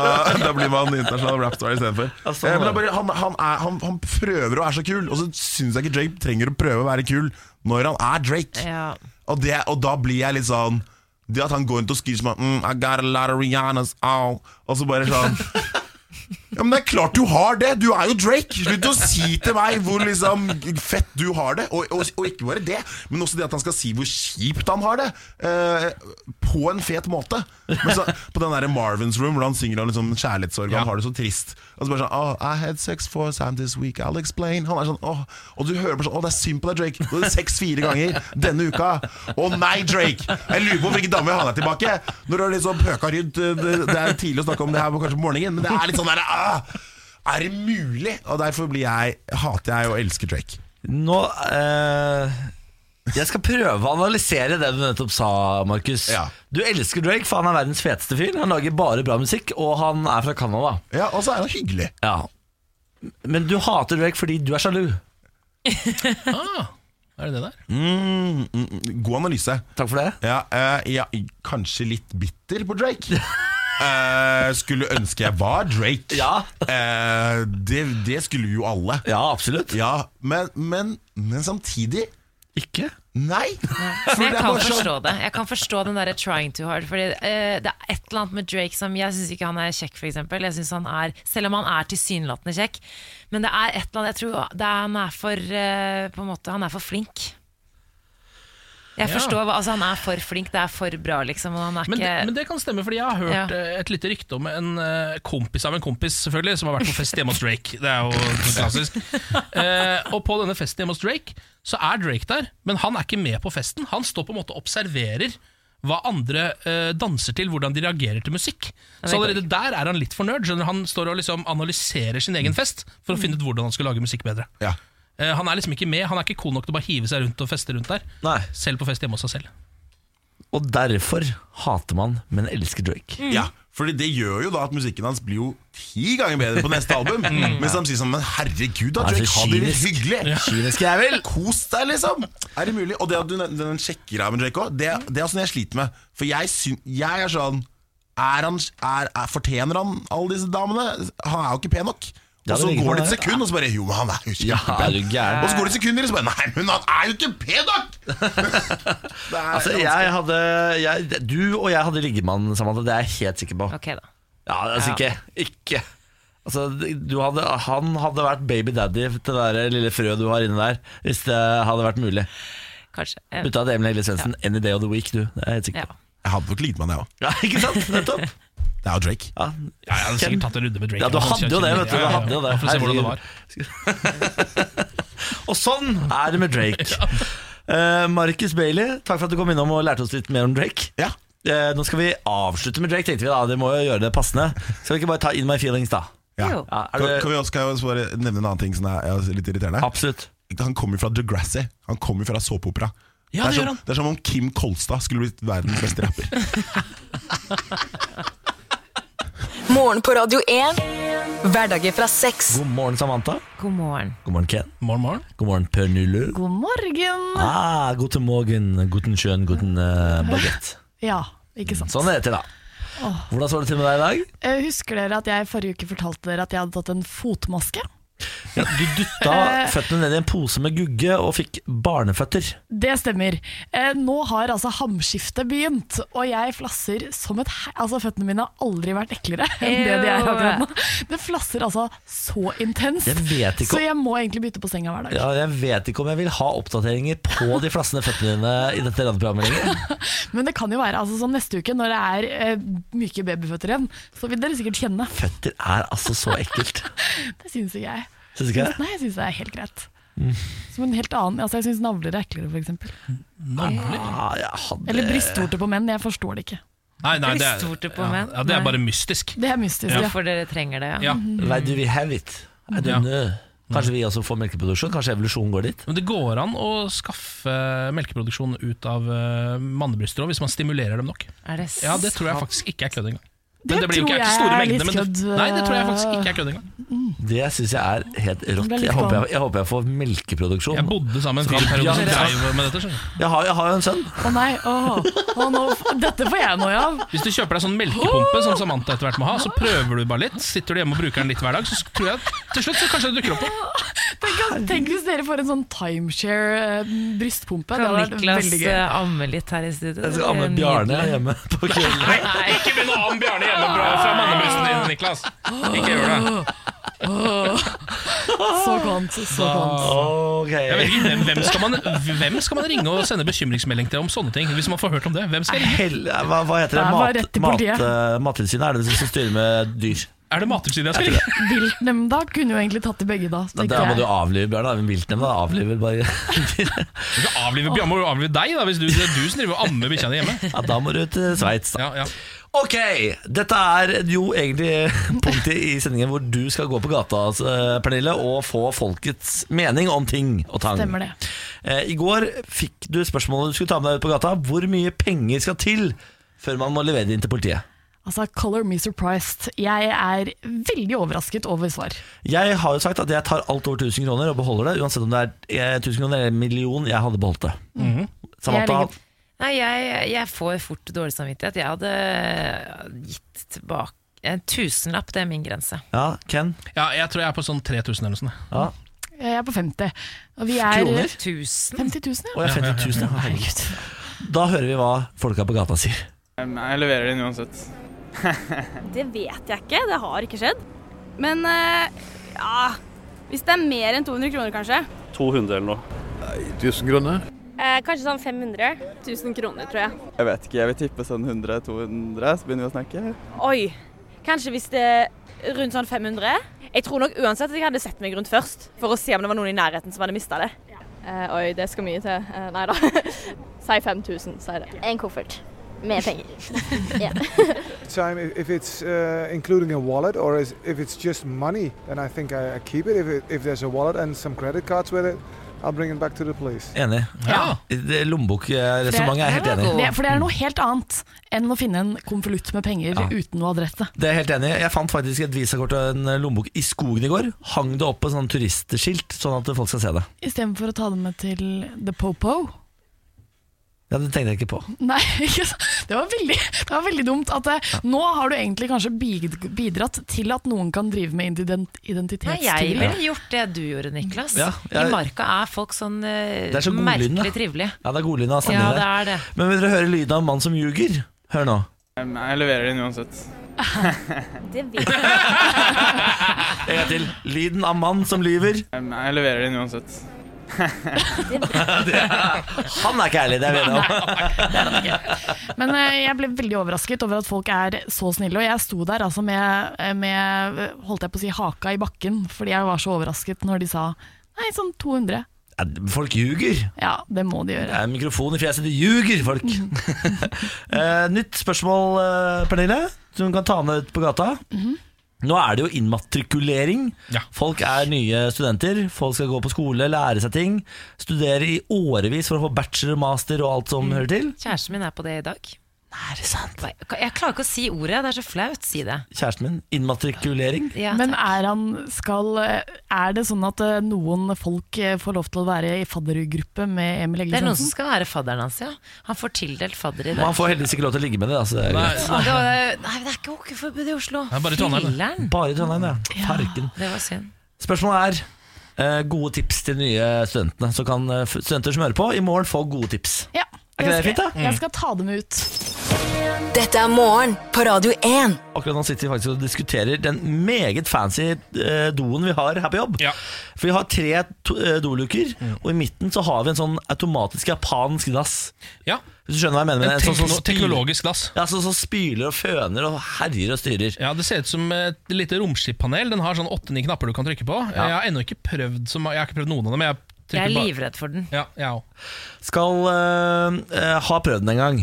da blir man internasjonal rapstar istedenfor. Altså, Eh, men det bare, han, han, er, han, han prøver å være så kul, og så syns jeg ikke Drake trenger å prøve å være kul når han er Drake. Ja. Og, det, og da blir jeg litt sånn Det at han går rundt og skriver sånn mm, I got a lot of Rihannas, au Og så bare sånn <laughs> Ja, men det er klart du har det! Du er jo Drake! Slutt å si til meg hvor liksom fett du har det. Og, og, og ikke bare det, men også det at han skal si hvor kjipt han har det. Eh, på en fet måte. Men så, på den der Marvins Room, hvor han synger om liksom kjærlighetssorg, Ja. han har det så trist. Og så bare sånn oh, I had sex four times this week, I'll explain. Han er sånn, åh, Og du hører bare sånn Å, det er synd på deg, Drake. Du har sex fire ganger denne uka. Å nei, Drake! Jeg lurer på hvilken dame vil ha deg tilbake. Når du har liksom pøka rundt eh, det, det er tidlig å snakke om det her på kanskje på morgenen, men det er litt sånn der Er det mulig? Og derfor blir jeg, hater jeg og elsker Drake. Nå eh, Jeg skal prøve å analysere det du nettopp sa, Markus. Ja. Du elsker Drake, for han er verdens feteste fyr. Han lager bare bra musikk, og han er fra Canada. Ja, Og så er han hyggelig. Ja. Men du hater Drake fordi du er sjalu. <laughs> Ah, er det det der? Mm, mm, god analyse. Takk for det. Ja, eh, ja, kanskje litt bitter på Drake. <laughs> Eh, skulle ønske jeg var Drake. Eh, det, det skulle jo alle. Ja, absolutt. Ja, men, men, men samtidig Ikke? Nei. Men jeg kan forstå det. Jeg kan forstå den derre 'trying too hard'. Fordi eh, Det er et eller annet med Drake som Jeg syns ikke han er kjekk, for eksempel. Jeg synes han er, Selv om han er tilsynelatende kjekk. Men det er et eller annet Jeg tror det er, han er for eh, På en måte Han er for flink. Jeg Ja. forstår Altså Han er for flink, det er for bra, liksom. Og han er Men det, men det kan stemme, fordi jeg har hørt Ja. eh, et lite rykte om en eh, kompis av en kompis selvfølgelig som har vært på fest hjemme hos Drake. Det er jo klassisk. Eh, og på denne festen hjemme hos Drake så er Drake der, men han er ikke med på festen. Han står på en måte og observerer hva andre eh, danser til, hvordan de reagerer til musikk. Så allerede der er han litt fornøyd. nerd. Han står og liksom analyserer sin egen fest for å finne ut hvordan han skal lage musikk bedre. Ja. Eh, han er liksom ikke med, han er ikke cool nok til å bare hive seg rundt og feste rundt der. Selv på fest hjemme hos seg selv. Og derfor hater man, men elsker Drake. Ja, fordi det gjør jo da at musikken hans blir jo ti ganger bedre på neste album. <laughs> Mm. Mens de sier sånn Men herregud, da, Drake, ha det litt hyggelig! Ja. Kynisk jævel. Kos deg, liksom! Er det mulig? Og det at du den sjekker av med Drake òg, det, det er sånn jeg sliter med. For jeg, syn, jeg er sånn er han, er, er, Fortjener han alle disse damene? Han er jo ikke pen nok. Ja, Og så går det et sekund, og så bare Jo, han er jo Ja, kjempepen. er og så går det et sekund, og så bare Nei, men han er jo ikke pen nok! <laughs> Er Altså, jeg hadde jeg, Du og jeg hadde liggemann, Samantha. Det er jeg helt sikker på. Ok da Ja, altså Ja. ikke. Ikke. Altså, du hadde, han hadde vært baby daddy til det der lille frøet du har inne der, hvis det hadde vært mulig. Kanskje. Bytta til Emil Helle Svendsen any day of the week, du. Det er jeg helt sikker på. Jeg hadde nok ligget med han, jeg òg. Ja, ikke sant? Nettopp. Det er jo Drake. Ja, Ja, jeg hadde sikkert tatt en runde med Drake. Ja, du hadde jo det, vet du. Du Ja, ja, ja. hadde jo det. For å se hvordan det var. <laughs> Og sånn er det med Drake. <laughs> Uh, Marcus Bailey, takk for at du kom innom og lærte oss litt mer om Drake. Ja. Uh, nå skal vi avslutte med Drake, tenkte vi da. Det må jo gjøre det passende. Skal vi ikke bare ta In My Feelings, da? Ja. Ja, er Kan, det, kan vi også, kan jeg bare nevne en annen ting som er, litt irriterende? absolutt. Han kommer fra Degrassi. Han kommer fra såpeopera. Ja, det, det er som, det er som om Kim Kolstad skulle blitt verdens beste rapper. <laughs> Morgen på Radio 1. Hverdager fra seks. God morgen, Samantha. God morgen. God morgen, Ken. Morgen, morgen. God morgen, Pernille. God morgen! Ah, guten morgen, guten schön, guten uh, baguette. <laughs> Ja, ikke sant. Sånn er det til, da. Hvordan står det til med deg i dag? Jeg Husker dere at jeg forrige uke fortalte dere at jeg hadde tatt en fotmaske? Ja, du dutta Eh. føttene ned i en pose med gugge og fikk barneføtter. Det stemmer. Eh, nå har altså hamskiftet begynt, og jeg flasser som et he... Altså, føttene mine har aldri vært eklere <laughs> enn det de er akkurat nå. Det flasser altså så intenst, Jeg vet ikke så jeg må egentlig bytte på senga hver dag. Ja, jeg vet ikke om jeg vil ha oppdateringer på de flassende føttene dine i dette radioprogrammet lenger. <laughs> Men det kan jo være altså, sånn neste uke, når det er eh, myke babyføtter igjen, så vil dere sikkert kjenne. Føtter er altså så ekkelt. <laughs> Det syns ikke jeg. Syns du ikke det? Nei, jeg syns det er helt greit. Som en helt annen Altså, jeg syns navler er eklere, f.eks. Ah, jeg hadde... Eller brystvorter på menn. Jeg forstår det ikke. Nei, nei, det er, på ja, menn? ja, det er bare mystisk. Det er mystisk. Ja. For dere trenger det, ja. Ja. Why do we have it? I don't Ja. know. Kanskje vi også får melkeproduksjon? Kanskje evolusjonen går dit? Men det går an å skaffe melkeproduksjon ut av uh, mannebryster også, hvis man stimulerer dem nok. Er det Ja, Det tror jeg faktisk ikke er kødd engang. Det Men det blir jo ikke, ikke store er mengder. Men det, nei, det tror jeg faktisk ikke er kødd engang. Det syns jeg er helt rått. Jeg håper jeg, sånn- jeg, håper jeg får melkeproduksjon. Jeg bodde sammen med en fyr som dreiv med dette. Jeg har, jeg har jo en sønn. Å nei, åh, Å, nå, dette får jeg noe av. Hvis du kjøper deg sånn melkepumpe som Samantha etter hvert må ha, så prøver du bare litt. Sitter du hjemme og bruker den litt hver dag, så tror jeg til slutt så kanskje det dukker opp noe. Tenk, tenk hvis dere får en sånn timeshare eh, Kan Niklas eh, amme litt her i studio? Jeg skal amme Bjarne hjemme på kvelden. Nei, ikke begynn å amme Bjarne hjemme fra, fra mannebrysten din, Niklas. Ikke gjør det. Så kvant, så kvant. Okay. Jeg vet ikke, hvem, hvem, skal man, hvem skal man ringe og sende bekymringsmelding til om sånne ting? Hvis man får hørt om det, hvem skal ringe? Hell, hva, hva heter det? Det Mat, mat, eh, Mattilsynet er det det som styrer med dyr. Er det Mattilsynet jeg skal ringe? <laughs> Viltnemnda kunne jo egentlig tatt til begge da. Da, da må du avlive Bjørn. da. Viltnemnda avliver bare Du avlive Bjørn må jo avlive deg, da, hvis du, det er du som driver og ammer bikkja di hjemme. ja, Da må du til Sveits. da. Ja, ja. Ok, dette er jo egentlig <laughs> punktet i sendingen hvor du skal gå på gata, altså, Pernille, og få folkets mening om ting og tang. Stemmer det. Eh, I går fikk du spørsmålet du skulle ta med deg ut på gata. Hvor mye penger skal til før man må levere det inn til politiet? Altså, color me surprised. Jeg er veldig overrasket over svar. Jeg har jo sagt at jeg tar alt over 1000 kroner og beholder det, uansett om det er eh, 1000 kroner eller en million. Jeg hadde beholdt det. Mhm. Samantha, Jeg legger- Nei, jeg, jeg får fort dårlig samvittighet. Jeg hadde gitt tilbake en tusenlapp, det er min grense. Ja, Ken? Ja, jeg tror jeg er på sånn 3000 eller noe sånt. Ja. Jeg er på 50. Og vi er Kroner? 50 000, ja. Å, er 50 000, ja. Herregud. Da hører vi hva folka på gata sier. Jeg leverer den uansett. <laughs> Det vet jeg ikke. Det har ikke skjedd. Men eh, ja Hvis det er mer enn 200 kroner, kanskje. 200 eller noe. 1000 kroner? Eh, kanskje sånn 500. 1000 kroner, tror jeg. Jeg vet ikke, jeg vil tippe sånn 100-200, så begynner vi å snakke. Oi, kanskje hvis det er rundt sånn 500? Jeg tror nok uansett at jeg hadde sett meg rundt først, for å se om det var noen i nærheten som hadde mista det. Eh, oi, det skal mye til. Eh, nei da. <laughs> si 5000, si det. En koffert med penger. <laughs> ja. time if, if it's uh, including a wallet or is, if it's just money then i think i, I keep it. If, it if there's a wallet and some credit cards with it i'll bring it back to the police Enig. Ja. Ja. Lommebokresonnementet er helt enig. Det, for det er noe helt annet enn å finne en konvolutt med penger Ja. uten noe adresse. Det er helt enig. Jeg fant faktisk et visakort og en lommebok i skogen i går. Hang det opp på sånn turistskilt, sånn at folk skal se det. Istedenfor å ta det med til The Popo. Ja, Det tenkte jeg ikke på. Nei, <laughs> ikke det var veldig, det var veldig dumt. At ja. Nå har du egentlig kanskje bidratt til at noen kan drive med identitetstyveri. Nei, jeg ville gjort det du gjorde, Niklas. Ja, jeg- I marka er folk sånn uh, er så merkelig trivelige. Ja, det er godlynne av Ja, det er det. Men vil dere høre lyden av en mann som ljuger? Hør nå. Jeg leverer den uansett. <laughs> Det vet <laughs> En gang til. Lyden av mann som lyver. Jeg leverer den uansett. <laughs> Han er ikke ærlig, det er vi enige om. Men eh, jeg ble veldig overrasket over at folk er så snille. Og jeg sto der altså med, med holdt jeg på å si, haka i bakken, fordi jeg var så overrasket når de sa nei, sånn 200. Folk ljuger. Ja, det må de gjøre. Det er mikrofon i fjeset, de ljuger, folk. <laughs> Eh, nytt spørsmål, eh, Pernille, som du kan ta med ut på gata. Nå er det jo innmatrikulering. Folk er nye studenter. Folk skal gå på skole, lære seg ting. Studere i årevis for å få bachelor, master og alt som hører til. Kjæresten min er på det i dag. Er det sant? Jeg klarer ikke å si ordet, det er så flaut. Si det. Kjæresten min. Innmatrikulering. Ja, Men er, han skal, er det sånn at eh, noen folk eh, får lov til å være i faddergruppe med Emil Det er noen som skal være fadderen hans, ja. Han får tildelt fadder i dag. han får heldigvis ikke lov til å ligge med det. Altså, det er Nei, det var- Nei, det er ikke hockeyforbud i Oslo. Bare i Trondheim, Bare i Trondheim, ja. Farken. Det var synd. Spørsmålet er eh, gode tips til de nye studentene. Så kan studenter som hører på, i morgen få gode tips. Ja, Er ikke det jeg fint, da? skal, jeg skal ta dem ut. Dette er morgen på Radio 1. Akkurat nå sitter vi faktisk og diskuterer den meget fancy eh, doen vi har her på jobb. Ja. For vi har tre to, eh, doluker, og i midten så har vi en sånn automatisk japansk dass. Ja. Hvis du skjønner hva jeg mener? med En det? Sånn som tekno- teknologisk dass. Ja, sånn som spyler og føner og herjer og styrer. Ja, Det ser ut som et lite romskippanel. Den har sånn åtte-ni knapper du kan trykke på. Ja. Jeg har ennå ikke prøvd så ma- Jeg har ikke prøvd noen av dem. Jeg, Jeg er livredd for den. Ja, jeg òg. Skal eh, eh, ha prøvd den en gang.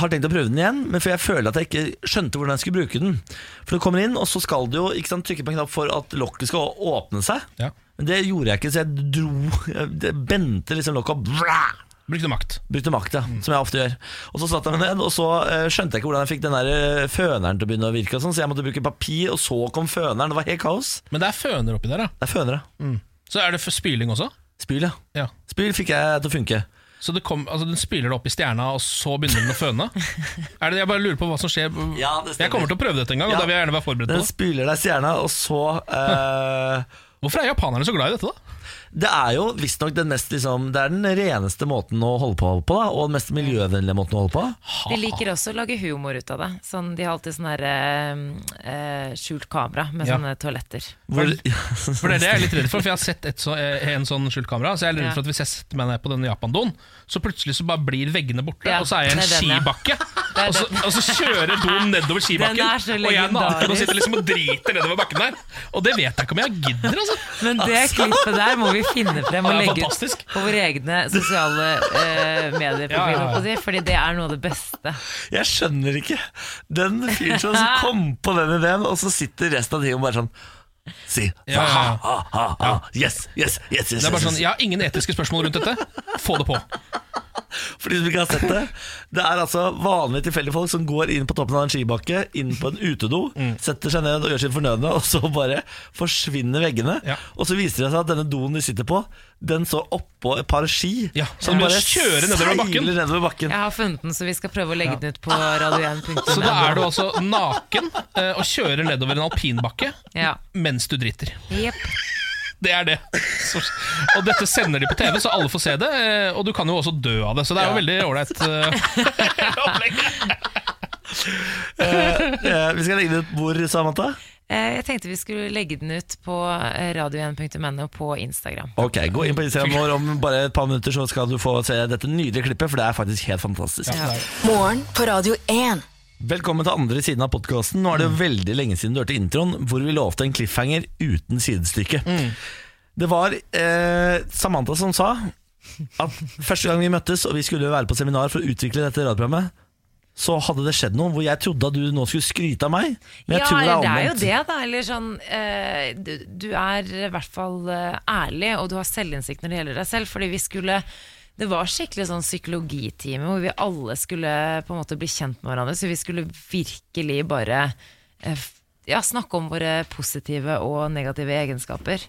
Har tenkt å prøve den igjen, men for jeg føler at jeg ikke skjønte hvordan jeg skulle bruke den. For du kommer inn, og så skal du jo ikke sant, trykke på en knapp for at lokket skal åpne seg. Men det gjorde jeg ikke, så jeg dro jeg det bente liksom lokket opp. Brukte makt. Brukte makt, ja, som jeg ofte gjør. Og så satt jeg meg ned, og så eh, skjønte jeg ikke hvordan jeg fikk den der føneren til å begynne å virke. Sånn, så jeg måtte bruke papir, og så kom føneren. Det var helt kaos. Men det er føner oppi der, da. Det er fønere. Så er det spyling også? Spyl, ja. ja. Spyl fikk jeg til å funke. Så det kom, altså den spyler det opp i stjerna, og så begynner den å føne? <laughs> er det, jeg bare lurer på hva som skjer. jeg kommer til å prøve dette en gang, og da vil jeg gjerne være forberedt på det Den spyler deg i stjerna, og så uh... <laughs> Hvorfor er japanerne så glad i dette, da? Det er jo visstnok den mest liksom, Det er den reneste måten å holde på på, da, og den mest miljøvennlige måten å holde på. De liker også å lage humor ut av det. Sånn, de har alltid sånn her eh, eh, skjult kamera med Ja. sånne toaletter. For, for det er det jeg er litt redd for, for jeg har sett et så, eh, en sånn skjult kamera. Så jeg er redd for at hvis jeg setter meg ned på denne japandoen, så plutselig så bare blir veggene borte, Ja, og så er jeg en det den, ja. skibakke. <laughs> Og så, og så kjører doen <laughs> nedover skibakken, og jeg er naken og sitter liksom og driter nedover bakken der. Og det vet jeg ikke om jeg gidder, altså. Men det klippet der må vi finne frem og legge ut på våre egne sosiale uh, medier. Ja, Fordi det er noe av det beste. Jeg skjønner ikke den fyren som <laughs> kom på den ideen, og så sitter resten av tiden bare sånn Si Ja, ja, ja. ha, ha, ha, ha. Yes, yes, yes, yes, Det er bare sånn. Jeg har ingen etiske spørsmål rundt dette. Få det på. For de som ikke har sett det Det er altså vanlige tilfeldige folk som går inn på toppen av en skibakke, inn på en utedo, setter seg ned og gjør sin fornødne, og så bare forsvinner veggene. Og så viser det seg at denne doen de sitter på, den står oppå et par ski. som bare kjører nedover bakken. nedover bakken. Jeg har funnet den, så vi skal prøve å legge den ut på radio1.no. Så da er du altså naken eh, og kjører nedover en alpinbakke Ja. mens du driter. Jepp. Det er det. Så, og dette sender de på TV, så alle får se det. eh, Og du kan jo også dø av det, så det er jo veldig ålreit. <laughs> eh. Eh, Vi skal legge det ut hvor, Samantha? Eh, Jeg tenkte vi skulle legge den ut på eh, radio1.no på Instagram. Ok, Gå inn på Instagram vår om bare et par minutter, så skal du få se dette nydelige klippet, for det er faktisk helt fantastisk. Morgen på Radio 1. Velkommen til andre siden av podkasten. Nå er det jo veldig lenge siden du hørte introen, hvor vi lovte en cliffhanger uten sidestykke. Det var eh, Samantha som sa at første gang vi møttes og vi skulle være på seminar for å utvikle dette radioprogrammet, så hadde det skjedd noe hvor jeg trodde at du nå skulle skryte av meg. Men jeg ja, tror det er det er jo det, da. Eller sånn eh, du, du er i hvert fall eh, ærlig, og du har selvinnsikt når det gjelder deg selv. Fordi vi skulle Det var skikkelig sånn psykologitime hvor vi alle skulle på en måte bli kjent med hverandre. Så vi skulle virkelig bare eh, ja, snakke om våre positive og negative egenskaper.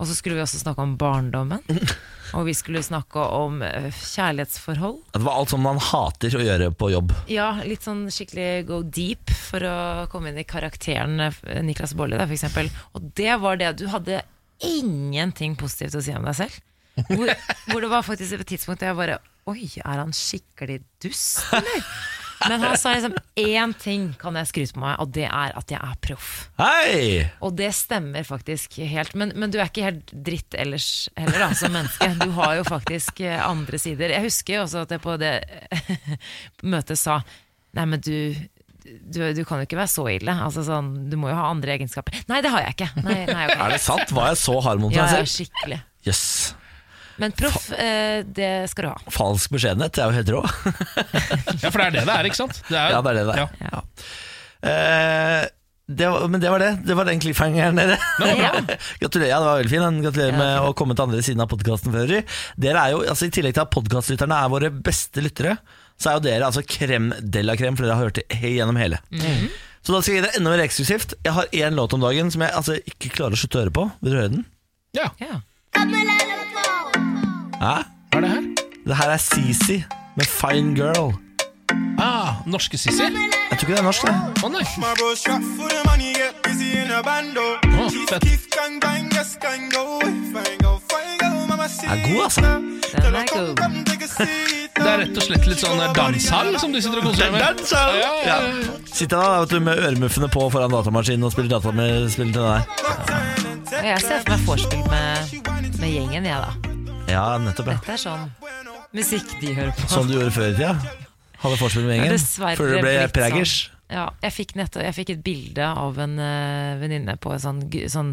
Og så skulle vi også snakke om barndommen. <laughs> Og vi skulle snakke om eh, kjærlighetsforhold. Det var alt som man hater å gjøre på jobb. Ja, litt sånn skikkelig go deep for å komme inn i karakteren eh, Niklas Baarli, f.eks. Og det var det. Du hadde ingenting positivt å si om deg selv. Hvor, hvor det var faktisk et tidspunkt der jeg bare Oi, er han skikkelig dust, eller? Men han sa liksom én ting kan jeg skryte på meg, og det er at jeg er proff. Hei! Og det stemmer faktisk helt. Men, men du er ikke helt dritt ellers heller, da, som menneske. Du har jo faktisk eh, andre sider. Jeg husker jo også at jeg på det <laughs> møtet sa Nei, men du, du, du kan jo ikke være så ille. Altså sånn, Du må jo ha andre egenskaper. Nei, det har jeg ikke. Nei, nei, okay. Er det sant? Var jeg så hard mot meg selv? ja, skikkelig. Jøss. Men proff, eh, det skal du ha. Falsk beskjedenhet, det er jo helt rå. <laughs> Ja, for det er det det er, ikke sant? Det er, Ja, det er det det er. Ja. Eh, det var, men det var det. Det var den cliffhangeren, dere. Gratulerer. Ja, det var veldig fin. den. Gratulerer med å komme til andre siden av podkasten for øvrig. Dere er jo, altså I tillegg til at podkastlytterne er våre beste lyttere, så er jo dere altså krem de la krem, for dere har hørt det gjennom hele. Så da skal jeg gi dere enda mer eksklusivt. Jeg har én låt om dagen som jeg altså ikke klarer å slutte å høre på. Vil dere høre den? Ja. Hæ? Hva er det her? Det her er Sisi med Fine Girl. Ah, norske Sisi? Jeg tror ikke det er norsk, det. Å nei. A bando. Oh, fett. See. Er god, altså. Den er god. <laughs> Det er rett og slett litt sånn danshall som du sitter og koser deg med. Dansehall! Ja, ja, Ja. ja. Sitter da vet du, med øremuffene på foran datamaskinen og spiller dataspill til deg. Ja. jeg ser for meg vorspiel med, med gjengen, jeg, da. Ja, nettopp. ja Dette er sånn musikk de hører på. Som du gjorde før i tida? Hadde forspill med Ja, gjengen? Ja, Før du ble preggers? Sånn. Ja, jeg fikk, nettopp, jeg fikk et bilde av en uh, venninne på en sånn, sånn,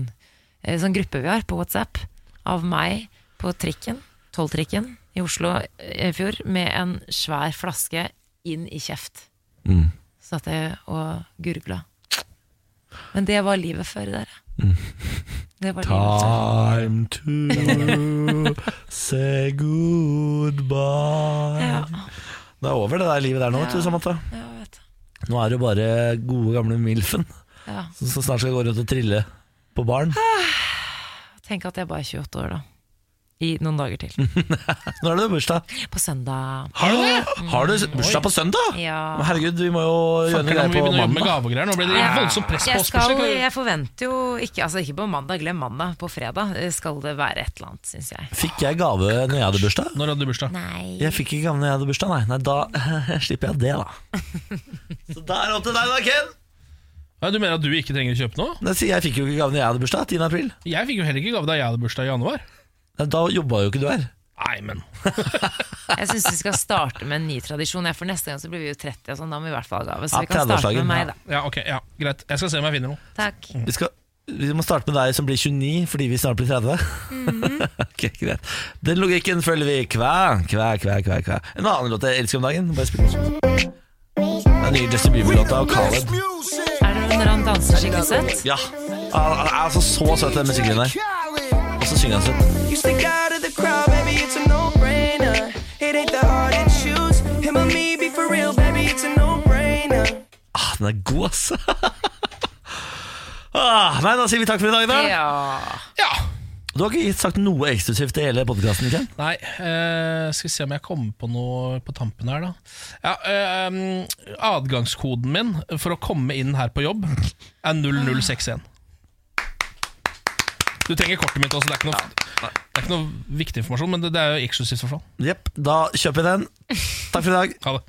eh, sånn gruppe vi har på WhatsApp, av meg på trikken, tolvtrikken i Oslo eh, i fjor, med en svær flaske inn i kjeft. Mm. Satt jeg og gurgla. Men det var livet før, dere. Time to say goodbye Ja. Det er over det der livet der nå, Samantha. Ja, vet. Nå er det bare gode, gamle Milfen Ja. som som snart skal gå rundt og trille på baren. Tenk at jeg bare er 28 år, da. I noen dager til. <laughs> Når er det bursdag? På søndag. Har du det? Har du bursdag på søndag? Ja. Men Herregud, vi må jo gjøre noe greier på mandag. Nå ble det Ja. voldsomt press på oss. jeg forventer jo ikke Altså ikke på mandag, glem mandag. På fredag skal det være et eller annet, syns jeg. Fikk jeg gave når jeg hadde bursdag? Når hadde du bursdag? Nei. Jeg fikk ikke gave når jeg hadde bursdag, nei. nei da <laughs> slipper jeg det, da. <laughs> Så da er det opp til deg, da, Ken. Ja, du mener at du ikke trenger å kjøpe noe? Nei, Jeg fikk jo ikke gave når jeg hadde bursdag. 10. april. Jeg fikk jo heller ikke gave da jeg hadde bursdag i januar. Da jobba jo ikke du her. Nei, men <laughs> Jeg syns vi skal starte med en ny tradisjon. For neste gang så blir vi jo 30, og sånn, da må vi i hvert fall ha gave. Så Ja, vi kan starte 30-årsdagen, med meg, da. Ja, ok, ja, greit. Jeg skal se om jeg finner noe. Takk. Vi, skal, vi må starte med deg som blir 29 fordi vi snart blir 30. <laughs> ok, greit Den logikken følger vi. Kvæ, kvæ, kvæ, kvæ, kvæ. En annen låt jeg elsker om dagen. Bare spill den. Den nye Justin Bieber-låta av Khaled. Er det når han danser skikkelig Ja. Han han er altså så søt, den musikken der. Og så synger han sånn. Ah, den er god, altså. <laughs> ah, nei, da sier vi takk for i dag, da. Ja. ja. Du har ikke sagt noe eksklusivt Til hele podkasten? Nei. Uh, skal vi se om jeg kommer på noe på tampen her, da. Ja, uh, adgangskoden min for å komme inn her på jobb er 0061. Du trenger kortet mitt også, det er ikke noe, det er ikke noe viktig informasjon, men det, det er jo eksklusivt. Jepp, da kjøper vi den. Takk for i dag. Ha det.